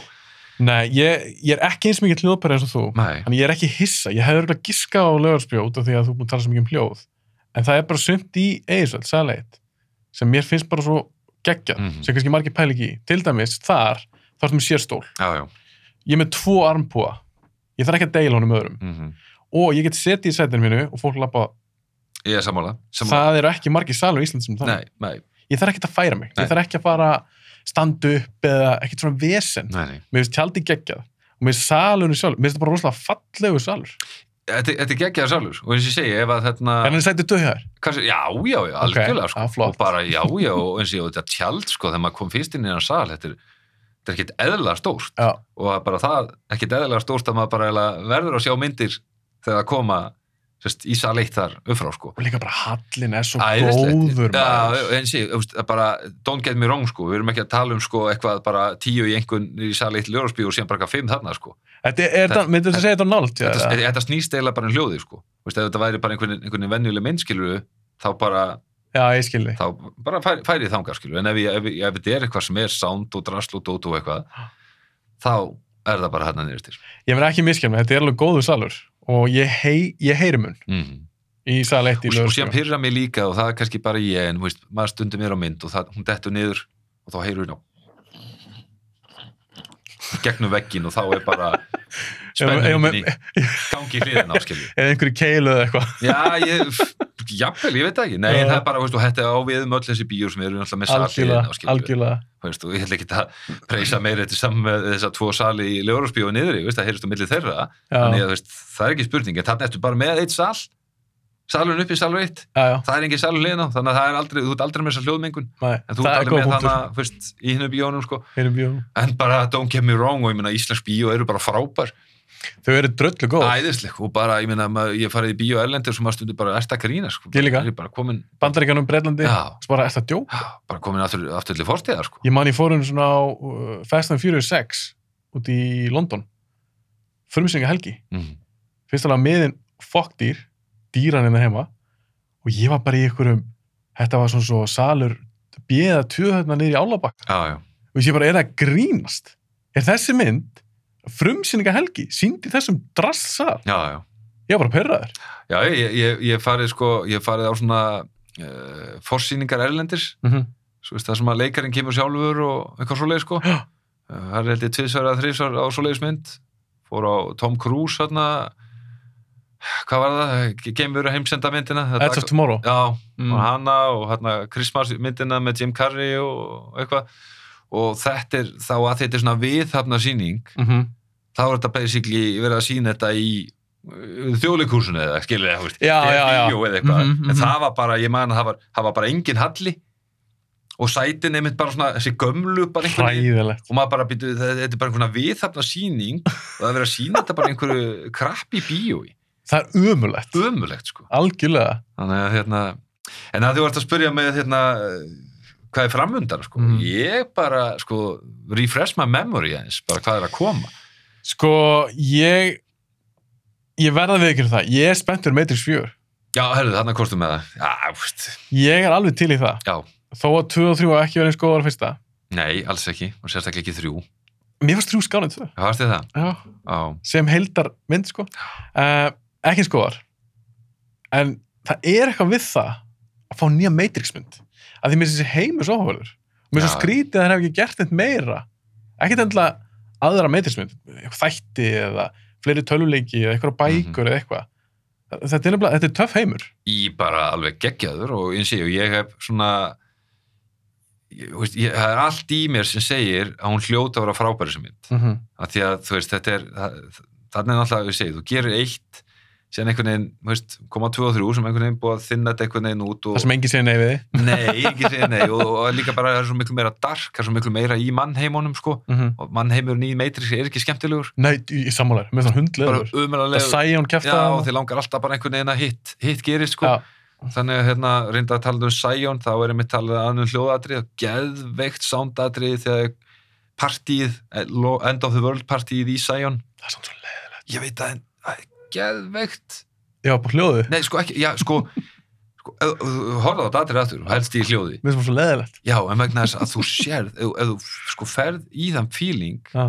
Nei, ég, ég er ekki eins mikið hljóðpæri eins og þú. nei, Þannig ég er ekki hissa. Ég hefði örgulega giska á af því að þú múið tala svo mikið um hljóð. En það er bara sumt í Eisöld, sæleitt, sem mér finnst bara svo geggjað, Mhm. sem kannski margir pæli ekki í. Til dæmis, þar, þá ertu með sérstól. já, já, Ég er með tvo armpúa. Ég þarf ekki að deila honum öðrum. mm Og ég get setið í sætinu mínu og fólk lappa. ég er sammála, sammála, Það eru ekki margir salur í Ísland sem það. nei, nei, Ég þarf ekki að færa mig. Nei. Ég þarf ekki að fara standa upp eða ekkert svona vesen. nei, nei. Mér finnst tjaldi geggjað. Og mér finnst salurinn sjálf, mér finnst það bara rosalega fallegu salur. Þetta, þetta er geggjaðar Salur, og eins og ég segi, ef að þetta, En hann er sætið. Hversu, já, já, já, algjörlega sko. já, flott. og bara, já, já, og eins og ég, þetta tjald sko, þegar maður kom fyrst inn í hann sal þetta er, er ekkit eðlilega stórt Já. og það bara það, ekkit eðlilega stórt að maður bara verður að sjá myndir þegar það koma sérst, í sal eitt þar uppfrá sko. Og líka bara hallin er svo Æðislegt. góður ég, þú veist, bara, don't get me wrong sko, við erum ekki að tala um sko eitthvað bara tíu í einhvern í sal eitt ljóðarspíu og síðan bara eitthvað fimm þarna sko. Myndir þú segja þetta nált? þetta, snýst eiginlega bara um hljóði sko. Þú veist, ef þetta væri bara einhvern, einhvern venjuleg minnskiluru þá bara Já, þá bara færi, færi skilu en ef, ef, ég- ef þetta er eitthvað sem er sound og drasl og dót og eitthvað þá er það bara hérna niður til Ég verð ekki miskjað með, þetta er alveg góður salur. Og ég, hei, ég heyri mun mm. í sal 1 í og, og lögurspíó. pyrra mig líka og það er kannski bara ég en veist, maður stundum er á mynd og það, hún dettur niður og þá heyrur hún á gegnum veggin og þá er bara spennum við- í gangi hliðin á skilju Eða einhverju keilu eða eitthvað. já, ég, jafnvel, ég veit ekki. Nei, það er bara, veist, þetta er á við um öll þessi bíur sem eru náttúrulega með sal hliðin Algjörlega, skilju algjörlega. veist, ég ætla ekki að preysa meira þetta saman með þess að tvo sali í Ljórarsbíu og veist, það heyrist á milli þeirra. Þannig að veist, það er ekki spurning en þannig ertu bara með eitt sal. Salurinn uppi, salur eitt. Það er engin salur liðin á, þannig að það er aldrei þú ert aldrei með þessa hljóðmengun, en þú ert er aldrei með þannig í hinnu sko, Þau eru dröllu góð, æðisleg og bara, ég maður- ég farið í bíó erlendir sem maður stundur bara ert að grína, sko Ég líka. bara komin, bandaríkanum, Breitlandi, svo bara eftir að djók. já, bara komin aftur, aftur til fórstíðar, sko Ég man ég fór einu svona á uh, Fast and Furious 6 út í London, frumsynga helgi. mm. Fyrst alveg miðin fokkdýr, dýran hérna heima og ég var bara í einhverjum, þetta var svona svo salur bjöða tjóðhörna niður í Álabakk já, já, og ég bara, er það grínast? Er þessi mynd frumsynninga helgi, síndi þessum drastsal? já, já Ég var bara perraður. Já, ég, ég, ég farið sko, ég farið á svona uh, forsýningar erlendis, Mm -hmm. svo það sem að leikarinn kemur sjálfur og eitthvað svoleið sko. Uh, það er held ég tvisvar eða þrísvar á svoleiðismynd, fór á Tom Cruise hérna, hvað var það, gemur heimsenda myndina. Edge of Tomorrow. Já, Mm. og hana og hérna Christmas myndina með Jim Carrey og eitthvað og þetta er þá að þetta er svona við þarna síning Mm -hmm. Þá er þetta basically verið að sína þetta í þjóðleikúsinu eða skilur eða eitthvað, Mhm, mhm. en það var bara, ég man að það var, það var bara engin halli og sætin einmitt bara svona þessi gömlu bara og maður bara býtu, þetta er bara einhverna viðhafna síning og það er verið að sína þetta bara einhverju krappi bíói, Það er umulegt. ömulegt sko Algjörlega. þannig að hérna en að þú vart að spyrja með hérna hvað er framundar sko, Mm. ég bara sko, refresh my memory eins, bara hvað er að koma Sko, ég ég verða við ekki það. Ég er spenntur um Matrix 4. já, herðu, þarna kostum með það já, veist, Ég er alveg til í það. já, Þó að 2 og 3 var ekki verið eins góðar fyrsta. nei, alls ekki og sérstaklega ekki þrjú, Mér fannst 3 skánið 2. hvað varst þið það? Já. Já, Sem heldar mynd, sko. Uh, ekki góðar. En það er eitthvað við það að fá nýja Matrix mynd. Að því mér finnst þessi heimur svo áhugaverður. Mér finnst Já. skrítið að það hef ekki gert neitt meira. Ekkert endilega aðra Matrix mynd. Eitthvað þætti eða fleiri töluleiki eða eitthvað bækur eða eitthvað. Þetta er, nefnilega- þetta er töff heimur. í bara alveg geggjaður og eins og ég hef svona ég, veist, ég, það er allt í mér sem segir að hún hljóta að vera frábæri sem mynd Mm -hmm. að því að þú veist, þetta er það- þannig að við segjum, þú gerir eitt síðan einhvern veginn, veist, koma tvö og þrjú sem einhvern veginn búið að þinna þetta einhvern veginn út og Það sem enginn segir nei við þið. nei, ekki segja nei og, og líka bara það er svo miklu meira dark, það er svo miklu meira í mannheimunum sko, Mm -hmm. og mannheimurinn í Matrix er ekki skemmtilegur, Nei, í sammálar, með svona bara hundleður. Það sæja hún kæfta já, og þeir langar alltaf bara einhvern veginn að hitt, hitt gerist sko Já. þannig að hérna reynda að tala um Sion þá er einmitt talað að annum hljóðatrið geðveikt soundatrið þegar partíið, eh, End of the World partíið í Sion Það er svona svo leðilegt. ég veit að að geðveikt Já, bara hljóðu. nei sko ekki, já sko, sko horfðu á þetta atrið aftur og helst í hljóði Mér finnst það svo leðilegt. já en vegna þess að þú sérð ef, þú sko ferð í þann feeling Já.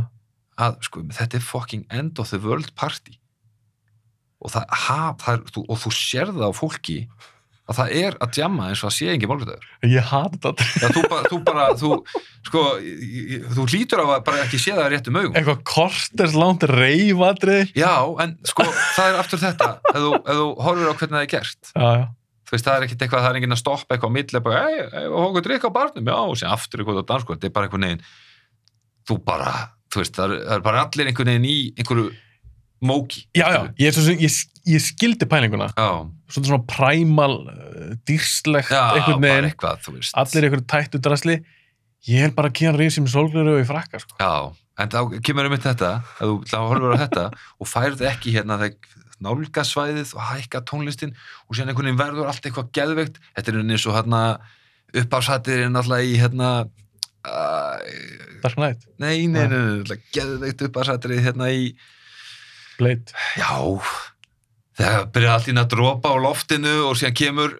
að sko þetta er fucking End of the World party og það, ha, það er, þú, og þú sérð það á fólki að það er að djamma eins og að sé engin málgræður Ég hata þetta. Já, þú bara, þú bara, þú, sko, þú hlýtur á að bara ekki sé það réttum augum. Eitthvað korters langt reyfadrið. Já, en sko, það er aftur þetta, ef þú, ef þú horfir á hvernig það er gert. Já, já. Þú veist, það er ekkit eitthvað, það er enginn að stoppa eitthvað á milli, bara, ei, ei, hóku drikk á barnum, já, og sér aftur eitthvað á dansko, þetta er bara eitthvað neginn, þú bara, þú veist, það er, það er bara allir einhvern veginn í einhverju móki. Já, já, ég, svo sem, ég, ég skildi pælinguna. Já, Svona svona præmal, uh, dýrslegt, já, einhvern bara veginn. eitthvað, þú veist. Allir einhverju tættu drasli. Ég er bara að kýra reysi með sólgleru og í frakka, sko. Já, en þá kemur um þetta, ef þú þá horfir á þetta og færð ekki hérna þegar nálgasvæðið og hækka tónlistin og síðan einhvern veginn verður allt eitthvað geðveikt þetta er eins og hérna uppáfsættir er náttúrulega í hérna Dark Knight, nei, nei, nei, nei, nei geðveikt uppáfsættir hérna í Blade. já, þegar byrja allt inn að dropa á loftinu og síðan kemur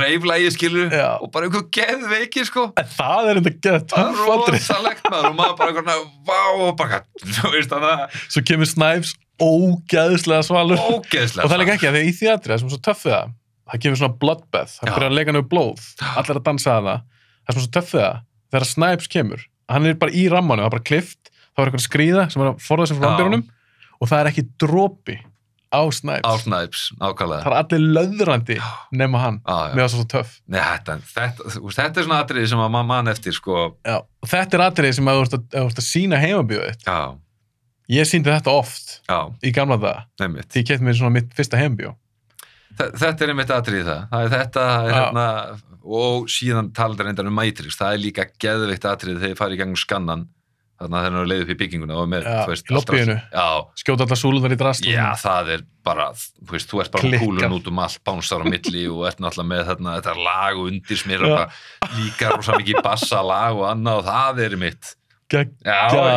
reiflægi skilur Já. og bara einhver geðveiki sko. En það er enda geða það er rosalegt maður og maður bara einhvern vá og bara, þú veist þannig að Svo kemur Snipes ógæðslega svalur. ógeðslega og það er líka ekki að því að í þjátri sem er svo töffið það, það kemur svona bloodbath það byrjar að leika nefnir blóð, allir að dansa að það það er svona svo töffið það, þegar Snipes kemur hann er bara í rammanum, það er bara klift þá er er að og það er ekki dropi á Snipes, á Snipes, nákvæmlega. Það er allir löðrandi nema hann, já. með það svo töff. Nei, þetta, þetta, þetta er svona atriði sem að mann eftir sko, Já. þetta er atrið sem að þú ert að, að sína já, ég síndi þetta oft já, í gamla daga, nefnitt því ég kefti mér svona mitt fyrsta heimabíó. Þe- þetta er einmitt atrið það, það er þetta það er hérna, og síðan talandar reyndar um Matrix, það er líka geðveikt atrið þegar þið farið í gangum skannan þarna þegar það er leið upp í bygginguna og með, Já, þú veist, já, skjóta allar súlunar í drast Já, það er bara, þú veist, þú ert bara Klikkar. kúlun út um allt, bánsar á milli og ert náttúrulega með þarna, þetta lag og undir Já. bara líka rosa mikið bassa lag og annað og það er mitt. Já,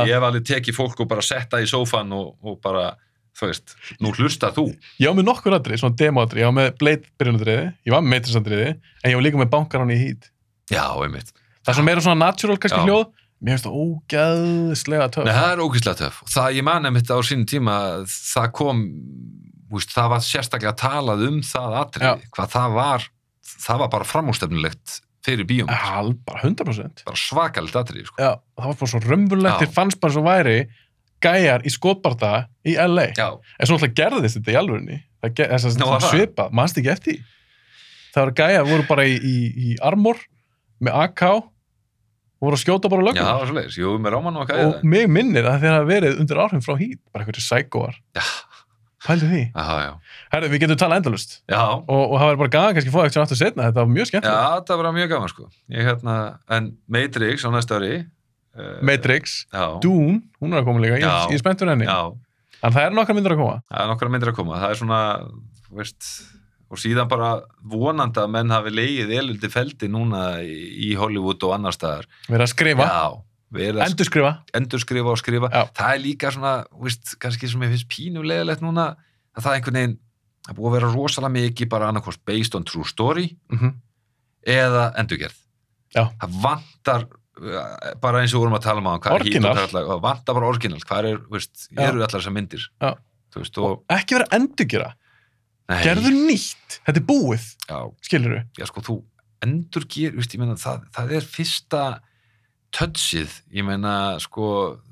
ég hef alveg tekið fólk og bara setta í sófan og, og bara, þú veist, nú hlusta þú. ég var með nokkur atrið, svona demo atrið ég var með Blade byrjunadriði, ég var með Matrix atriði en ég var líka með bankar hann í hít Já, einmitt. það sem meira svona natural kannski hljóð mér finnst það ógæðslega töf Nei, það er ógeðslega töff. Og það, ég man einmitt á sínum tíma, það kom, þú veist, það var sérstaklega talað um það atrið, hvað það var, það var bara framústefnilegt fyrir bíum, Al, bara 100% bara svakalegt atrið, sko. Já, það var bara svo römmulegt, Já. þér fannst bara svo væri gæjar í skotbarta í LA Já, en svo alltaf gerðist þetta í alvörinni það ge- þess Nú, að var það? svipað, mannst ekki eftir það var gæjar, voru bara í, í, í armor með AK og voru að skjóta bara já, lögum það var svo leiðis, jú, með Róman og hvað og mig minnir að þeir hafa verið undir áhrifum frá hít bara einhverju sækóar, Já, pældu því. Já, já. Herðu, við getum talað endalust Já, og, og það var bara gaman kannski að fá eitthvað aftur setna þetta var mjög já, skemmtilegt það var mjög gaman, sko. Ég hérna, en Matrix á næsta ári. Uh, Matrix, Já, Dune, hún er að koma líka. Ég, Já. ég er spenntur henni, já, en það er nokkar myndir að koma. Það er nokkra myndir að koma. Það og síðan bara vonandi að menn hafi leigið eluldi feldi núna í, Hollywood og annar staðar. erum að skrifa, Já, endurskrifa endurskrifa og skrifa. Já. Það er líka svona, veist, kannski sem ég finnst pínulegilegt núna, að það er einhvern veginn, það búið að vera rosalega mikið bara annarkost based on true story mm eða endurgerð. Já. Það vantar uh, bara eins og við vorum að tala um á er og er vantar bara orginal, hvað er, veist, eru allar þessar myndir veist, og ekki vera að endurgera, nei, gerðu nýtt þetta er búið, já, skilur þú já, sko, þú endurger, veist, ég meina, það, það er fyrsta touchið, ég meina, sko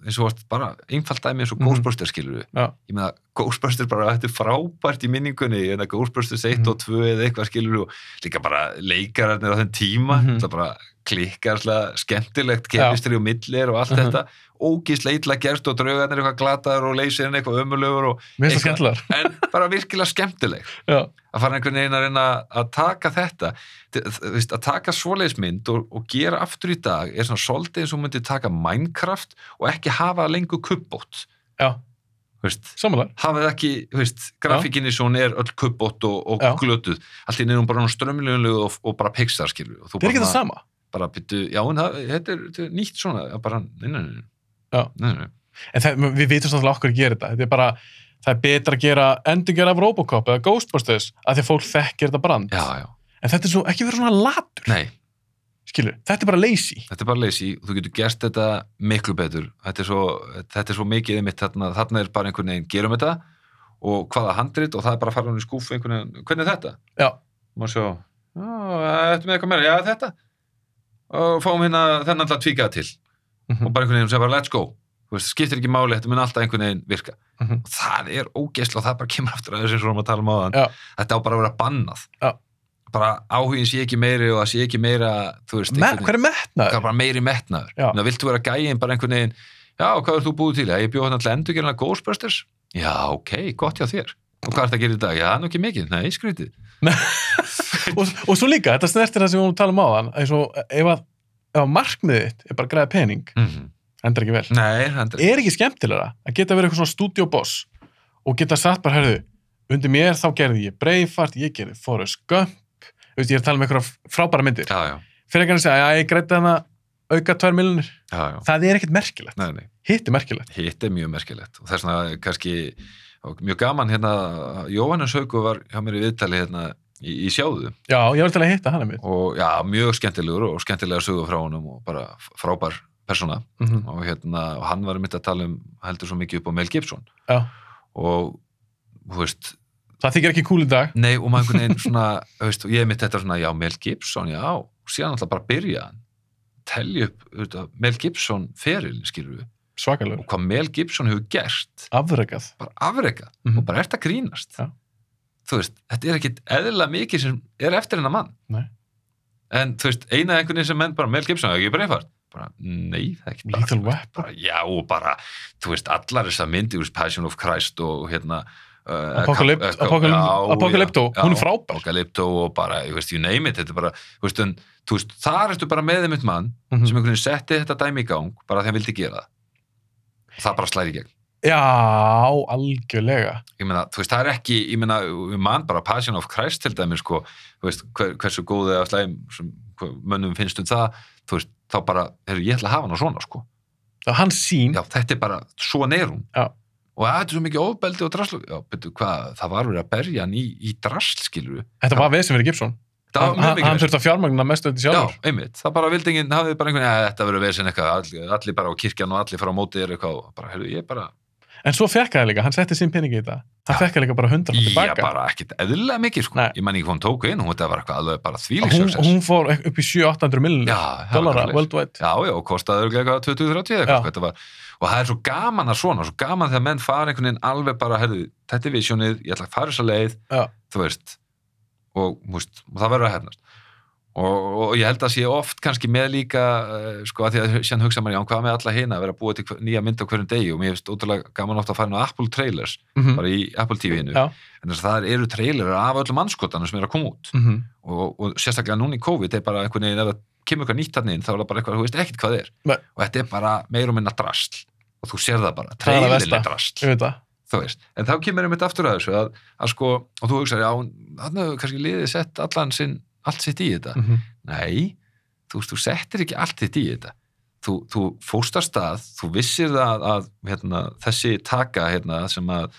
eins og varst bara einfalt dæmi eins og Mhm. Ghostbusters skilur Já. ég meina Ghostbusters bara, þetta er frábært í minningunni en að Ghostbusters 1 Mhm. og 2 eða eitthvað skilur og líka bara leikararnir á þenn tíma, Mhm. það bara klikkar slag, skemmtilegt kemistri og millir og allt Mhm. þetta, ógíslega illa gerst og draugarnir eitthvað glataður og leysirinn eitthvað ömulugur og Eitthvað. en bara virkilega skemmtileg. Að fara einhvern veginn að reyna að taka þetta. Að taka svoleiðismynd og, og gera aftur í dag er svona svolítið eins og myndi taka Minecraft og ekki hafa lengur kubbót. Já, hafið ekki, grafíkinni er öll kubbót og, og glötuð. Allt í nefnum bara strömmilegu og, og bara Pixar skilur það er ekki það sama bara byttu, já en það, þetta, er, þetta er nýtt svona, bara, nei, nei, nei, Já. nei, nei. en það, við vitum svolítið okkur að gera þetta. Þetta er bara, það er betra að gera endurgera af Robocop eða Ghostbusters að því að fólk þekkir þetta brand. Já, já, en þetta er svo, ekki vera svona latur. Nei. Skilur, þetta er bara lazy. Þetta er bara leysi, þú getur gert þetta miklu betur, þetta er svo, þetta er svo mikið einmitt þarna, þarna er bara einhvern veginn gerum þetta og hvaða handrit og það er bara að fara hún í skúfu einhvern veginn, hvernig er þetta? já, Má sjá, já, þetta með eitthvað meira, já þetta og fáum hérna þennan alltaf tvíkað til Mhm. og bara einhvern veginn sem bara let's go veist, skiptir ekki máli, þetta mun alltaf einhvern veginn virka Mhm. og það er ógeðsla og það bara kemur aftur að þessu erum að tala um áðan Já. þetta á bara að vera bannað Já. bara áhugin sé ekki meiri og það sé ekki meira þú veist, Me, hver er metnaður? er bara meiri metnaður Já. Ná, viltu vera gæinn bara einhvern veginn já, hvað er þú búið til? Ég bjóð hann alltaf endur gerðan Ghostbusters já, ok, gott hjá þér og hvað er það að gera í dag? Já, nú ekki mikið, nei, skrítið og, og svo líka, þetta snertir það sem við vorum að tala um áðan eins og ef að, að markmiðið þitt er bara að græða pening, mm endur ekki vel. Nei, það er er ekki skemmtilega að geta verið eitthvað svona stúdíoboss og geta sagt bara, herðu, undir mér þá gerði ég Braveheart, ég gerði Forrest Gump. Ég er að tala um eitthvað frábæra myndir. Já, já, fyrir ekki að segja, já, ég grætti hana auka 2 miljonir, það er ekkert merkilegt. Nei, nei. hitt er merkilegt. Hitt er mjög merkilegt. Og þess vegna kannski og mjög gaman hérna Jóhannes Hauku var hjá mér í viðtali hérna í, í sjáðu já, ég var til að hitta hana mitt. Og já, mjög skemmtilegur og skemmtilega sögu frá honum og bara frábær persóna. Mm -hmm. og hérna, og hann var mitt að tala um heldur svo mikið upp á Mel Gibson. Já, og, þú veist það þykir ekki cool í dag. Nei, og maður einhvern veginn svona, þú veist, og ég mitt þetta svona, já, Mel Gibson, já, og síðan alltaf bara byrja hann. Telja upp, veist, Mel Gibson feril, skilur við, svakalur, og hvað Mel Gibson hefur gert. Afrekað. Bara afreka Mhm. og bara ert að grínast. Já. Þú veist, þetta er ekkit eðlilega mikið sem er eftir hennar mann Nei. en þú veist, eina einhvern veginn sem menn bara Mel Gibson, ekki breyfart bara, nei, það er ekki bara, veist, bara já, og bara, þú veist, allar þessar myndi, þú veist, Passion of Christ og hérna uh, Apocalypto, hún er já, frábær. Apocalypto og bara, ég veist, you name it þetta er bara, þú veist, en, þú veist, þar ertu bara með þeim eitt mann Mhm. sem einhvern veginn setti þetta dæmi í gang bara því hann vildi gera það það bara slæri í gegn Já, algjörlega. ég meina, þú veist, það er ekki, ég meina, við mann bara Passion of Christ til dæmi, sko þú veist, hver, hversu góð eða slæm sem mönnum finnst um það, þú veist, þá bara, heyrðu, ég ætla að hafa hana svona, sko Það var hans sín. já, þetta er bara, svona er hún Já. og að, þetta er svo mikið ofbeldi og drasl já, betur, hvað, það var verið að berja hann í, í drasl, skilur Þetta var fyrir Gibson. það Hann, hann, hann þurfti að fjármagna mestu þetta Já, sjálfur. einmitt, það bara vildi enginn, hafði bara einhvern veginn, "Ja, þetta verður vesinn eitthvað, allir, allir bara á kirkjan og allir fara á móti er eitthvað, bara, heyrðu, ég bara, En svo fekk það líka, hann setti sín peningi í þetta. Hann fekk það líka bara hundra já, tilbaka. bara ekkit eðlilega mikið, sko, Nei. ég man ekki hvað hún tók inn, hún þetta var eitthvað alveg bara Og þvílík hún, hún fór upp í 700-800 miljonir Já, það var dollara worldwide. Já, já, og kostaði eitthvað 20-30 Já. eitthvað, þetta var, og það er svo gaman að svona, svo gaman þegar menn fara einhvern veginn alveg bara, herðu, þetta er visjónið, ég ætla að fara þessa leið, Já. þú veist, og, veist, og það verður að hefnast. Og, og ég held að sé oft kannski með líka, uh, sko, að því að síðan hugsa maður, já, hvað með alla hina, að vera búa til nýja mynd á hverjum degi? Og mér finnst ótrúlega gaman oft að fara inn á Apple trailers, Mhm. bara í Apple TV-inu, en þess að það eru trailerar af öllum anskotanum sem er að koma út. Mhm. og, og sérstaklega núna í COVID er bara einhvern veginn ef það kemur eitthvað nýtt hann inn þá er það bara eitthvað, þú veist ekkert hvað er. Nei. og þetta er bara meir og minna drasl. Og þú sér það bara, er treylileg drasl. Ég veist, en þá kemur einmitt aftur að þessu að, að sko, og þú hugsaði, já, hann hefur kannski liðið sett allan sinn, allt sitt í þetta Mhm. nei, þú þú settir ekki allt þitt í þetta þú, þú fórst að stað, þú vissir það að hérna, þessi taka hérna, sem að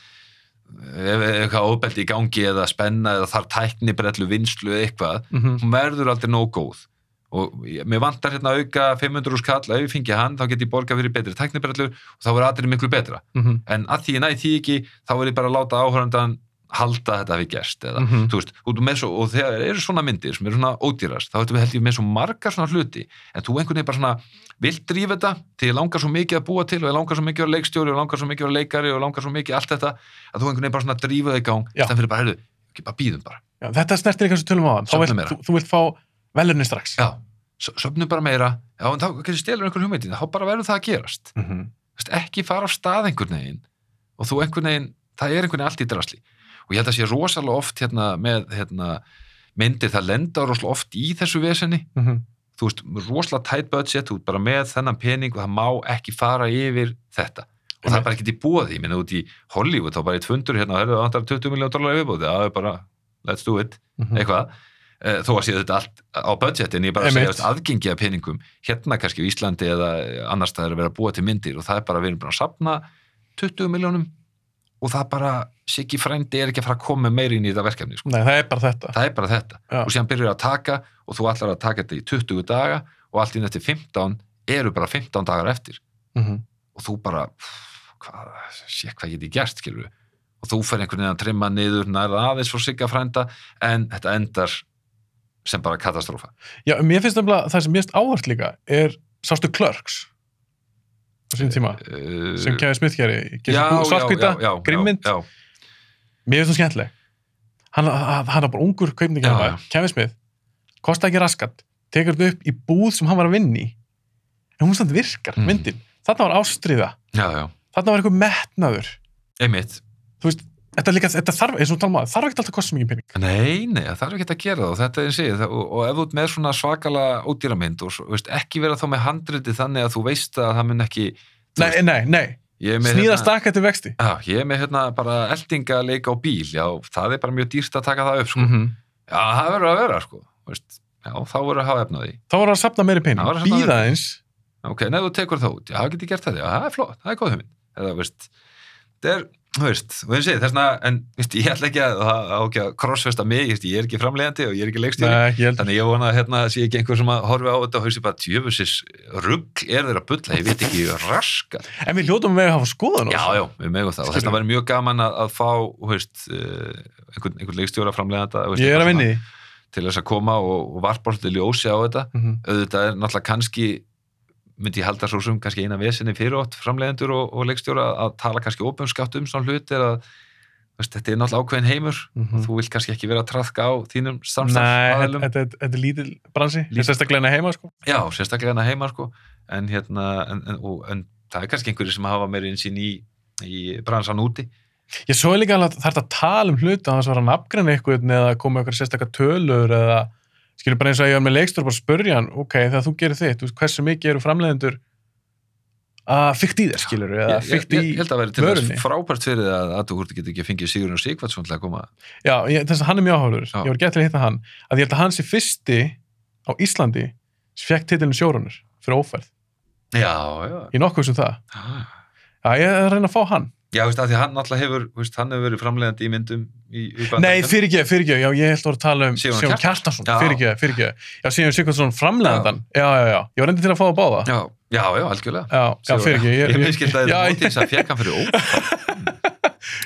ef eitthvað óbeldi í gangi eða spenna eða þar tækni brellu vinslu eða eitthvað Mhm. hún verður aldrei nóg góð og mér vantar hérna að auka 500 úr skall, ef ég fengi hann þá get ég borgað fyrir betri tæknibrellur og þá verður allir miklu betra, Mhm. en að því ég næ því ekki þá verður ég bara að láta áhörndan halda þetta við gerst eða, Mhm. þú veist, svo, og þegar eru svona myndir sem eru svona ódýrast, þá held ég með svo margar svona hluti, en þú einhvern veginn bara svona vilt drífa þetta, því ég langar svo mikið að búa til og ég langar svo mikið að vera leikstjóri og langar svo mikið að vera leikari og langar svo mikið allt þetta að þú einhvern veginn bara svona drífa það í gang þannig fyrir bara, heyrðu, ekki bara býðum bara Já, þetta snertir eitthvað sem tölum á meira. þú, þú vilt fá velurni strax. já, söfnum bara meira já, en þá stelur einhver hugmyndin þá bara Mhm. Einhvern einhvern það er einhvern veginn allt í drasli og ég held að sé rosalega oft hérna, með hérna, myndir, það lenda rosalega oft í þessu vesenni Mhm. þú veist, rosalega tight budget þú ert bara með þennan pening og það má ekki fara yfir þetta. Og það er bara ekkert í bóði, ég minna út í Hollywood þá bara eitt fundur hérna, það vantar 20 miljón dólar viðbóði, það er bara, let's do it. Mhm. eitthvað, Eh, þó að sé þetta allt á budgetin, ég er bara að segja aðgengi af peningum, hérna kannski á Íslandi eða annars það er að vera að búa til myndir og það er bara, við erum bara að sapna 20 miljónum og það bara Siggi frændi er ekki að fara að koma meira inn í þetta verkefni, sko. Nei, það er bara þetta. er bara þetta og síðan byrjar að taka og þú ætlar að taka þetta í 20 daga og allt inn eftir 15 eru bara 15 dagar eftir Mhm. og þú bara hvað, sé hvað get ég gert skilur og þú fer einhvern veginn að trimma niður nær aðeins frá sigga frænda en þetta endar sem bara katastrófa Já, mér finnst það sem mest áhört líka er sástu Clerks á sín tíma. Uh, sem Kevin Smith geri já, svartkvita, grimmynd. mér finnst það skemmtileg. Hann, hann er bara ungur kaupningar. Kevin Smith, kosta ekki raskat tekur þetta upp í búð sem hann var að vinni en hún stand virkar, Mhm. myndin. Þarna var ástriða, já, já, þarna var eitthvað metnaður. Einmitt. Þú veist, þetta, líka, þetta þarf, eins og við talum að þarf ekki alltaf að kosta mikið pening. Nei, nei, það þarf ekki að gera það. Og þetta er eins og ég, og, ef þú ert með svona svakala ódýramynd og veist, ekki vera þá með handriti þannig að þú veist að það mun ekki nei, nei, nei, er sníða hérna- stakka til vexti. Já, ég er með hérna bara eldinga leik á bíl, já, það er bara mjög dýrt að taka það upp, sko. -hmm. Já, það verður að vera, sko. Veist, já, þá verður að hafa efna því. þá voru að sapna meiri pening, að býða eins Ok, neðu þú tekur það út, já, það getur gert það, já, það er flott, það er góð hugmynd. Eða, veist, það er, þú veist, og ég segi, þessna, en, veist, ég ætla ekki að, ekki að crossfesta mig, veist, ég er ekki framlegandi og ég er ekki leikstjóri. nei, Þannig ég vona að hérna sé ekki einhver sem að horfi á þetta og hausi bara tjöfusis rugg er þeirra bulla, ég veit ekki raskat. en við hljótum með að hafa skoðan á Já, þessu. já, við megum það og Skilur. þetta væri mjög gaman að, að fá þú veist, uh, einhvern, einhvern leikstjóra framleganda ég er að vinni til þess að koma og, og varpa til ljósi á þetta Mhm. auðvitað er náttúrulega kannski myndi ég halda svo sem kannski eina vesinni fyrir ótt framlegendur og, og leikstjóra að tala kannski óbjörnskátt um svona hlut er að veist, þetta er náttúrulega ákveðin heimur Mhm. og þú vilt kannski ekki vera að traðka á þínum Nei, samstafsaðilum þetta er lítil bransi, sérstaklega hérna heima sko. Já, sérstaklega hana heima sko en hérna, en, en, og, en það er kannski einhverju sem hafa meiri insýn í, í bransan úti Ég svo er líka að það er að tala um hluti að það var að nafngreina eitthvað eða koma eitthvað sérstakar tölur eða skilur bara eins og að ég var með leikstur bara að spurja hann, ok, þegar þú gerir þitt, hversu mikið eru framleiðendur að fykta í þér, skilur eða Ég, ég, ég, í held að vera til vörunni. þess frábært fyrir það að að þú hvort getur ekki fengið Sigurinn Sigvardsson til að koma. Já, ég, þess að hann er mjög Já. ég var gett til að hitta hann að ég held að hann sé fyrsti á Íslandi sem fekk titilin sjórunur fyrir ófærð, Já, já. Ég nokkuð sem það. Já, ég er að reyna að fá hann Já, veist, að því hann alltaf hefur, veist, hann hefur verið framleiðandi í myndum í, í Nei, fyrir ekki, fyrir ekki, já, ég held að voru að tala um Kjartansson, Já. fyrir ekki, fyrir ekki Já, Sigurjón Sigurðsson framlegandan, já, já, já Ég var reyndi til að fá það. Báða Já, já, já, algjörlega. Já, já, fyrir ekki Ég, ég miskildaði já, þetta ég, móti þess að fekk hann fyrir ó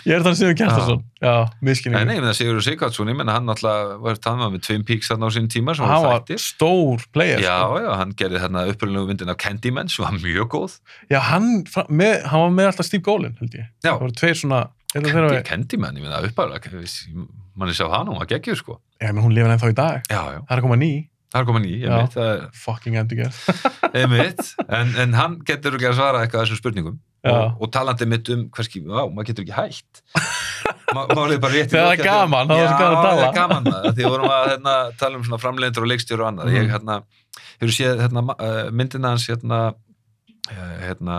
ég er þannig Sigurjón Kjartansson. Já, Nei, miskinni nei, ég meina Sigurður Sigvardsson, ég meina hann alltaf var tann með Twin Peaks þarna á sín tíma sem Hann var stór player Já, sko. já, hann gerði þarna upprunalegu myndin af Candyman sem var mjög góð. Já, hann, með, hann var með alltaf Steve Golin, held ég. Já. Það voru tveir svona Candy, Candyman, ég meina uppáðlega manni sá það nú, að geggjur sko. Já, menn hún lifir ennþá í dag. Já, já, Það er að koma ný, það er komað ný, ég Já. veit það er fucking endurgerð einmitt, en, en hann getur ekki að svara eitthvað þessum spurningum Já. og, og talandi mitt um hverski, á, maður getur ekki hægt Ma, málið er bara rétt í Þegar það er gaman, þá er Já, það gaman að tala. það er gaman maður, því vorum að hérna, tala um svona framleidendur og leikstjóru og annað Mhm. ég hérna, hefur séð hérna, uh, myndina hans hérna uh, hérna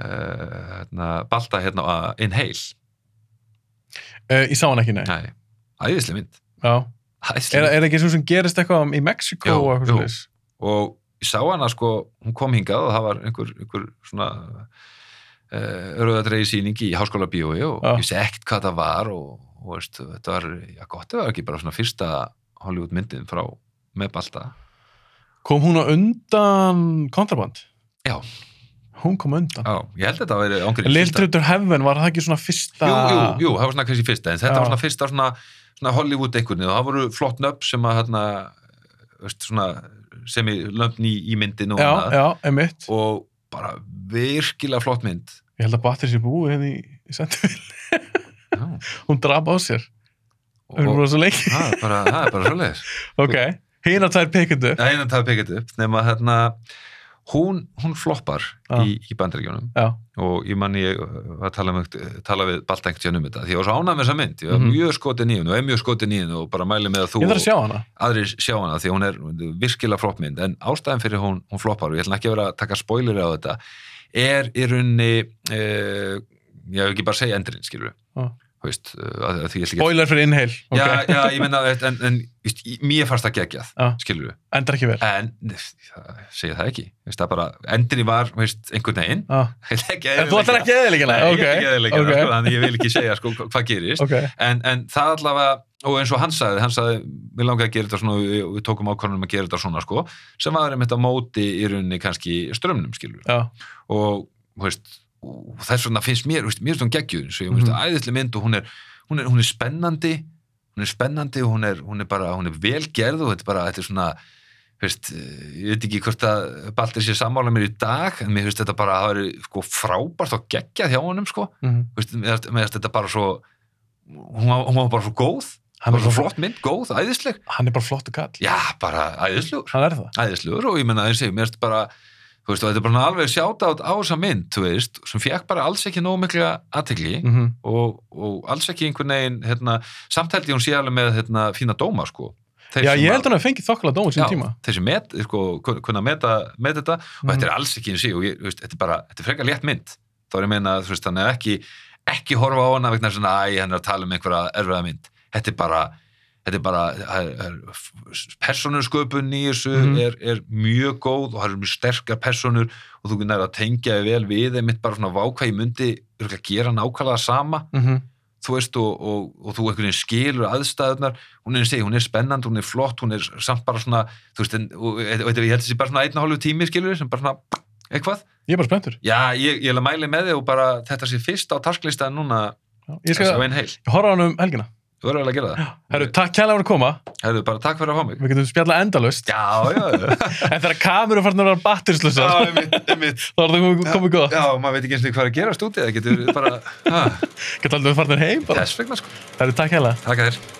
uh, hérna, Balta hérna uh, Inhale, uh, Ég sá hann ekki, nei nei, æðislega mynd Já. Er, er það ekki svo sem gerist eitthvað í Mexiko og eitthvað svoleiðis? og ég sá hana sko, hún kom hingað og það var einhver, einhver svona uh, rauðadregi sýning í háskóla bíói og Já. ég sé ekkert hvað það var og, og veist, þetta var, já gott, það var ekki bara svona fyrsta Hollywood myndin frá með balta Kom hún á undan kontraband? Já. Hún kom undan. Já, ég held að þetta væri ángríns Little Traitor Heaven, var það ekki svona fyrsta... Jú, jú, jú, það var svona kannski fyrsta en þetta Já. var svona fyrsta svona, svona Hollywood veginn og það voru flott nöfn sem að hérna, veist, svona, sem í löfn í, í myndinu og Já, annað já, emitt. og bara virkilega flott mynd Ég held að Battery sé búið henni í, í Sentinel. Já, hún draf á sér. Og lengi. það er bara, er bara svoleiðis ok. Það er einan það pekað upp nema hérna hún, hún floppar Já. í, í bandaríkjunum Já, og ég man ég var að tala, með, tala við Balta einhvern tíðan um þetta því ég var svo ánægð með þessa mynd, ég var Mhm. mjög í hennu og er mjög í hennu og bara mæli með að þú að sjá aðrir sjá hana því hún er virkilega flott mynd en ástæðan fyrir hún, hún floppar og ég ætla ekki að vera að taka spoileri á þetta er í rauninni eh, ég hef ekki bara segja endurinn skilur Já. Veist, uh, að, að Spoiler fyrir Inhale. að já, já, ég menna en, en í- mér fannst það geggjað, Já. skilur við Endar ekki vel. en segja það ekki veist, það bara, endinni var veist, einhvern veginn ekki En þú ætlar ekki Ok. sko, þannig ég vil ekki segja sko, hva- hvað gerist en, en það allavega, og eins og hann sagði hann sagði, við langaði að gera þetta svona við, við tókum ákvörðunum að gera þetta svona sko, sem var einmitt á móti í rauninni kannski strömmnum skilur Já. og, þú veist, og þess vegna finnst mér, veist, mér finnst hún geggjur svo ég veist, Mhm. æðislega mynd og hún er, hún er, hún er spennandi hún er spennandi og hún er, hún er bara, hún er vel gerð og þetta er bara, þetta er svona veist, ég veit ekki hvort að Baldur sé sammála mér í dag en mér finnst þetta bara að það er sko frábært og geggjað hjá honum sko, Mhm. veist, mér finnst- þetta bara svo hún var, hún var bara svo góð Hann er bara- flott mynd, góð, æðisleg Hann er bara flottu kall. já, bara æðislegur er æðislegur og ég menna og ég, mér finnst bara þú veist, og þetta er bara alveg sjáta á þessa mynd, þú veist, sem fekk bara alls ekki nóg mikla aðtegli Mhm. og, og alls ekki einhvern veginn hérna, samt held ég hún alveg með hérna, fína dóma, sko Þeir Já, ég að- held hann að fengið þokkala dóma sín Já, tíma. þessi met, sko, kun- kunna meta, meta þetta og Mhm. þetta er alls ekki eins og ég, veist, þetta er bara, þetta er frekar létt mynd þá er ég meina, þú veist, þannig að ekki ekki horfa á hana vegna svona, æ, hann er að tala um einhverja erfiða mynd, þetta er bara þetta er bara, persónusköpun í þessu Mhm. er, er mjög góð og það er mjög sterkar persónur og þú nær að tengja þig vel við einmitt bara svona vákvað ég myndi gera nákvæmlega sama Mhm. þú veist og, og, og þú einhvern veginn skilur aðstæðunar, hún er, hún er spennand hún er flott, hún er samt bara svona þú veist, en, og, og, ég held þessi bara svona einn og hálfu tími skilur, sem bara svona eitthvað, Ég er bara spenntur. já, ég, ég er að mæli með þig og bara þetta sé fyrst á tasklistaðan núna Já, Ég skal horfa á hann um helgina. Þú verður alveg að gera það Herru, takk kælega fyrir að koma. Herru, bara takk fyrir að fá mig Við getum spjallað endalust. já, já, já, En þegar kameru farnar að vera batterislusar, já, einmitt, einmitt þá er það komið, komið gott. já, maður veit ekki eins og hvað er að gera stúdið það getur bara, Geta aldrei farnar heim bara. þess vegna sko Herru, takk kælega. takk að þér